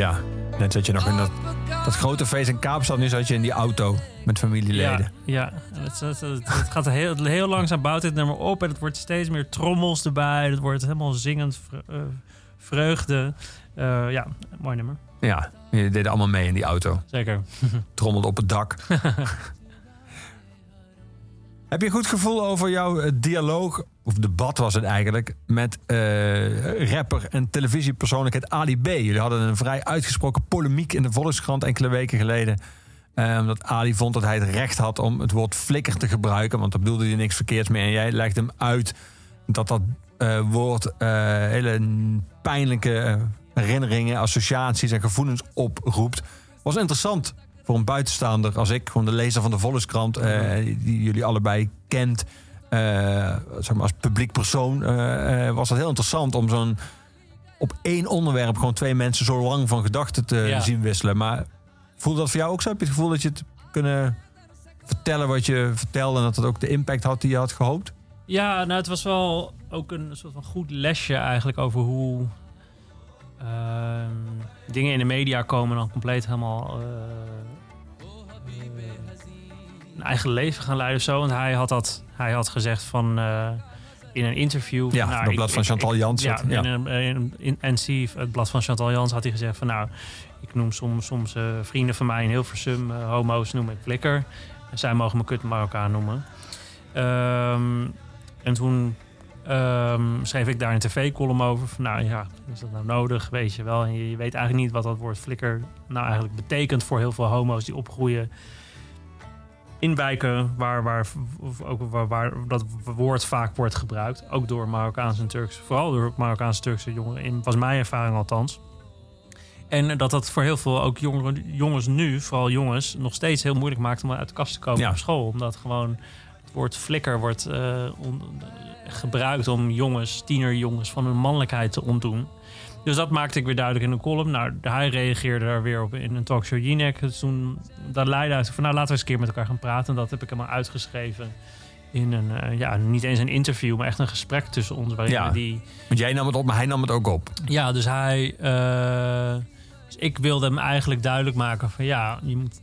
Ja, net zat je nog in dat, dat grote feest in Kaapstad. Nu zat je in die auto met familieleden. Ja, ja. Het, het, het, het gaat heel, heel langzaam bouwt dit nummer op. En het wordt steeds meer trommels erbij. Het wordt helemaal zingend eh, vreugde. Eh, ja, mooi nummer. Ja, je deed allemaal mee in die auto. Zeker. Trommelde op het dak. *laughs* Heb je een goed gevoel over jouw eh, dialoog, of debat was het eigenlijk, met eh, rapper en televisiepersoonlijkheid Ali B? Jullie hadden een vrij uitgesproken polemiek in de Volkskrant enkele weken geleden. eh, Omdat Ali vond dat hij het recht had om het woord flikker te gebruiken. Want daar bedoelde hij niks verkeerds mee. En jij legde hem uit dat dat woord hele pijnlijke herinneringen, associaties en gevoelens oproept. Was interessant voor een buitenstaander als ik, gewoon de lezer van de Volkskrant, eh, die jullie allebei kent. eh, zeg maar als publiek persoon eh, was dat heel interessant om zo'n op één onderwerp gewoon twee mensen zo lang van gedachten te Ja. zien wisselen. Maar voelde dat voor jou ook zo? Heb je het gevoel dat je het kunnen vertellen wat je vertelde en dat het ook de impact had die je had gehoopt? Ja, nou, het was wel ook een soort van goed lesje eigenlijk over hoe ehm, dingen in de media komen dan compleet helemaal een eigen leven gaan leiden of zo. Want hij had dat, hij had gezegd van in een interview. van, Ja, nou, in het ik- blad van Chantal Jans. Ja, Ja. in, een, in, in NC, het blad van Chantal Jans, had hij gezegd van nou, ik noem soms, soms eh, vrienden van mij in Hilversum, eh, homo's noem ik flikker. En zij mogen me kut Marokkaan noemen. Ehm, en toen ehm, schreef ik daar een tv-column over. Van, nou ja, is dat nou nodig? Weet je wel. En je, je weet eigenlijk niet wat dat woord flikker nou eigenlijk betekent voor heel veel homo's die opgroeien in wijken waar, waar, ook waar, waar dat woord vaak wordt gebruikt. Ook door Marokkaanse en Turkse, vooral door Marokkaanse en Turkse jongeren. In, was mijn ervaring althans. En dat dat voor heel veel ook jongeren, jongens nu, vooral jongens, nog steeds heel moeilijk maakt om uit de kast te komen Ja. op school. Omdat gewoon het woord flikker wordt eh, on- gebruikt om jongens, tienerjongens, van hun mannelijkheid te ontdoen. Dus dat maakte ik weer duidelijk in een column. Nou, hij reageerde daar weer op in een talkshow Jinek. Dus toen, dat leidde uit van, nou, laten we eens een keer met elkaar gaan praten. En dat heb ik helemaal uitgeschreven in een, eh, ja, niet eens een interview, maar echt een gesprek tussen ons. Waarin Ja. die, Want jij nam het op, maar hij nam het ook op. ja, dus hij. eh, dus ik wilde hem eigenlijk duidelijk maken van ja, je moet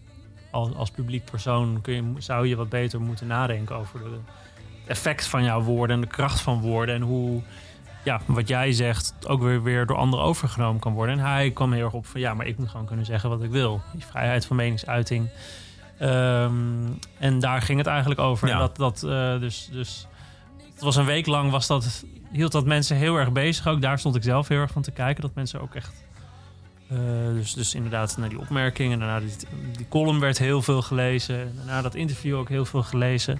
als, als publiek persoon kun je, zou je wat beter moeten nadenken over de, het effect van jouw woorden en de kracht van woorden en hoe ja, wat jij zegt ook weer, weer door anderen overgenomen kan worden. En hij kwam heel erg op van ja, maar ik moet gewoon kunnen zeggen wat ik wil. Die vrijheid van meningsuiting. Ehm, en daar ging het eigenlijk over. Ja. En dat, dat, eh, dus, dus het was een week lang was dat, hield dat mensen heel erg bezig. Ook daar stond ik zelf heel erg van te kijken. Dat mensen ook echt. eh, dus, dus inderdaad, naar die opmerkingen. Daarna die, die column werd heel veel gelezen. en Daarna dat interview ook heel veel gelezen.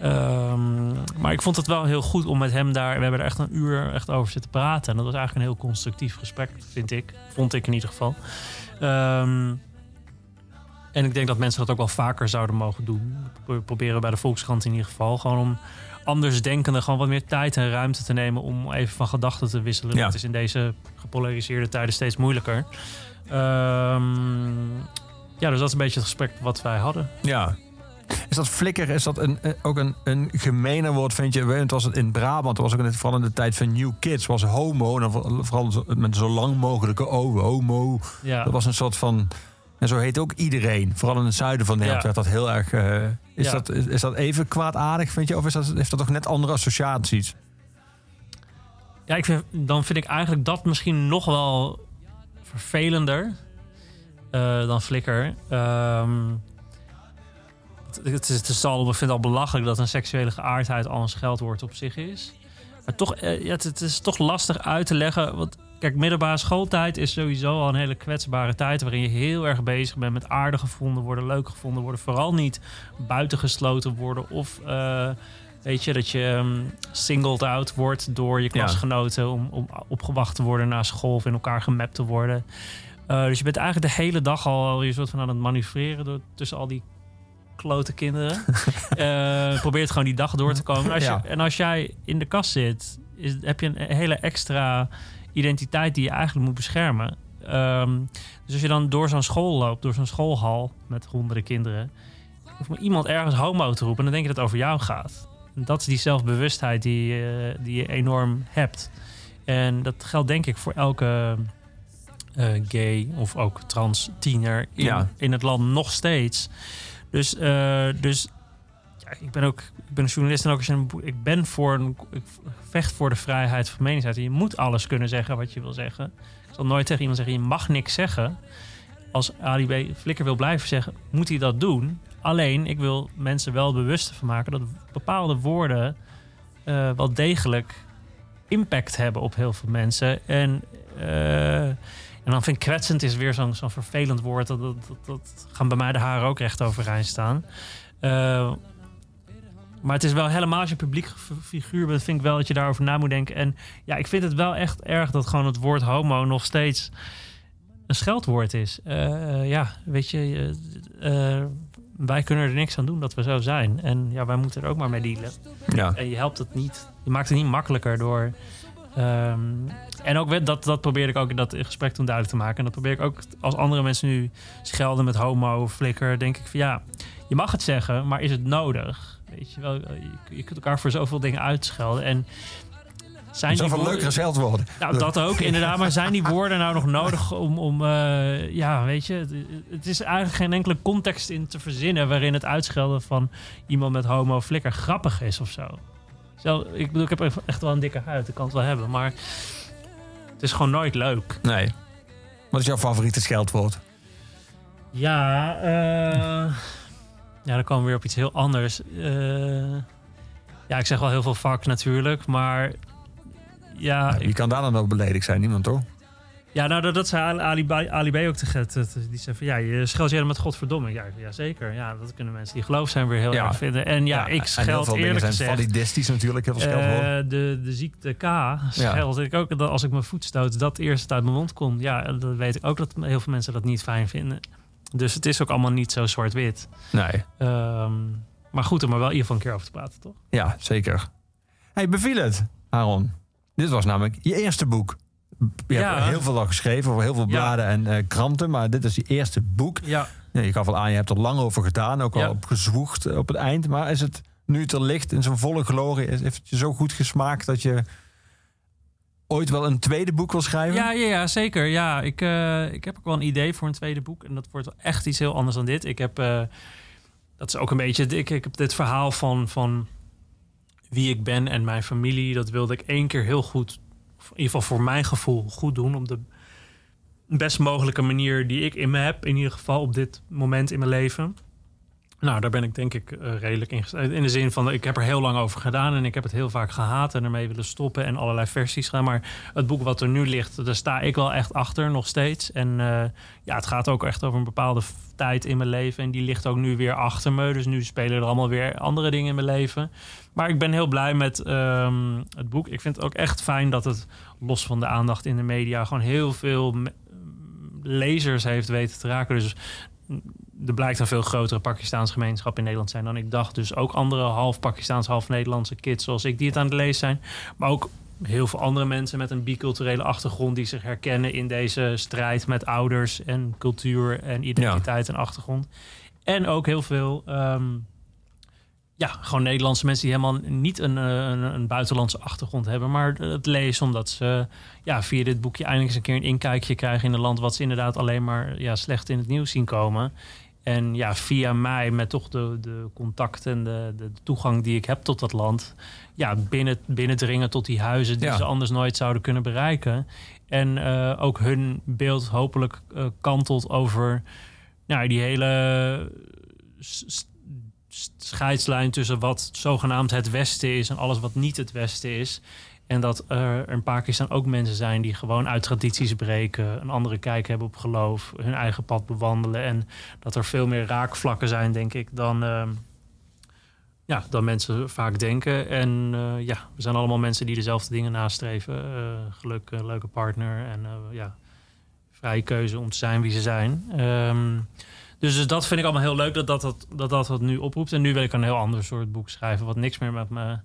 Ehm, maar ik vond het wel heel goed om met hem daar. We hebben er echt een uur echt over zitten praten. En dat was eigenlijk een heel constructief gesprek, vind ik. Vond ik in ieder geval. Ehm, en ik denk dat mensen dat ook wel vaker zouden mogen doen. We proberen bij de Volkskrant in ieder geval. Gewoon om andersdenkenden gewoon wat meer tijd en ruimte te nemen om even van gedachten te wisselen. Ja. Dat is in deze gepolariseerde tijden steeds moeilijker. Ehm, ja, dus dat is een beetje het gesprek wat wij hadden. Ja. Is dat flikker, is dat een, eh, ook een, een gemener woord, vind je? Het was het in Brabant, dat was ook in het, vooral in de tijd van New Kids, was homo. En dan voor- vooral met zo lang mogelijke O, homo. Ja. Dat was een soort van... En zo heet ook iedereen. Vooral in het zuiden van Nederland Ja. werd dat heel erg... eh, is, Ja. dat, is, is dat even kwaadaardig, vind je? Of is dat, heeft dat toch net andere associaties? Ja, ik vind, dan vind ik eigenlijk dat misschien nog wel vervelender eh, dan Flikker. Ehm, het, is, het, is al, ik vind het al belachelijk dat een seksuele geaardheid al een scheldwoord op zich is. Maar toch, eh, ja, het, het is toch lastig uit te leggen. Want kijk, middelbare schooltijd is sowieso al een hele kwetsbare tijd... waarin je heel erg bezig bent met aardig gevonden worden, leuk gevonden worden. Vooral niet buitengesloten worden of... eh, Weet je, dat je ehm, singled out wordt door je klasgenoten om, om opgewacht te worden naar school of in elkaar gemapt te worden. Eh, dus je bent eigenlijk de hele dag al je soort van aan het manoeuvreren door, tussen al die klote kinderen. *laughs* Eh probeert gewoon die dag door te komen. En als, Ja. je, en als jij in de kast zit, is, heb je een hele extra identiteit die je eigenlijk moet beschermen. Ehm, dus als je dan door zo'n school loopt, door zo'n schoolhal met honderden kinderen, hoeft iemand ergens homo te roepen, en dan denk je dat het over jou gaat. En dat is die zelfbewustheid die, die je enorm hebt. En dat geldt denk ik voor elke eh, gay of ook trans tiener in, Ja. in het land nog steeds. Dus, eh, dus ja, ik ben ook ik ben een journalist en ook als een ik ben voor een, ik vecht voor de vrijheid van meningsuiting. Je moet alles kunnen zeggen wat je wil zeggen. Ik zal nooit tegen iemand zeggen je mag niks zeggen. Als Ali B. Flikker wil blijven zeggen, moet hij dat doen. Alleen, ik wil mensen wel bewust van maken dat bepaalde woorden eh, wel degelijk impact hebben op heel veel mensen. En, eh, en dan vind ik kwetsend is weer zo'n zo'n vervelend woord. Dat, dat, dat, dat gaan bij mij de haren ook recht overeind staan. Eh, maar het is wel helemaal als je publiek figuur bent, vind ik wel dat je daarover na moet denken. En ja, ik vind het wel echt erg dat gewoon het woord homo nog steeds een scheldwoord is. Eh, ja, weet je, eh, eh, wij kunnen er niks aan doen dat we zo zijn. En ja, wij moeten er ook maar mee dealen. Ja. En je helpt het niet. Je maakt het niet makkelijker door. ehm, en ook dat, dat probeerde ik ook in dat gesprek toen duidelijk te maken. En dat probeer ik ook als andere mensen nu schelden met homo, flikker. Denk ik van ja, je mag het zeggen, maar is het nodig? Weet je wel, je, je kunt elkaar voor zoveel dingen uitschelden. En zijn die Zoveel woorden- leukere scheldwoorden. nou, dat *laughs* ook, inderdaad. Maar zijn die woorden nou nog nodig om... om eh, ja, weet je... Het, het is eigenlijk geen enkele context in te verzinnen... waarin het uitschelden van iemand met homo flikker grappig is of zo. Zo, ik bedoel, ik heb echt wel een dikke huid. Ik kan het wel hebben, maar... Het is gewoon nooit leuk. Nee. Wat is jouw favoriete scheldwoord? Ja, eh ja, dan komen we weer op iets heel anders. Eh, ja, ik zeg wel heel veel vak natuurlijk, maar... Ja, Wie kan daar dan ook beledigd zijn? Niemand toch? Ja, nou, dat, dat zei Ali- Ali, B- ook te get. Die zei van, ja, je scheldt je met godverdomme. Ja, ja, zeker. Ja, dat kunnen mensen die geloof zijn weer heel Ja. erg vinden. En ja, ik scheld eerlijk zijn gezegd... validistisch natuurlijk. Heel veel scheldwoorden. eh, de, de ziekte K scheld ik ook dat als ik mijn voet stoot, dat eerst uit mijn mond komt. Ja, dat weet ik ook dat heel veel mensen dat niet fijn vinden. Dus het is ook allemaal niet zo zwart-wit. nee. Ehm, maar goed om er wel in ieder geval een keer over te praten, toch? Ja, zeker. Hey, beviel het, Aaron? Dit was namelijk je eerste boek. Je Ja. hebt heel veel al geschreven voor heel veel bladen en eh, kranten, maar dit is je eerste boek. Ja. Je gaf al aan, je hebt er lang over gedaan, ook al op gezwoegd op het eind. Maar is het nu het er ligt in zijn volle glorie, is- heeft het je zo goed gesmaakt dat je ooit wel een tweede boek wil schrijven? Ja, ja, ja zeker. Ja, ik, eh, ik heb ook wel een idee voor een tweede boek. En dat wordt wel echt iets heel anders dan dit. Ik heb, eh, dat is ook een beetje, ik, ik heb dit verhaal van, van wie ik ben en mijn familie. Dat wilde ik één keer heel goed, in ieder geval voor mijn gevoel, goed doen. Op de best mogelijke manier die ik in me heb. In ieder geval op dit moment in mijn leven. Nou, daar ben ik denk ik eh, redelijk in. In de zin van, ik heb er heel lang over gedaan en ik heb het heel vaak gehaat en ermee willen stoppen en allerlei versies gaan. Maar het boek wat er nu ligt, daar sta ik wel echt achter nog steeds. En eh, ja, het gaat ook echt over een bepaalde tijd in mijn leven en die ligt ook nu weer achter me. Dus nu spelen er allemaal weer andere dingen in mijn leven. Maar ik ben heel blij met ehm, het boek. Ik vind het ook echt fijn dat het, los van de aandacht in de media, gewoon heel veel lezers heeft weten te raken. Dus er blijkt een veel grotere Pakistaans gemeenschap in Nederland zijn dan ik dacht. Dus ook andere half Pakistaans, half Nederlandse kids zoals ik die het aan het lezen zijn. Maar ook heel veel andere mensen met een biculturele achtergrond die zich herkennen in deze strijd met ouders en cultuur en identiteit en achtergrond. En ook heel veel ehm, ja, gewoon Nederlandse mensen die helemaal niet een, eh, een, een buitenlandse achtergrond hebben, maar het lezen omdat ze ja, via dit boekje eindelijk eens een keer een inkijkje krijgen in een land wat ze inderdaad alleen maar ja, slecht in het nieuws zien komen. En ja, via mij, met toch de, de contacten en de, de toegang die ik heb tot dat land, ja, binnen, binnendringen tot die huizen die Ja. ze anders nooit zouden kunnen bereiken. En eh, ook hun beeld hopelijk eh, kantelt over nou, die hele scheidslijn tussen wat zogenaamd het Westen is en alles wat niet het Westen is. En dat er in Pakistan ook mensen zijn die gewoon uit tradities breken, een andere kijk hebben op geloof, hun eigen pad bewandelen. En dat er veel meer raakvlakken zijn, denk ik, dan, ehm, ja, dan mensen vaak denken. En eh, ja, we zijn allemaal mensen die dezelfde dingen nastreven. Eh, geluk, een leuke partner en eh, ja, vrije keuze om te zijn wie ze zijn. Ehm, dus, dus dat vind ik allemaal heel leuk dat dat, dat, dat dat nu oproept. En nu wil ik een heel ander soort boek schrijven, wat niks meer met mijn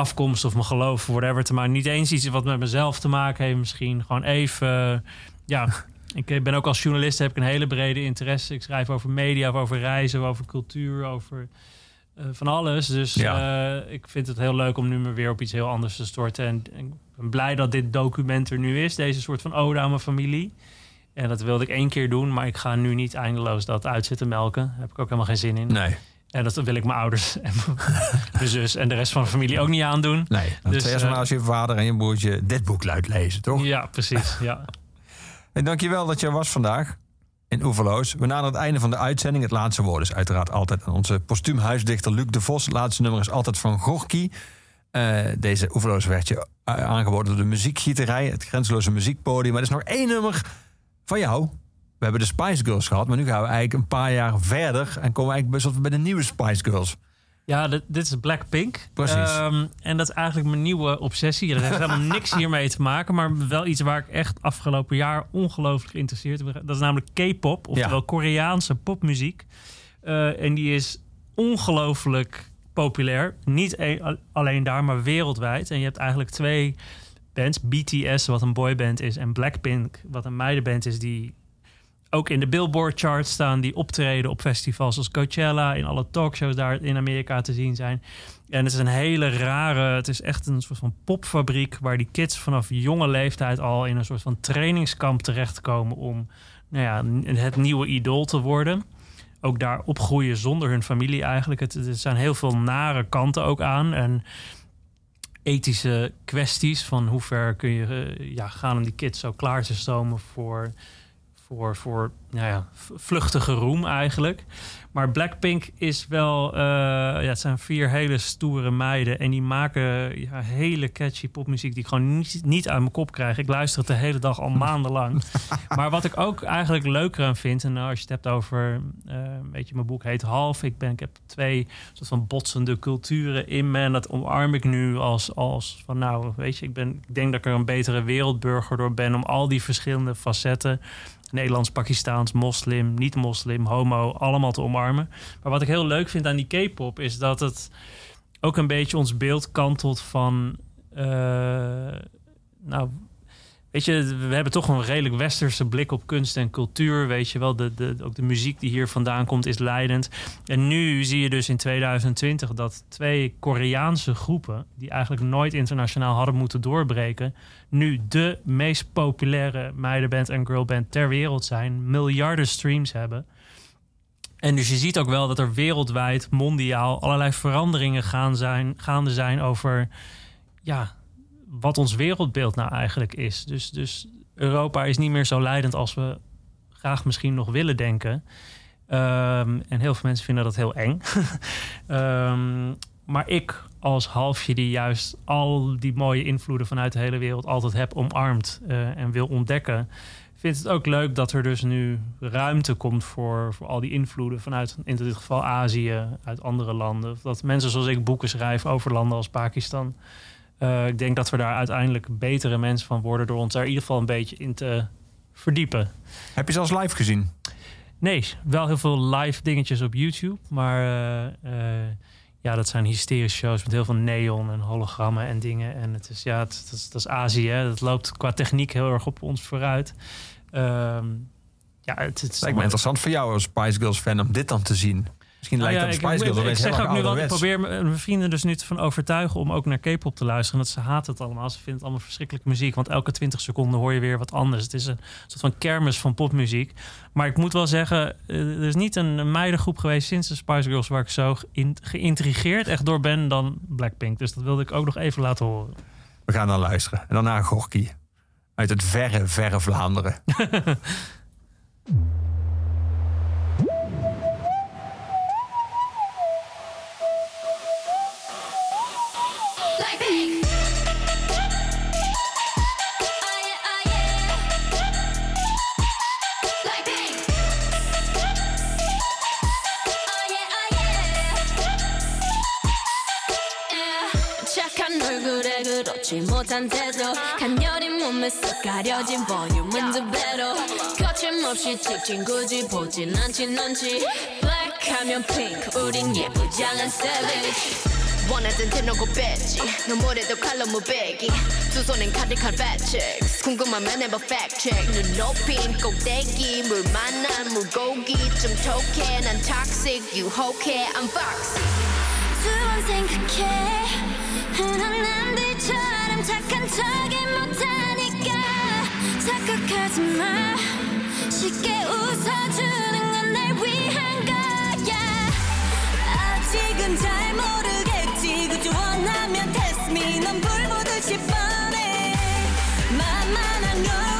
afkomst of mijn geloof, whatever te maken. Niet eens iets wat met mezelf te maken heeft, misschien. Gewoon even, ja. *laughs* Ik ben ook als journalist heb ik een hele brede interesse. Ik schrijf over media, over reizen, over cultuur, over eh, van alles. Dus Ja. eh, ik vind het heel leuk om nu me weer op iets heel anders te storten. En, en ik ben blij dat dit document er nu is. Deze soort van ode aan mijn familie. En dat wilde ik één keer doen, maar ik ga nu niet eindeloos dat uit zitten melken. Daar heb ik ook helemaal geen zin in. Nee, En dat wil ik mijn ouders *laughs* en mijn zus en de rest van de familie ook niet aandoen. nee. Dus, eerst maar eh, als je vader en je broertje dit boek luidt lezen, toch? Ja, precies. *laughs* Ja. En dankjewel dat je er was vandaag. in Oeverloos. We naderen het einde van de uitzending. Het laatste woord is uiteraard altijd aan onze postuumhuisdichter Luc de Vos. Het laatste nummer is altijd van Gorky. Eh, deze Oeverloos werd je eh, aangeboden door de muziekgieterij, het grenzeloze muziekpodium. Maar er is nog één nummer van jou. We hebben de Spice Girls gehad, maar nu gaan we eigenlijk een paar jaar verder en komen we eigenlijk best wel bij de nieuwe Spice Girls. Ja, dit, dit is Blackpink. Precies. Ehm, en dat is eigenlijk mijn nieuwe obsessie. Dat heeft helemaal *laughs* niks hiermee te maken, maar wel iets waar ik echt afgelopen jaar ongelooflijk geïnteresseerd ben. Dat is namelijk K-pop, oftewel Ja. Koreaanse popmuziek. Eh, en die is ongelooflijk populair. Niet e- alleen daar, maar wereldwijd. En je hebt eigenlijk twee bands. BTS, wat een boyband is, en Blackpink, wat een meidenband is, die ook in de Billboard chart staan, die optreden op festivals als Coachella, in alle talkshows daar in Amerika te zien zijn. En het is een hele rare, het is echt een soort van popfabriek waar die kids vanaf jonge leeftijd al in een soort van trainingskamp terechtkomen om nou ja, het nieuwe idool te worden. Ook daar opgroeien zonder hun familie eigenlijk. Het, er zijn heel veel nare kanten ook aan. En ethische kwesties van hoe ver kun je eh, ja, gaan om die kids zo klaar te stomen voor, voor, voor nou ja, vluchtige roem eigenlijk. Maar Blackpink is wel, eh, ja, het zijn vier hele stoere meiden en die maken ja, hele catchy popmuziek die ik gewoon niet, niet uit mijn kop krijg. Ik luister het de hele dag al maandenlang. *laughs* maar wat ik ook eigenlijk leuker aan vind, en als je het hebt over, eh weet je, mijn boek heet Half. Ik, ben, ik heb twee soort van botsende culturen in me en dat omarm ik nu als, als van nou, weet je, ik, ben, ik denk dat ik er een betere wereldburger door ben om al die verschillende facetten Nederlands, Pakistaans, moslim, niet-moslim, homo, allemaal te omarmen. Maar wat ik heel leuk vind aan die K-pop is dat het ook een beetje ons beeld kantelt van. eh, nou, weet je, we hebben toch een redelijk westerse blik op kunst en cultuur. Weet je wel, de, de, ook de muziek die hier vandaan komt is leidend. En nu zie je dus in 2020 dat twee Koreaanse groepen, die eigenlijk nooit internationaal hadden moeten doorbreken, nu de meest populaire meidenband en girlband ter wereld zijn, miljarden streams hebben. En dus je ziet ook wel dat er wereldwijd, mondiaal, allerlei veranderingen gaan zijn, gaande zijn over ja, wat ons wereldbeeld nou eigenlijk is. Dus, dus Europa is niet meer zo leidend als we graag misschien nog willen denken. Ehm, en heel veel mensen vinden dat heel eng. *laughs* Ehm, maar ik als halfje die juist al die mooie invloeden vanuit de hele wereld altijd heb omarmd eh, en wil ontdekken, vind het ook leuk dat er dus nu ruimte komt voor, voor al die invloeden vanuit in dit geval Azië, uit andere landen. Dat mensen zoals ik boeken schrijven over landen als Pakistan. Eh, ik denk dat we daar uiteindelijk betere mensen van worden door ons daar in ieder geval een beetje in te verdiepen. Heb je ze als live gezien? Nee, wel heel veel live dingetjes op YouTube. Maar eh, eh, ja, dat zijn hysterische shows met heel veel neon en hologrammen en dingen. En het is, ja, het, dat, is, dat is Azië. Hè. Dat loopt qua techniek heel erg op ons vooruit. Ehm, ja, het, het is Lijkt me interessant voor jou als Spice Girls fan om dit dan te zien. Misschien Nou lijkt ja, dat Spice Girls ik, ik zeg ook nu wel, ik probeer mijn vrienden dus nu te van overtuigen om ook naar K-pop te luisteren. Dat ze haten het allemaal. Ze vinden het allemaal verschrikkelijke muziek. Want elke 20 seconden hoor je weer wat anders. Het is een soort van kermis van popmuziek. Maar ik moet wel zeggen, eh, er is niet een meidengroep geweest sinds de Spice Girls waar ik zo geïn- geïntrigeerd echt door ben dan Blackpink. Dus dat wilde ik ook nog even laten horen. We gaan dan luisteren. En daarna Gorky. Uit het verre, verre Vlaanderen. *laughs* 그렇지 못한 태도 간녀린 몸에 쓱 가려진 볼륨은 두 배로 거침없이 찍힌 굳이 보진 않지 눈치 블랙하면 핑크 우린 예쁘장한 savage. 원하던 대놓고 뺐지. 너무래도 칼로 무배기. 두 손엔 카디칼 배치 궁금하면 해봐 팩트 눈 높인 꼭대기. 물 만난 물고기 좀 톡해. 난 toxic 유혹해. I'm fox 두번 생각해 흔한 남들처럼 착한 척이 못하니까 착각하지 마. 쉽게 웃어주는 건 날 위한 거야. 아직은 잘 모르겠지. 그저 원하면 test 넌 불보듯이 뻔해. 만만한 걸